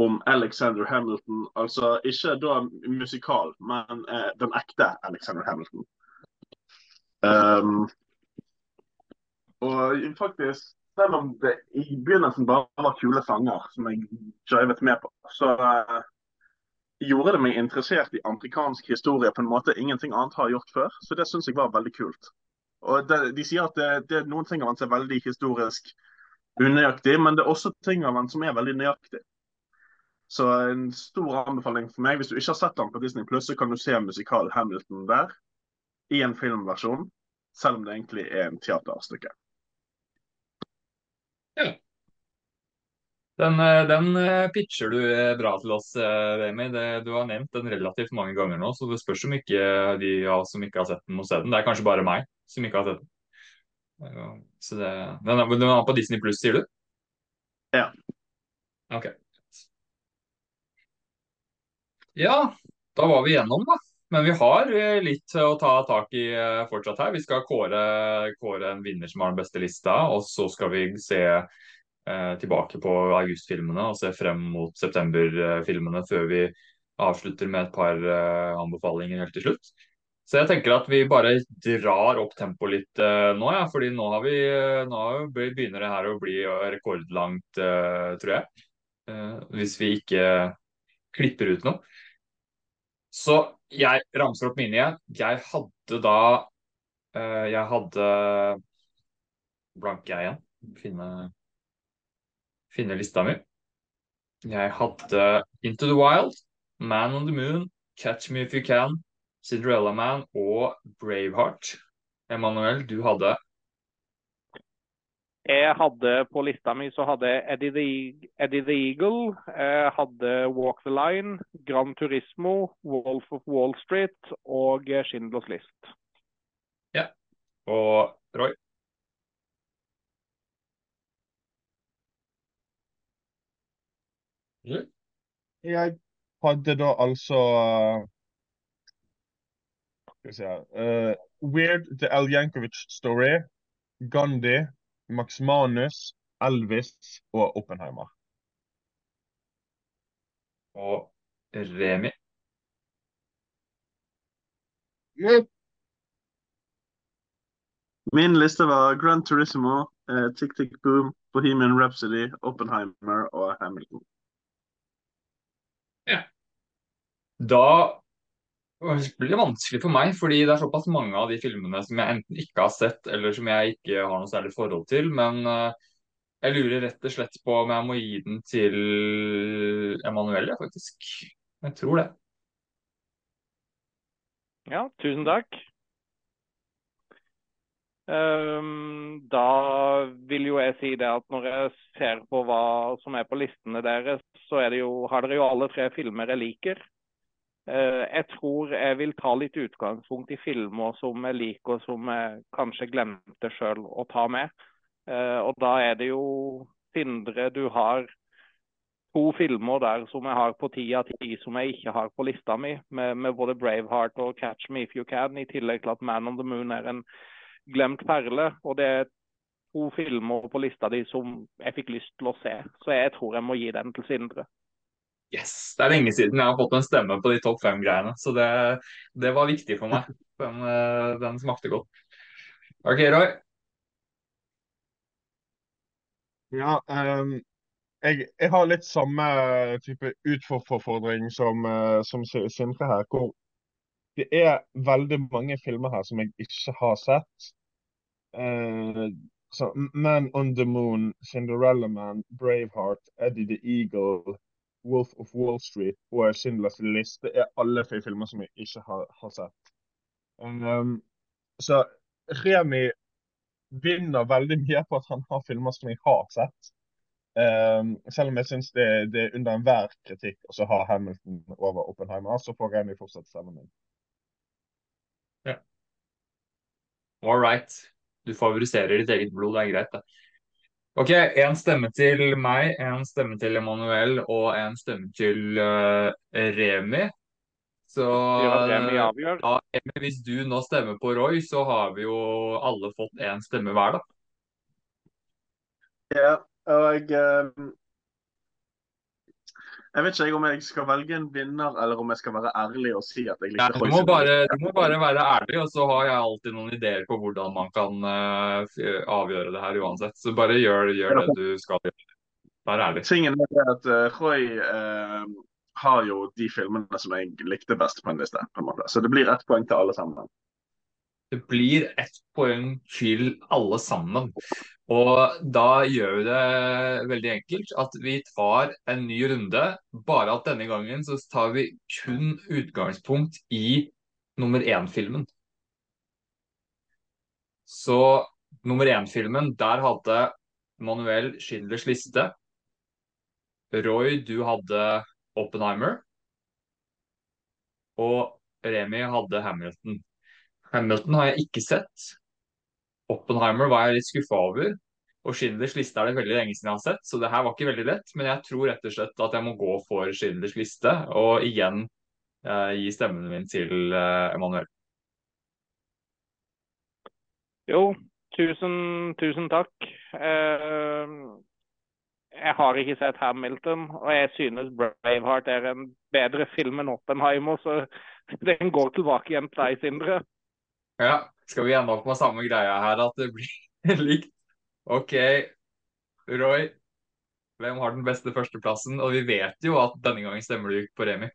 S5: om Alexander Hamilton. Altså ikke da musikal, men eh, den ekte Alexander Hamilton. Um, og faktisk, selv om det i begynnelsen bare var kule sanger som jeg jivet med på, så uh, gjorde det meg interessert i amerikansk historie på en måte ingenting annet har gjort før. Så det syns jeg var veldig kult. Og det, De sier at det, det er noen ting av den som er veldig historisk unøyaktig, men det er også ting av den som er veldig nøyaktig. Så en stor anbefaling for meg. Hvis du ikke har sett den på Disney Pluss, så kan du se musikal Hamilton der. I en filmversjon. Selv om det egentlig er en teaterstykke.
S1: Ja. Den, eh, den, eh, pitcher du eh, bra til oss, Remi. du har nevnt den relativt mange ganger nå, så det spørs om ikke de av oss som ikke har sett den, må se den. Det er kanskje bare meg som ikke har sett den. Så det, den, er, den er på Disney pluss, sier du?
S5: Ja.
S1: Ok. Ja, da var vi igjennom, da. Men vi har litt å ta tak i fortsatt her. Vi skal kåre, kåre en vinner som har den beste lista, og så skal vi se tilbake på augustfilmene og se frem mot septemberfilmene før vi avslutter med et par eh, anbefalinger helt til slutt. Så jeg tenker at vi bare drar opp tempoet litt uh, nå, ja, fordi nå, har vi, eh, nå begynner det her å bli rekordlangt, uh, tror jeg. Eh, hvis vi ikke klipper ut noe. Så jeg ramser opp mine igjen. Jeg hadde da Jeg hadde Blanke jeg igjen. Finne finne lista mi. Jeg hadde Into the Wild, Man on the Moon, Catch Me If You Can, Cinderella Man og Braveheart. Emanuel, du hadde?
S3: Jeg hadde På lista mi så hadde Eddie the, Eddie the Eagle, jeg hadde Walk the Line, Gran Turismo, Wolf of Wall Street og Schindlers List.
S1: Ja. Og Roy?
S4: Jeg hadde da altså Skal vi se uh, Weird The Al Jankovic Story, Gandhi, Max Manus, Elvis og Oppenheimer.
S1: Og Remi.
S5: Yep. Min liste var Grand Turismo, uh, Tick Tick Boom, Bohemian Rhapsody, Oppenheimer og Hamilton.
S1: Ja. Da blir det vanskelig for meg, fordi det er såpass mange av de filmene som jeg enten ikke har sett, eller som jeg ikke har noe særlig forhold til. Men uh, jeg lurer rett og slett på om jeg må gi den til Emanuel, faktisk. Jeg tror det.
S3: Ja, tusen takk. Um, da vil jo jeg si det at når jeg ser på hva som er på listene deres, så jo, har dere jo alle tre filmer jeg liker. Uh, jeg tror jeg vil ta litt utgangspunkt i filmer som jeg liker, og som jeg kanskje glemte sjøl å ta med. Uh, og da er det jo Sindre, du har to filmer der som jeg har på ti av ti som jeg ikke har på lista mi, med, med både 'Braveheart' og 'Catch Me If You Can', i tillegg til at 'Man on the Moon' er en glemt perle. Og det er to filmer på lista di som jeg fikk lyst til å se. Så jeg tror jeg må gi den til Sindre.
S1: Yes! Det er lenge siden jeg har fått en stemme på de topp fem-greiene, så det, det, var viktig for meg. Den, eh, den, smakte godt. OK, Roy?
S4: Ja, um, jeg, jeg, har litt samme type utfordring som, uh, som Sindre her. hvor det er veldig mange filmer her som jeg ikke har sett. Uh, så Man on the Moon, Cinderella Man, Braveheart, Eddie the Eagle, Wolf of Wall Street og Schindlers List. Det er alle filmer som jeg ikke har, har sett. Um, så Remi vinner veldig mye på at han har filmer som jeg har sett. Um, selv om jeg syns det, det, er under enhver kritikk å ha Hamilton over Oppenheimer, så får Remi fortsette stemmen min.
S1: All right. Du favoriserer ditt eget blod, det er greit, det. OK, én stemme til meg, én stemme til Emanuel og én stemme til uh, Remi. Så
S3: ja, Remi avgjør.
S1: hvis du nå stemmer på Roy, så har vi jo alle fått én stemme hver, da.
S5: Ja, og eh, Jeg vet ikke om jeg skal velge en vinner, eller om jeg skal være ærlig og si at jeg
S1: Ja,
S5: liker
S1: du, du må bare være ærlig, og så har jeg alltid noen ideer på hvordan man kan uh, avgjøre det her uansett. Så bare gjør, gjør det du skal gjøre. Vær ærlig.
S5: Tingen er at uh, Roy uh, har jo de filmene som jeg likte best på en liste. på en måte. Så det blir ett poeng til alle sammen.
S1: Det blir ett poeng til alle sammen. Og da gjør vi det veldig enkelt at vi tar en ny runde. Bare at denne gangen så tar vi kun utgangspunkt i nummer én-filmen. Så nummer én-filmen, der hadde Manuel Schindlers liste. Roy, du hadde Oppenheimer. Og Remi hadde Hamilton. Hamilton har jeg ikke sett. Oppenheimer var jeg litt skuffa over. Og Schindlers liste er det veldig lenge siden jeg har sett, så det her var ikke veldig lett. Men jeg tror rett og slett at jeg må gå for Schindlers liste, og igjen eh, gi stemmen min til eh, Emanuel.
S3: Jo, tusen, tusen takk. Eh, jeg har ikke sett Hamilton, og jeg synes Braveheart er en bedre film enn Oppenheimer, så den går tilbake igjen til deg, Sindre.
S1: Ja, skal vi ende opp med samme greia her, at det blir likt? OK, Roy. Hvem har den beste førsteplassen? Og vi vet jo at denne gangen stemmer du på Remi.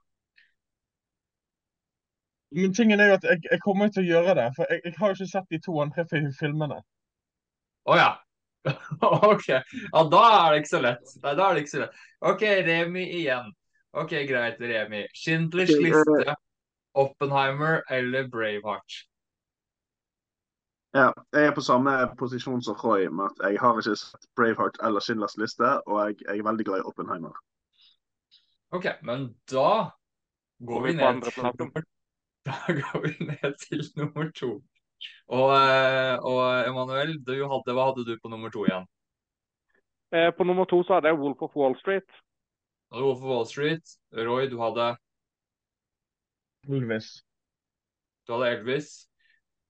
S4: Men tingen er jo at jeg, jeg kommer til å gjøre det, for jeg, jeg har jo ikke sett de to andre fi- filmene.
S1: Å ja. OK. Ja, da er det ikke så lett. Nei, da er det ikke så lett. OK, Remi igjen. OK, greit, Remi. Schindlers
S5: eh,
S1: liste, Oppenheimer eller Braveheart?
S5: Ja, jeg er på samme posisjon som Roy med at jeg har ikke sett Braveheart eller Schindlers liste, og jeg, jeg er veldig glad i Oppenheimer.
S1: OK, men da går vi
S3: på
S1: ned til nummer Da går vi ned til nummer to. Og, eh, og Emanuel, du hadde, hva hadde du på nummer to igjen?
S3: Eh, på nummer to så hadde jeg Wolf of Wall Street.
S1: Wolf of Wall Street. Roy, du hadde,
S4: Elvis.
S1: du hadde Elvis.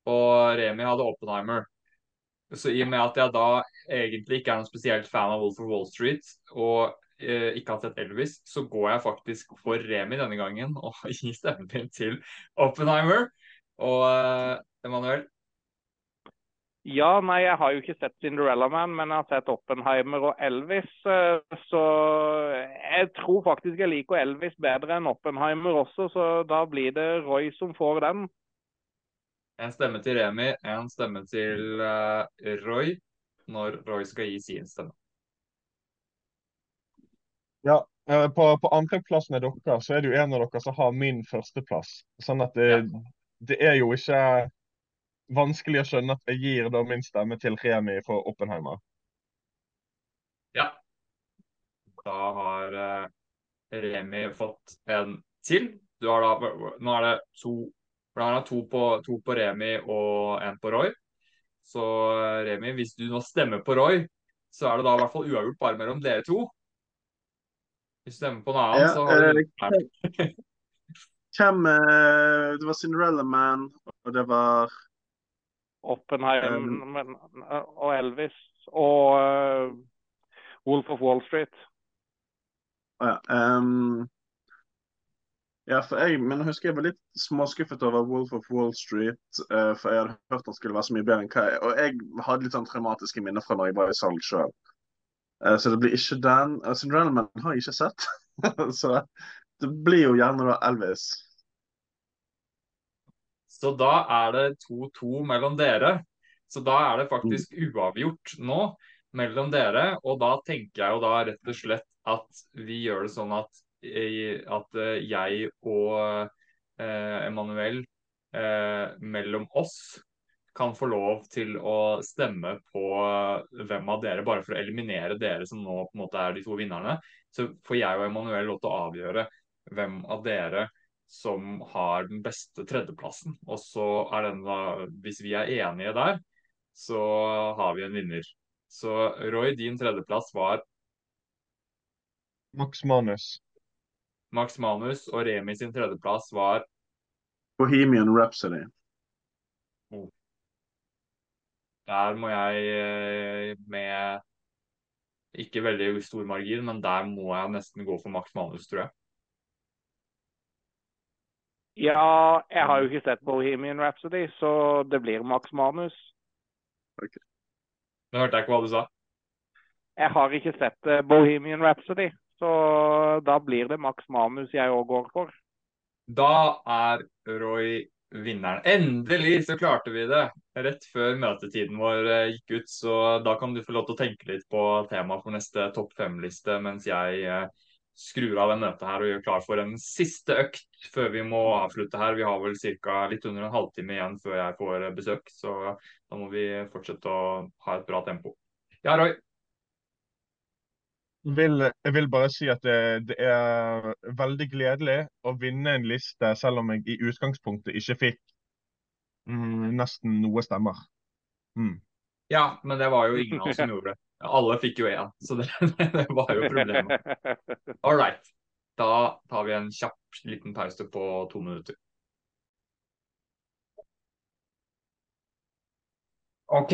S1: Og Remi hadde Oppenheimer. Så i og med at jeg da egentlig ikke er noen spesielt fan av Wolf of Wall Street, og eh, ikke har sett Elvis, så går jeg faktisk for Remi denne gangen og gir stemmen min til Oppenheimer. Og eh, Emanuel,
S3: Ja, nei, jeg har jo ikke sett Cinderella Man, men jeg har sett Oppenheimer og Elvis. eh, Så jeg tror faktisk jeg liker Elvis bedre enn Oppenheimer også, så da blir det Roy som får den.
S1: En stemme til Remi, en stemme til eh, Roy, når Roy skal gi sin stemme.
S4: Ja, eh, på, på andreplassen er dere, så er det jo en av dere som har min førsteplass. Sånn at det, det er jo ikke vanskelig å skjønne at jeg gir da min stemme til Remi fra Oppenheimer.
S1: Ja. Da har eh, Remi fått en til. Du har da, nå er det to, for da har han to på, to på Remi og en på Roy. Så eh, Remi, hvis du nå stemmer på Roy, så er det da i hvert fall uavgjort bare mellom dere to. Hvis du stemmer på en annen,
S5: Ja,
S1: så har du
S5: eh, Hvem eh, Det var Cinderella Man, og det var
S3: Oppenheim
S5: Um,
S3: og Elvis og uh, Wolf of Wall Street.
S5: Å ja. ehm, ja, for jeg, men jeg husker jeg var litt småskuffet over Wolf of Wall Street, Uh, for jeg hadde hørt han skulle være så mye bedre enn hva jeg Og jeg hadde litt sånn traumatiske minner fra når jeg var i salen sjøl. så det blir ikke den. Uh, Cinderella Man har jeg ikke sett, så det blir jo gjerne da Elvis.
S1: Så da er det 2-2 mellom dere. Så da er det faktisk uavgjort nå mellom dere. Og da tenker jeg jo da rett og slett at vi gjør det sånn at, eh, at eh, jeg og eh, Emanuel eh, mellom oss kan få lov til å stemme på hvem av dere, bare for å eliminere dere som nå på en måte er de to vinnerne. Så får jeg og Emanuel lov til å avgjøre hvem av dere som har den beste tredjeplassen. Og så er den da, hvis vi er enige der, så har vi en vinner. Så Roy, din tredjeplass var
S4: Max Manus.
S1: Max Manus, og Remi sin tredjeplass var
S5: Bohemian Rhapsody.
S1: Der må jeg eh, med ikke veldig stor margin, men der må jeg nesten gå for Max Manus, tror jeg.
S3: Ja, jeg har jo ikke sett Bohemian Rhapsody, så det blir Max Manus.
S1: Nå hørte jeg ikke hva du sa.
S3: Jeg har ikke sett eh, Bohemian Rhapsody, så da blir det maks Manus jeg òg går for.
S1: Da er Roy vinneren. Endelig så klarte vi det! Rett før møtetiden vår eh, gikk ut, så da kan du få lov til å tenke litt på temaet for neste topp fem-liste, mens jeg eh, skrur av det møtet her og gjør klar for en siste økt før vi må avslutte her. Vi har vel ca. litt under en halvtime igjen før jeg får besøk, så da må vi fortsette å ha et bra tempo. Ja, Roy?
S4: Vil, jeg vil bare si at det, det er veldig gledelig å vinne en liste, selv om jeg i utgangspunktet ikke fikk mm, nesten noe stemmer. Mm.
S1: Ja, men det var jo ingen av oss som gjorde det. Alle fikk jo én, så det, det, var jo problemet. All right. Da tar vi en kjapp liten pause på to minutter. OK.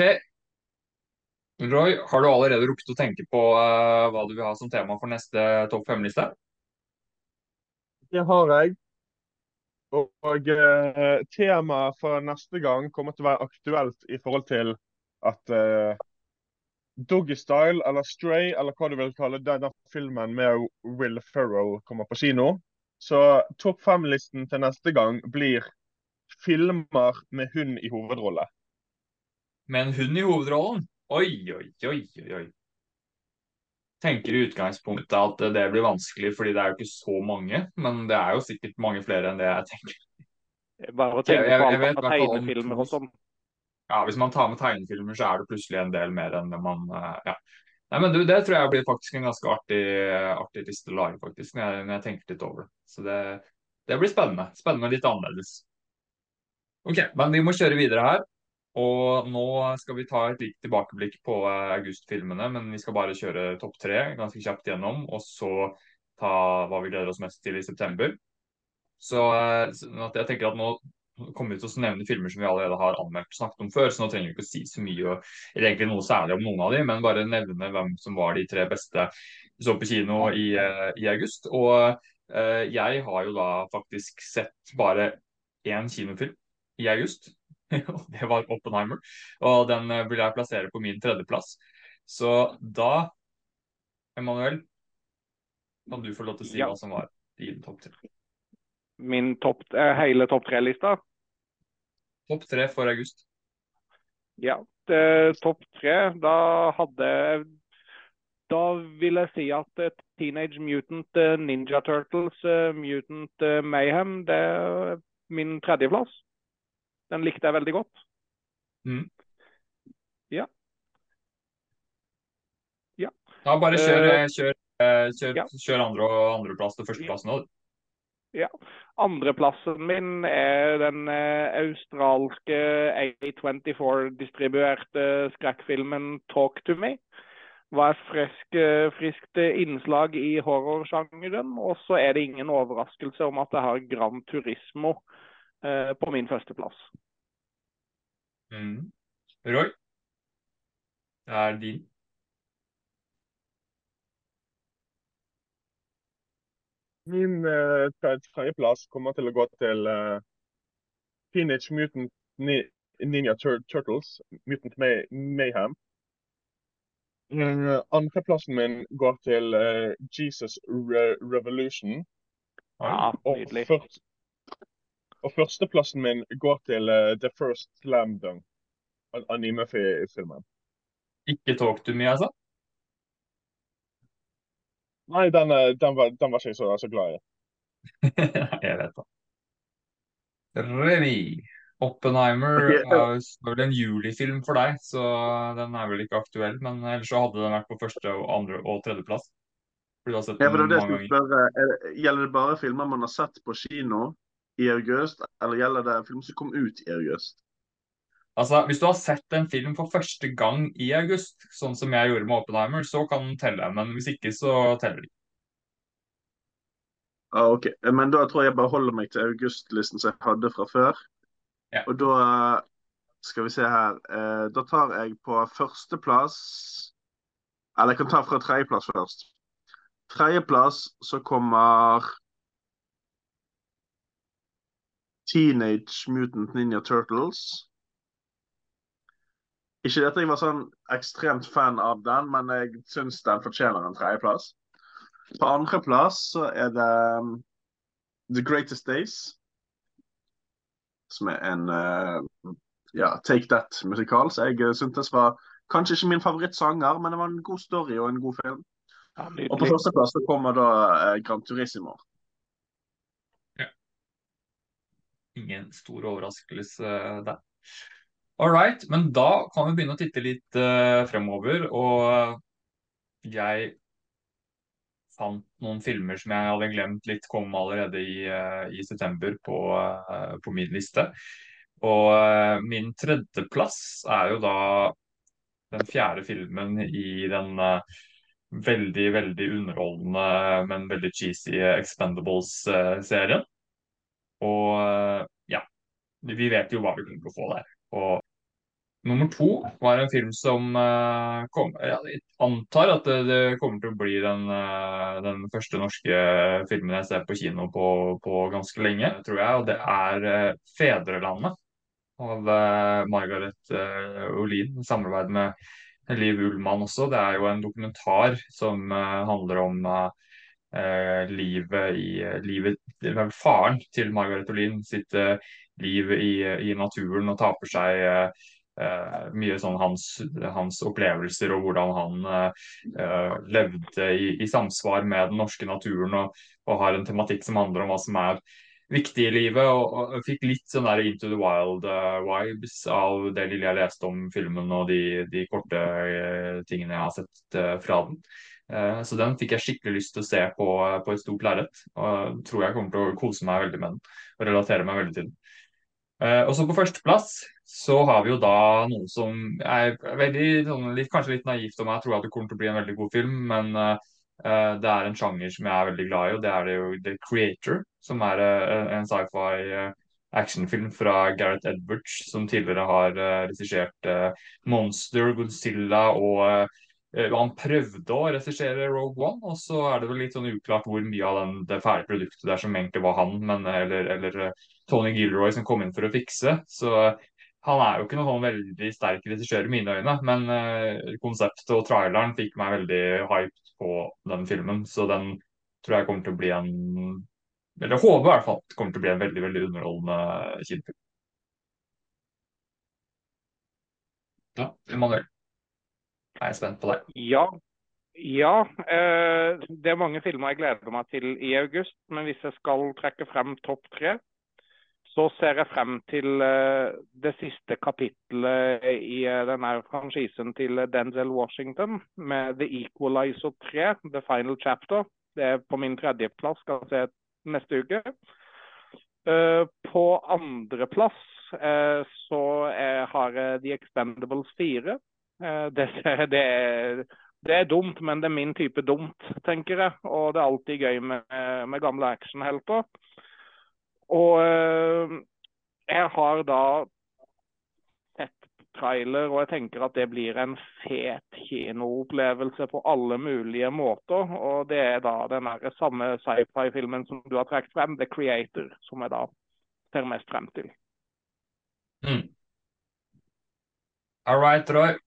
S1: Roy, har du allerede rukket å tenke på uh, hva du vil ha som tema for neste topp fem-liste?
S4: Det har jeg. Og, og uh, temaet for neste gang kommer til å være aktuelt i forhold til at uh, Doggystyle eller Stray, eller hva du vil kalle denne filmen med Will Ferrell kommer på kino. Så topp fem-listen til neste gang blir filmer med hund i hovedrolle.
S1: Med en hund i hovedrollen? Oi, oi, oi, oi. Tenker i utgangspunktet at det blir vanskelig, fordi det er jo ikke så mange. Men det er jo sikkert mange flere enn det jeg tenker.
S3: Bare å tenke på alle tegnefilmer og sånn.
S1: Ja, Hvis man tar med tegnefilmer, så er det plutselig en del mer enn det man eh, ja. Nei, men du, Det tror jeg blir faktisk en ganske artig, artig liste å lage, faktisk, når jeg, når jeg, tenker litt over det. Så det, det blir spennende. Spennende litt annerledes. Ok, men vi må kjøre videre her. Og nå skal vi ta et litt tilbakeblikk på uh, augustfilmene, men vi skal bare kjøre topp tre ganske kjapt gjennom, og så ta hva vi gleder oss mest til i september. Så, uh, jeg tenker at nå kommer vi til å nevne filmer som vi allerede har anmeldt snakket om før, så nå trenger vi ikke å si så mye eller egentlig noe særlig om noen av dem, men bare nevne hvem som var de tre beste vi så på kino i, uh, i august. Og jeg har jo da faktisk sett bare én kinofilm i august. Og det var Oppenheimer. Og den uh, vil jeg plassere på min tredjeplass. Så da, Emanuel, kan du få lov til å si ja. hva som var din topp tre
S3: min topp, eh, hele topp tre-lista.
S1: Topp tre for august.
S3: Ja, topp tre. Da hadde Da vil jeg si at eh, Teenage Mutant eh, Ninja Turtles, Mutant Mayhem, det er min tredjeplass. Den likte jeg veldig godt.
S1: Mm.
S3: Ja. Ja.
S1: Da bare kjør, kjør, kjør, ja. kjør andre, andreplass til førsteplassen nå.
S3: Ja. Andreplassen min er den eh, australske A24-distribuerte skrekkfilmen 'Talk to Me'. Var et frisk, eh, friskt innslag i horrorsjangeren. Og så er det ingen overraskelse om at jeg har Gran Turismo eh, på min førsteplass.
S1: Mm. Roy, det er din.
S4: Min eh, tredjeplass kommer til å gå til eh, Teenage Mutant Ninja Tur Turtles, Mutant May Mayhem. Uh, Andreplassen min går til uh, Jesus Re Revolution.
S3: Ja, nydelig. Og, først,
S4: og førsteplassen min går til uh, The First Slam Dunk, anime-filmen.
S1: Ikke Talk to me, altså?
S4: Nei, den, eh, den, var, den var ikke jeg så, så glad i.
S1: jeg vet det. Revy. Oppenheimer er vel en julifilm for deg, så den er vel ikke aktuell. Men ellers så hadde den vært på første, og andre og tredjeplass.
S5: Ja, det det spørre, Gjelder det bare filmer man har sett på kino i august, eller gjelder det film som kom ut i august?
S1: Altså, Hvis du har sett en film for første gang i august, sånn som jeg gjorde med Oppenheimer, så kan den telle. Men hvis ikke, så teller de.
S5: Ah, ok, Men da tror jeg jeg bare holder meg til augustlisten som jeg hadde fra før.
S1: Ja.
S5: Og da skal vi se her. Eh, da tar jeg på førsteplass Eller jeg kan ta fra tredjeplass først. Tredjeplass så kommer Teenage Mutant Ninja Turtles. Ikke dette jeg var sånn ekstremt fan av den, men jeg syns den fortjener en tredjeplass. På andreplass så er det um, The Greatest Days. Som er en uh, ja, Take That-musikal. Så jeg uh, syntes var kanskje ikke min favorittsanger, men det var en god story og en god film.
S3: Ja,
S5: Og på førsteplass så kommer da uh, Gran Turismo.
S1: Ingen stor overraskelse der. All right, men da kan vi begynne å titte litt uh, fremover. Og jeg fant noen filmer som jeg hadde glemt litt kom allerede i, uh, i september på, uh, på, min liste. Og min tredjeplass er jo da den fjerde filmen i den veldig, veldig underholdende, men veldig cheesy Expendables-serien. Og ja, vi vet jo hva vi kommer til å få der. Og nummer to var en film som uh, kom Jeg antar at det, det, kommer til å bli den, uh, den, første norske filmen jeg ser på kino på, på ganske lenge, tror jeg. Og det er uh, 'Fedrelandet' av Margaret Olin i samarbeid med Liv Ullmann også. Det er jo en dokumentar som handler om eh, livet i livet, Faren til Margaret Olin sitt eh, liv i, i, naturen og tar for seg eh, mye sånn hans, hans, opplevelser og hvordan han eh, levde i, i, samsvar med den norske naturen og, og, har en tematikk som handler om hva som er viktig i livet. Og, og, fikk litt sånn der Into the Wild-vibes uh, av det lille jeg leste om filmen og de, de korte uh, tingene jeg har sett uh, fra den. Eh, så den fikk jeg skikkelig lyst til å se på, på et stort lerret. Og tror jeg kommer til å kose meg veldig med den og relatere meg veldig til den. Uh, og så på førsteplass så har vi jo da noe som er veldig, sånn, litt, kanskje litt naivt om meg, tror at det kommer til å bli en veldig god film, men uh, uh, det er en sjanger som jeg er veldig glad i, og det er det jo The Creator, som er en sci-fi actionfilm fra Gareth Edwards, som tidligere har regissert Monster, Godzilla og Eh, han prøvde å regissere Rogue One, og så er det vel litt sånn uklart hvor mye av den, det ferdige produktet der som egentlig var han, men, eller, eller, eh, Tony Gilroy som kom inn for å fikse. Så han er jo ikke noen sånn veldig sterk regissør i mine øyne, men uh, konseptet og traileren fikk meg veldig hyped på den filmen, så den tror jeg kommer til å bli en Eller håper i hvert fall at kommer til å bli en veldig, veldig underholdende kinofilm. Ja, Emanuel er jeg spent på det.
S3: Ja. Ja. Eh, det er mange filmer jeg gleder meg til i august. Men hvis jeg skal trekke frem topp tre, så ser jeg frem til eh, det siste kapittelet i uh, denne franchisen til Denzel Washington med The Equalizer 3, The Final Chapter. Det er på min tredjeplass, skal jeg se neste uke. Uh, på andreplass uh, så har jeg The Expendables 4. Eh, det, det, er, det, er, dumt, men det er min type dumt, tenker jeg. Og det er alltid gøy med, med gamle actionhelter. Og eh, jeg har da sett trailer, og jeg tenker at det blir en fet kinoopplevelse på alle mulige måter. Og det er da den samme sci-fi-filmen som du har trukket frem, 'The Creator', som jeg da ser mest frem til.
S1: Mm. All right, Roy.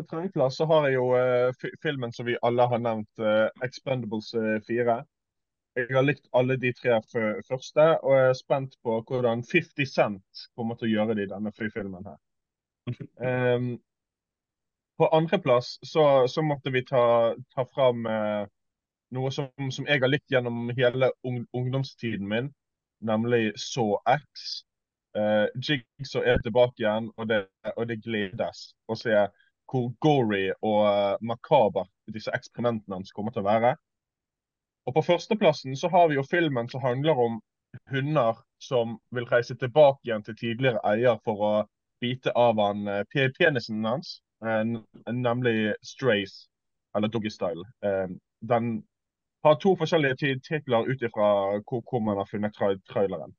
S4: På tredjeplass så har jeg jo uh, filmen som vi alle har nevnt, uh, 'Expendables 4'. Eh, jeg har likt alle de tre første, og jeg er spent på hvordan 50 Cent kommer til å gjøre det i denne filmen. her. Um, på andreplass så, så måtte vi ta, ta fram uh, noe som, som, jeg har likt gjennom hele ung, ungdomstiden min, nemlig Saw X. Uh, Jigsaw er tilbake igjen, og det, og det gledes å se hvor gory og uh, makaber disse eksperimentene hans kommer til å være. Og På førsteplassen så har vi jo filmen som handler om hunder som vil reise tilbake igjen til tidligere eier for å bite av han uh, penisen hans, uh, nemlig Strays, eller Doggystyle. Den har to forskjellige titler ut ifra hvor, hvor man har funnet tra traileren.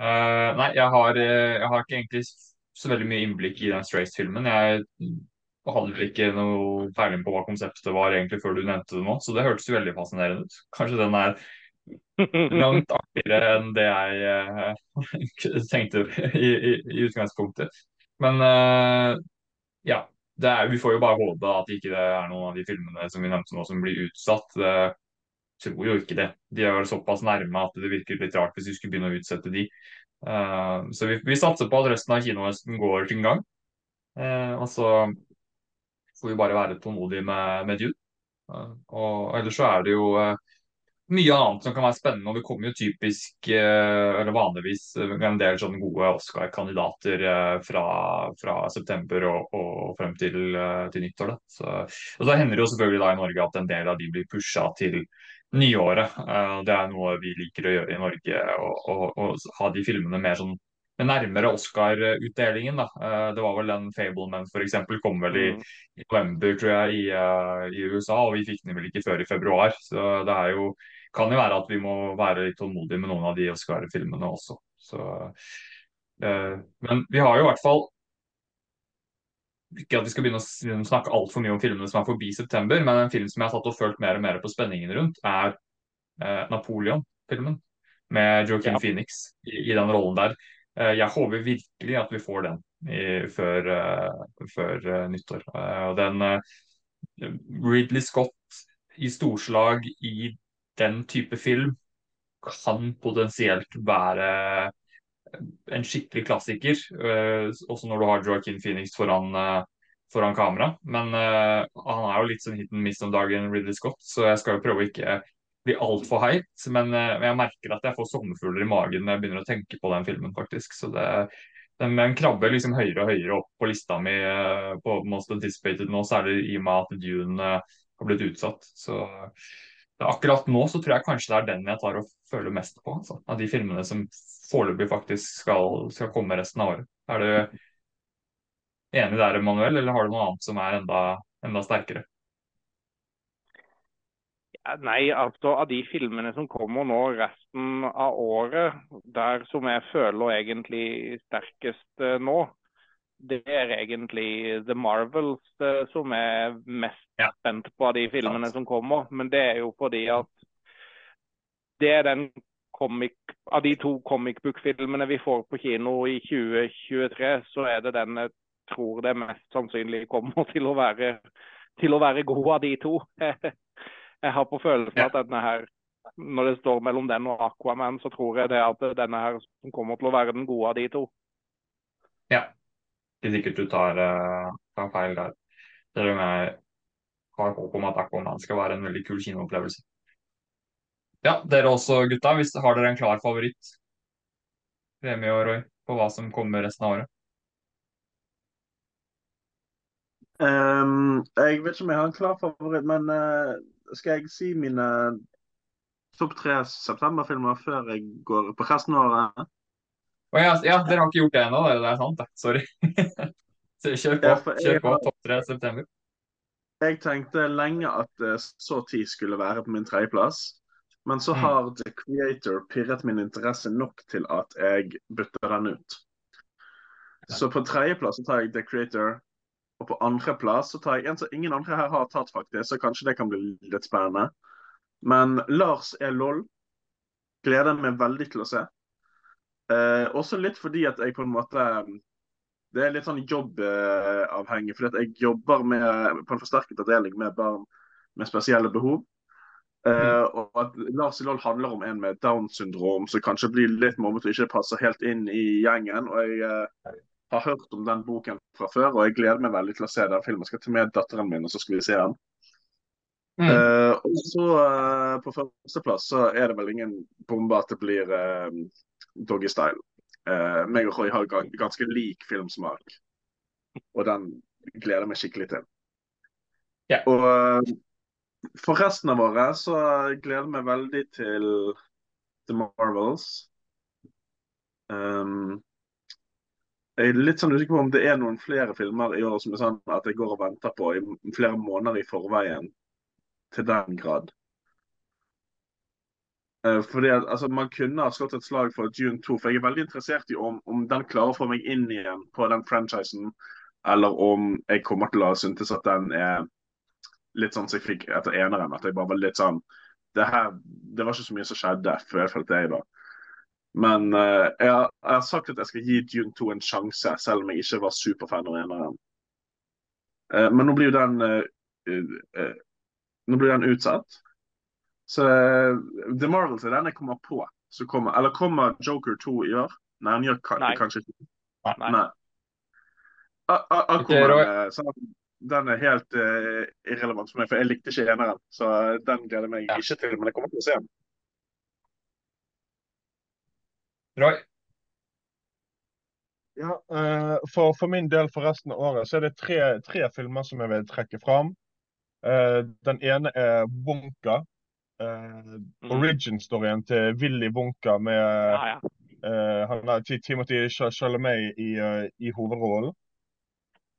S1: Eh, nei, jeg har, eh, jeg har ikke egentlig så veldig mye innblikk i den Strays-filmen. Jeg hadde ikke noe peiling på hva konseptet var egentlig før du nevnte det nå, så det hørtes veldig fascinerende ut. Kanskje den er langt artigere enn det jeg uh, tenkte i, i, i utgangspunktet. Men uh, ja, det er, vi får jo bare håpe at ikke det er noen av de filmene som vi nevnte nå som blir utsatt. Det tror jo ikke det. De er vel såpass nærme at det virker litt rart hvis vi skulle begynne å utsette de. Uh, så vi, vi satser på at resten av kinohøsten går sin gang. Uh, og så får vi bare være tålmodige med, med Dune. Uh, og ellers så er det jo mye annet som kan være spennende. Og det kommer jo typisk, eller vanligvis, en del sånne gode Oscar-kandidater fra, fra september og, og frem til, til nyttår. Så, og så hender det jo selvfølgelig da i Norge at en del av de blir pusha til nyåret. Eh, Det er noe vi liker å gjøre i Norge, å ha de filmene mer sånn med nærmere Oscar-utdelingen. Eh, Det var vel den Fableman eksempel, kom vel i,
S3: Mm.
S1: i november, tror jeg, i, eh, i USA, og vi fikk den vel ikke før i februar. Så det er jo, kan jo være at vi må være litt tålmodige med noen av de Oscar-filmene også. Så, eh, men vi har jo i hvert fall ikke at vi skal begynne å snakke altfor mye om filmene som er forbi september, men en film som jeg har tatt og følt mer og mer på spenningen rundt, er eh, Napoleon-filmen med Joaquin
S3: Ja.
S1: Phoenix i, i den rollen der. Eh, jeg håper virkelig at vi får den i, før, uh, før uh, nyttår. Uh, den Ridley Scott i storslag i den type film kan potensielt være en skikkelig klassiker, eh, også når du har Joaquin Phoenix foran, eh, foran kamera. Men eh, han er jo litt sånn hit and miss om dagen, Ridley Scott, så jeg skal jo prøve å ikke bli altfor hyped. Men jeg merker at jeg får sommerfugler i magen når jeg begynner å tenke på den filmen, faktisk. Så det, den, krabber liksom høyere og høyere opp på lista mi på Most Anticipated nå, særlig i og med at Dune har blitt utsatt. Så akkurat nå så tror jeg kanskje det er den jeg tar og føler mest på, altså, av de filmene som foreløpig faktisk skal, skal komme resten av året. Er du enig der, Emanuel, eller har du noe annet som er enda, enda sterkere?
S3: Ja, Nei, altså av de filmene som kommer nå resten av året, der som jeg føler egentlig sterkest eh, nå, det er egentlig The Marvels eh, som er mest
S1: Ja.
S3: spent på av de filmene som kommer. Men det er jo fordi at det er den comic, av de to comic book-filmene vi får på kino i 2023, så er det den jeg tror det mest sannsynlig kommer til å være, til å være god av de to. Jeg har på følelsen at denne her, når det står mellom den og Aquaman, så tror jeg det at denne her kommer til å være den gode av de to.
S1: Ja. Ikke sikkert du tar, eh, tar feil der. Selv om jeg har håp om at Aquaman skal være en veldig kul kinoopplevelse. Ja, dere også, gutta. Hvis har dere en klar favoritt? Remi og Roy, på hva som kommer resten av året?
S5: Um, jeg vet ikke om jeg har en klar favoritt, men uh, skal jeg si mine topp tre septemberfilmer før jeg går på resten av året?
S1: Oh, ja, ja, dere har ikke gjort det ennå, det er sant, det. Sorry. Kjør på. Kjør på. Topp tre september.
S5: Jeg tenkte lenge at eh, så tid skulle være på min tredjeplass. Men så
S1: Mm.
S5: har The Creator pirret min interesse nok til at jeg bytter den ut. Så på tredjeplass tar jeg The Creator. Og på andreplass så tar jeg en som ingen andre her har tatt, faktisk. Så kanskje det kan bli litt spennende. Men Lars er LOL. Gleder meg veldig til å se. Eh, også litt fordi at jeg på en måte Det er litt sånn jobbavhengig. fordi at jeg jobber med, på en forsterket avdeling med barn med spesielle behov. Eh, og at Lars LOL handler om en med down syndrom som kanskje blir litt mobbet og ikke passer helt inn i gjengen. og jeg uh, har hørt om den boken fra før, og jeg gleder meg veldig til å se den filmen. Jeg skal ta med datteren min, og så skal vi se den.
S1: Mm.
S5: Uh, og så På førsteplass så er det vel ingen bombe at det blir uh, Doggy Style. Uh, meg og Roy har ganske lik filmsmak, og den gleder jeg meg skikkelig til.
S1: Yeah.
S5: Og for resten av året så gleder jeg meg veldig til The Marvels. Um, jeg er litt sånn usikker på om det er noen flere filmer i år som er sånn at jeg går og venter på i flere måneder i forveien. Til den grad. Uh, fordi at, altså, Man kunne ha slått et slag for June 2, for jeg er veldig interessert i om, om den klarer å få meg inn igjen på den franchisen, eller om jeg kommer til å synes at den er litt sånn som jeg fikk etter eneren. At jeg bare var litt sånn Det her, det var ikke så mye som skjedde, følte jeg da. Men uh, jeg, jeg, har, sagt at jeg skal gi Dune 2 en sjanse, selv om jeg ikke var superfan av eneren. Uh, men nå blir jo den uh, Nå blir den utsatt. Så The Marvels er den jeg kommer på. Kommer, eller kommer Joker 2 i år? Nei, han gjør Nei. kanskje ikke Nei. Nei. Aquaman, sånn den er helt uh, irrelevant for meg, for jeg likte ikke eneren. Så den gleder jeg meg ja. ikke til, men jeg kommer til å se den.
S1: Roy?
S4: Ja, uh, for, for, min del for resten av året så er det tre, tre filmer som jeg vil trekke fram. Uh, den ene er Wonka. Uh, mm. Origin-storyen til Willy Wonka med ja, ja. han er Timothy Chalamet i, i hovedrollen.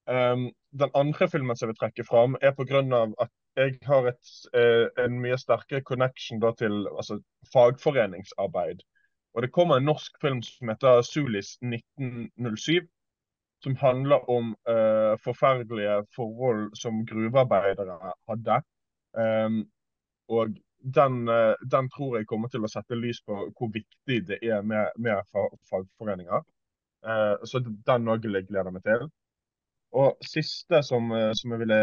S4: Um, den andre filmen som jeg vil trekke fram, er pga. at jeg har et, eh, en mye sterkere connection da, til altså, fagforeningsarbeid. Og Det kommer en norsk film som heter 'Sulis 1907', som handler om uh, forferdelige forhold som gruvearbeidere hadde. Um, og den, uh, den, tror jeg kommer til å sette lys på hvor viktig det er med, med fagforeninger. Uh, så den òg gleder jeg meg til. Og siste som, eh, som jeg ville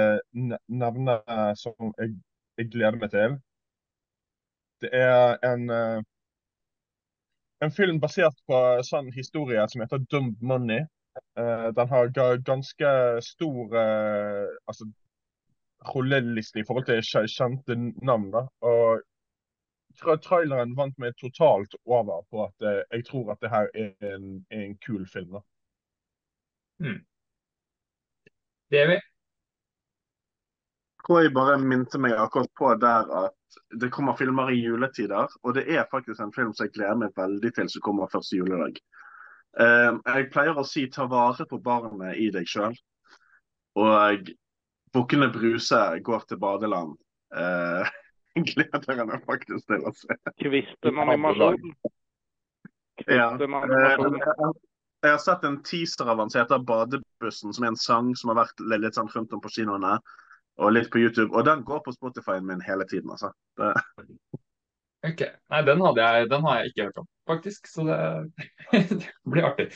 S4: nevne eh, som jeg, jeg, gleder meg til, det er en, eh, en film basert på sånn historie som heter 'Dumb Money'. Den har ganske stor altså, rolleliste i forhold til kjente navn. da, og Traileren vant meg totalt over på at jeg tror at det her er en, en kul film. da.
S1: Mm. Det er vi.
S5: Roy bare minte meg akkurat på der at det kommer filmer i juletider. Og det er faktisk en film som jeg gleder meg veldig til som kommer første juledag. Uh, jeg pleier å si 'ta vare på barnet i deg sjøl'. Og 'Bukkene Bruse går til badeland'. Uh, gleder jeg meg faktisk til å se.
S3: Kvistemann-animasjon.
S5: Ja. Jeg har sett en teaser av han som heter 'Badebussen', som er en sang som har vært litt sånn rundt om på kinoene. Og litt på YouTube. Og den går på Spotify-en min hele tiden, altså. Det...
S1: Ok. Nei, den, jeg, den, har jeg ikke hørt om, faktisk. Så det, det blir artig.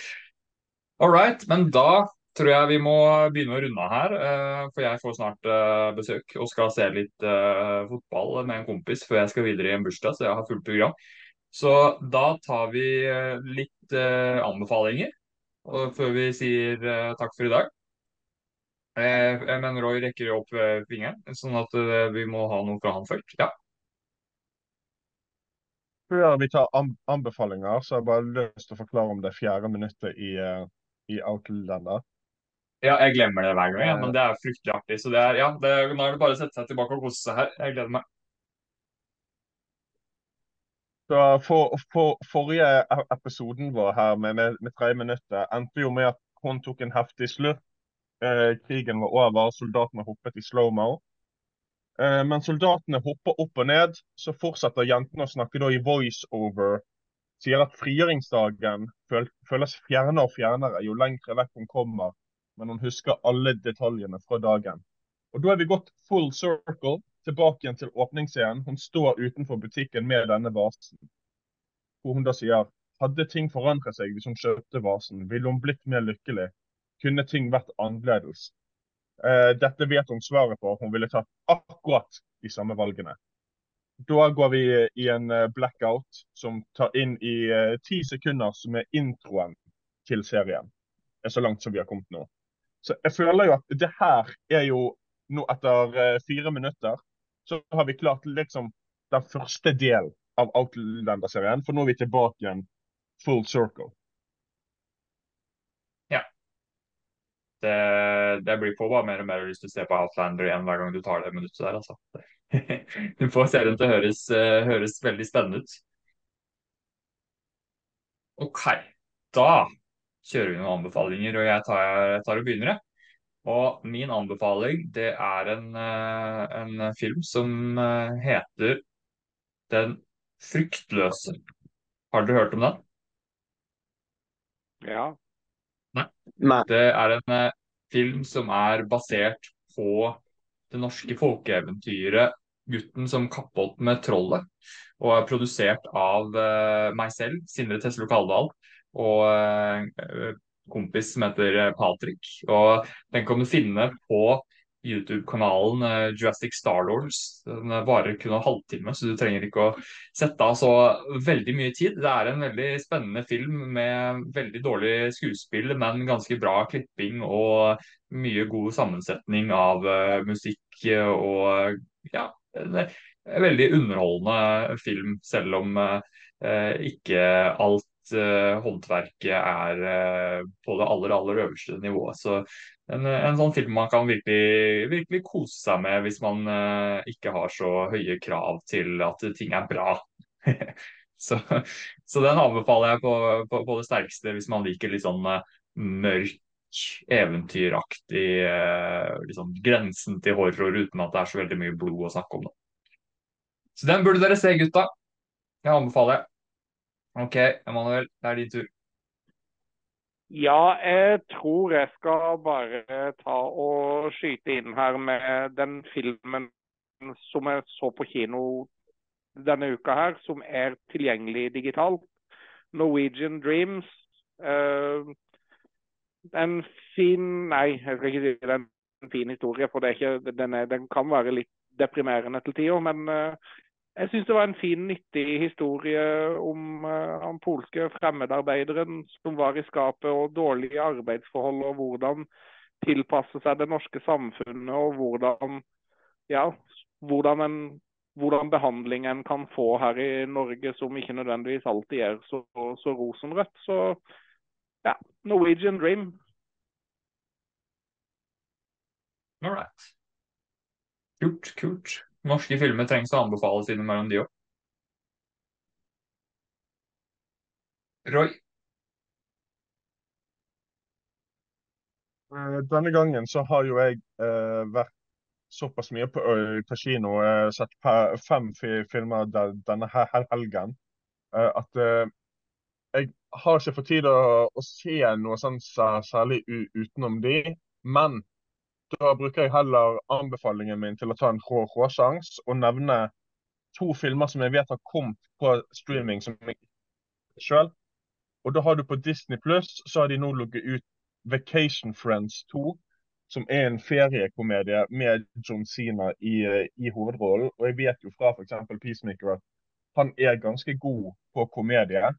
S1: All right. Men da tror jeg vi må begynne å runde av her. Uh, for jeg får snart uh, besøk og skal se litt uh, fotball med en kompis før jeg skal videre i en bursdag, så jeg har fullt program. Så da tar vi litt eh, anbefalinger før vi sier eh, takk for i dag. Eh, jeg mener Roy rekker opp fingeren, sånn at eh, vi må ha noe fra han først. Ja.
S4: Før vi tar anbefalinger, så har jeg bare lyst til å forklare om det fjerde minuttet i, i Outlander.
S1: Ja, jeg glemmer det hver gang, ja, men det er fryktelig artig. Så det er, ja, det, nå er det bare å sette seg tilbake og kose seg her. Jeg gleder meg.
S4: Så for, for, Forrige e-, episoden vår her med, med, med tre minutter endte jo med at hun tok en heftig slurp. Eh, krigen var over, soldatene hoppet i slow-mo. Eh, men soldatene hopper opp og ned, så fortsetter jentene å snakke da i voiceover. Sier at frigjøringsdagen føl, føles fjernere og fjernere jo lengre vekk hun kommer. Men hun husker alle detaljene fra dagen. Og Da er vi gått full circle tilbake igjen til åpningsscenen. Hun står utenfor butikken med denne vasen. Hvor hun da sier hadde ting forandret seg hvis hun kjøpte vasen? Ville hun blitt mer lykkelig? Kunne ting vært annerledes? Eh, dette vet hun svaret på. Hun ville tatt akkurat de samme valgene. Da går vi i en eh, blackout som tar inn i eh, ti sekunder, som er introen til serien. Det er så langt som vi har kommet nå. Så jeg føler jo at det her er jo nå etter uh, fire minutter så har vi klart liksom den første delen av Outlander-serien. For nå er vi tilbake igjen full circle.
S1: Ja. Det, det blir på bare mer og mer lyst til å se på Outlander igjen hver gang du tar det minuttet der, altså. du får serien til å høres, uh, høres veldig spennende ut. OK. Da kjører vi noen anbefalinger, og jeg tar, jeg tar og begynner, jeg. Og min anbefaling, det er en, eh, en film som eh, heter Den fryktløse. Har dere hørt om den?
S3: Ja.
S5: Nei.
S1: Det er en eh, film som er basert på det norske folkeeventyret 'Gutten som kappholdt med trollet', og er produsert av meg selv, Sindre Teslo Kaldal, og kompis som heter eh, Patrick. Og den kan du finne på YouTube-kanalen eh, Jurassic Starlords. Den varer kun en halvtime, så du trenger ikke å sette av så veldig mye tid. Det er en veldig spennende film med veldig dårlig skuespill, men ganske bra klipping og mye god sammensetning av eh, musikk og ja, veldig underholdende film, selv om eh, ikke alt eh, håndverket er eh, på det aller, aller øverste nivået. Så en, en sånn film man kan virkelig, virkelig kose seg med hvis man eh, ikke har så høye krav til at ting er bra. så, så, den anbefaler jeg på, på, på, det sterkeste hvis man liker litt sånn eh, mørk eventyraktig eh, liksom, grensen til horror uten at det er så veldig mye blod å snakke om. Da. Så den burde dere se, gutta. Jeg anbefaler. OK, Emanuel, det er din tur.
S3: Ja, jeg tror jeg skal bare ta og skyte inn her med den filmen som jeg så på kino denne uka her, som er tilgjengelig digitalt. Norwegian Dreams. Uh, en fin Nei, jeg skal ikke si det er en fin historie, for ikke, den, er, den, kan være litt deprimerende til tider. Men uh, jeg syns det var en fin, nyttig historie om uh, den polske fremmedarbeideren som var i skapet, og dårlige arbeidsforhold, og hvordan tilpasse seg det norske samfunnet, og hvordan, ja, hvordan, en, hvordan behandling en kan få her i Norge som ikke nødvendigvis alltid er så, så rosenrødt. Så ja, Norwegian Dream.
S1: All right. Kult, kult. Norske filmer trengs å anbefales innimellom de òg. Roy?
S4: Eh, denne gangen så har jo jeg eh, vært såpass mye på, uh, på kino. Har sett fem filmer denne helgen. eh, at jeg har ikke fått tid å, å se noe sånn særlig utenom de, men da bruker jeg heller anbefalingen min til å ta en råsjans og nevne to filmer som jeg vet har kommet på streaming som jeg selv. Og da har du på Disney Pluss, så har de nå lukket ut Vacation Friends 2, som er en feriekomedie med John Sina i, i hovedrollen. Og jeg vet jo fra f.eks. Peacemaker at han er ganske god på komedie.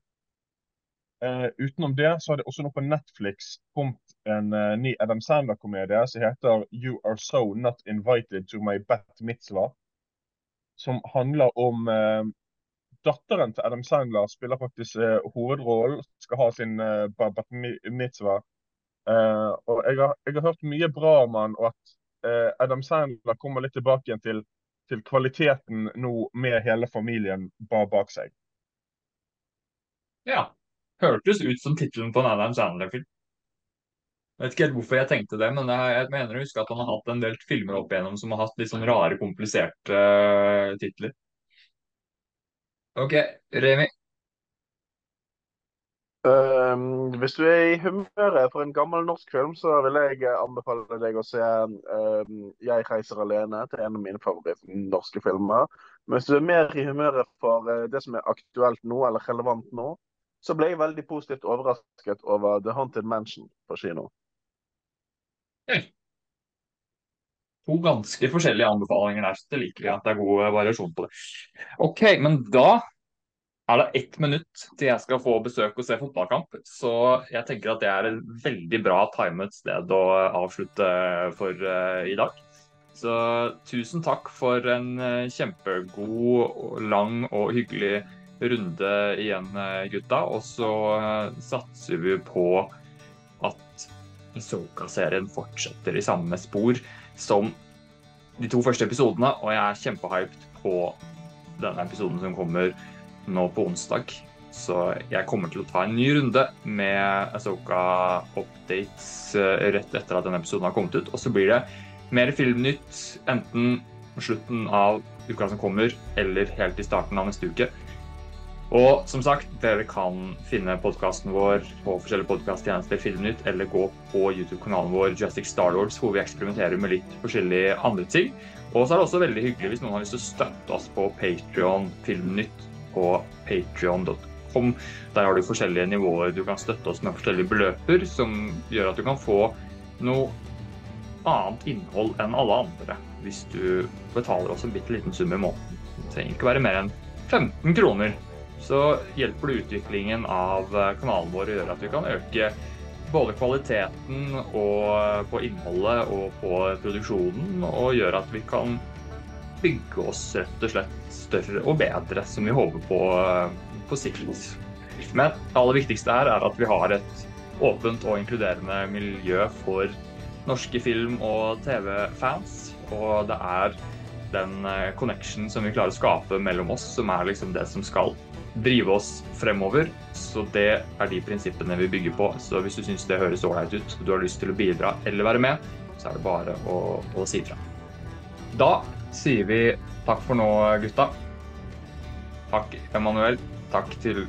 S4: Uh, utenom det så har det også nå på Netflix kommet en uh, ny Adam Sandler-komedie som heter You Are So Not Invited to My Bat Mitzvah. Som handler om uh, Datteren til Adam Sandler spiller faktisk hovedrollen, skal ha sin bat mitzvah. og jeg har, jeg har, hørt mye bra om han, og at Adam Sandler kommer litt tilbake igjen til, til kvaliteten nå med hele familien bak seg.
S1: Ja, hørtes ut som tittelen på en Adam Sandler-film. Vet ikke helt hvorfor jeg tenkte det, men jeg, jeg mener å huske at han har hatt en del filmer opp igjennom som har hatt litt sånn rare, kompliserte uh, titler. OK, Remi.
S5: Um, hvis du er i humøret for en gammel norsk film, så vil jeg anbefale deg å se um, 'Jeg reiser alene'. til en av mine favorittnorske filmer. Men hvis du er mer i humøret for uh, det som er aktuelt nå, eller relevant nå, så ble jeg veldig positivt overrasket over The Haunted Mansion på kino.
S1: To ganske forskjellige anbefalinger der, så det liker vi at det er god variasjon på det. OK, men da er det ett minutt til jeg skal få besøk og se fotballkamp. Så jeg tenker at det er et veldig bra timet sted å avslutte for uh, i dag. Så tusen takk for en kjempegod, lang og hyggelig runde igjen, eh, gutta. Og så eh, satser vi på at Soka-serien fortsetter i samme spor som de to første episodene. Og jeg er kjempehyped på denne episoden som kommer nå på onsdag. Så jeg kommer til å ta en ny runde med Asoka-updates eh, rett etter at denne episoden har kommet ut. Og så blir det mer filmnytt enten på slutten av uka som kommer, eller helt i starten av neste uke. Og som sagt, dere kan finne podkasten vår på forskjellige podkasttjenester, Filmnytt, eller gå på YouTube-kanalen vår Justic Starlords, hvor vi eksperimenterer med litt forskjellige andre ting. Og så er det også veldig hyggelig hvis noen har lyst til å støtte oss på Patrion Filmnytt på patrion.com. Der har du forskjellige nivåer du kan støtte oss med forskjellige beløper, som gjør at du kan få noe annet innhold enn alle andre hvis du betaler oss en bitte liten sum i måneden. Det trenger ikke være mer enn 15 kroner så hjelper det utviklingen av eh, kanalen vår å gjøre at vi kan øke både kvaliteten og på innholdet og på produksjonen, og gjøre at vi kan bygge oss rett og slett større og bedre, som vi håper på eh, på sikt. Men det aller viktigste her er at vi har et åpent og inkluderende miljø for norske film- og TV-fans. Og det er den eh, connection som vi klarer å skape mellom oss, som er liksom det som skal drive oss fremover. Så det er de prinsippene vi bygger på. Så hvis du syns det høres ålreit ut, og du har lyst til å bidra eller være med, så er det bare å, å si ifra. Da sier vi takk for nå, gutta. Takk, Emanuel. Takk til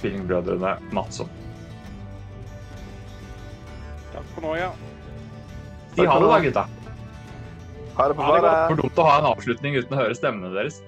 S1: tvillingbrødrene Madsson.
S3: Takk for nå, ja.
S1: Si ha det, da, gutta.
S6: Ha det på
S3: bare det
S6: er
S1: For dumt å ha en avslutning uten å høre stemmene deres.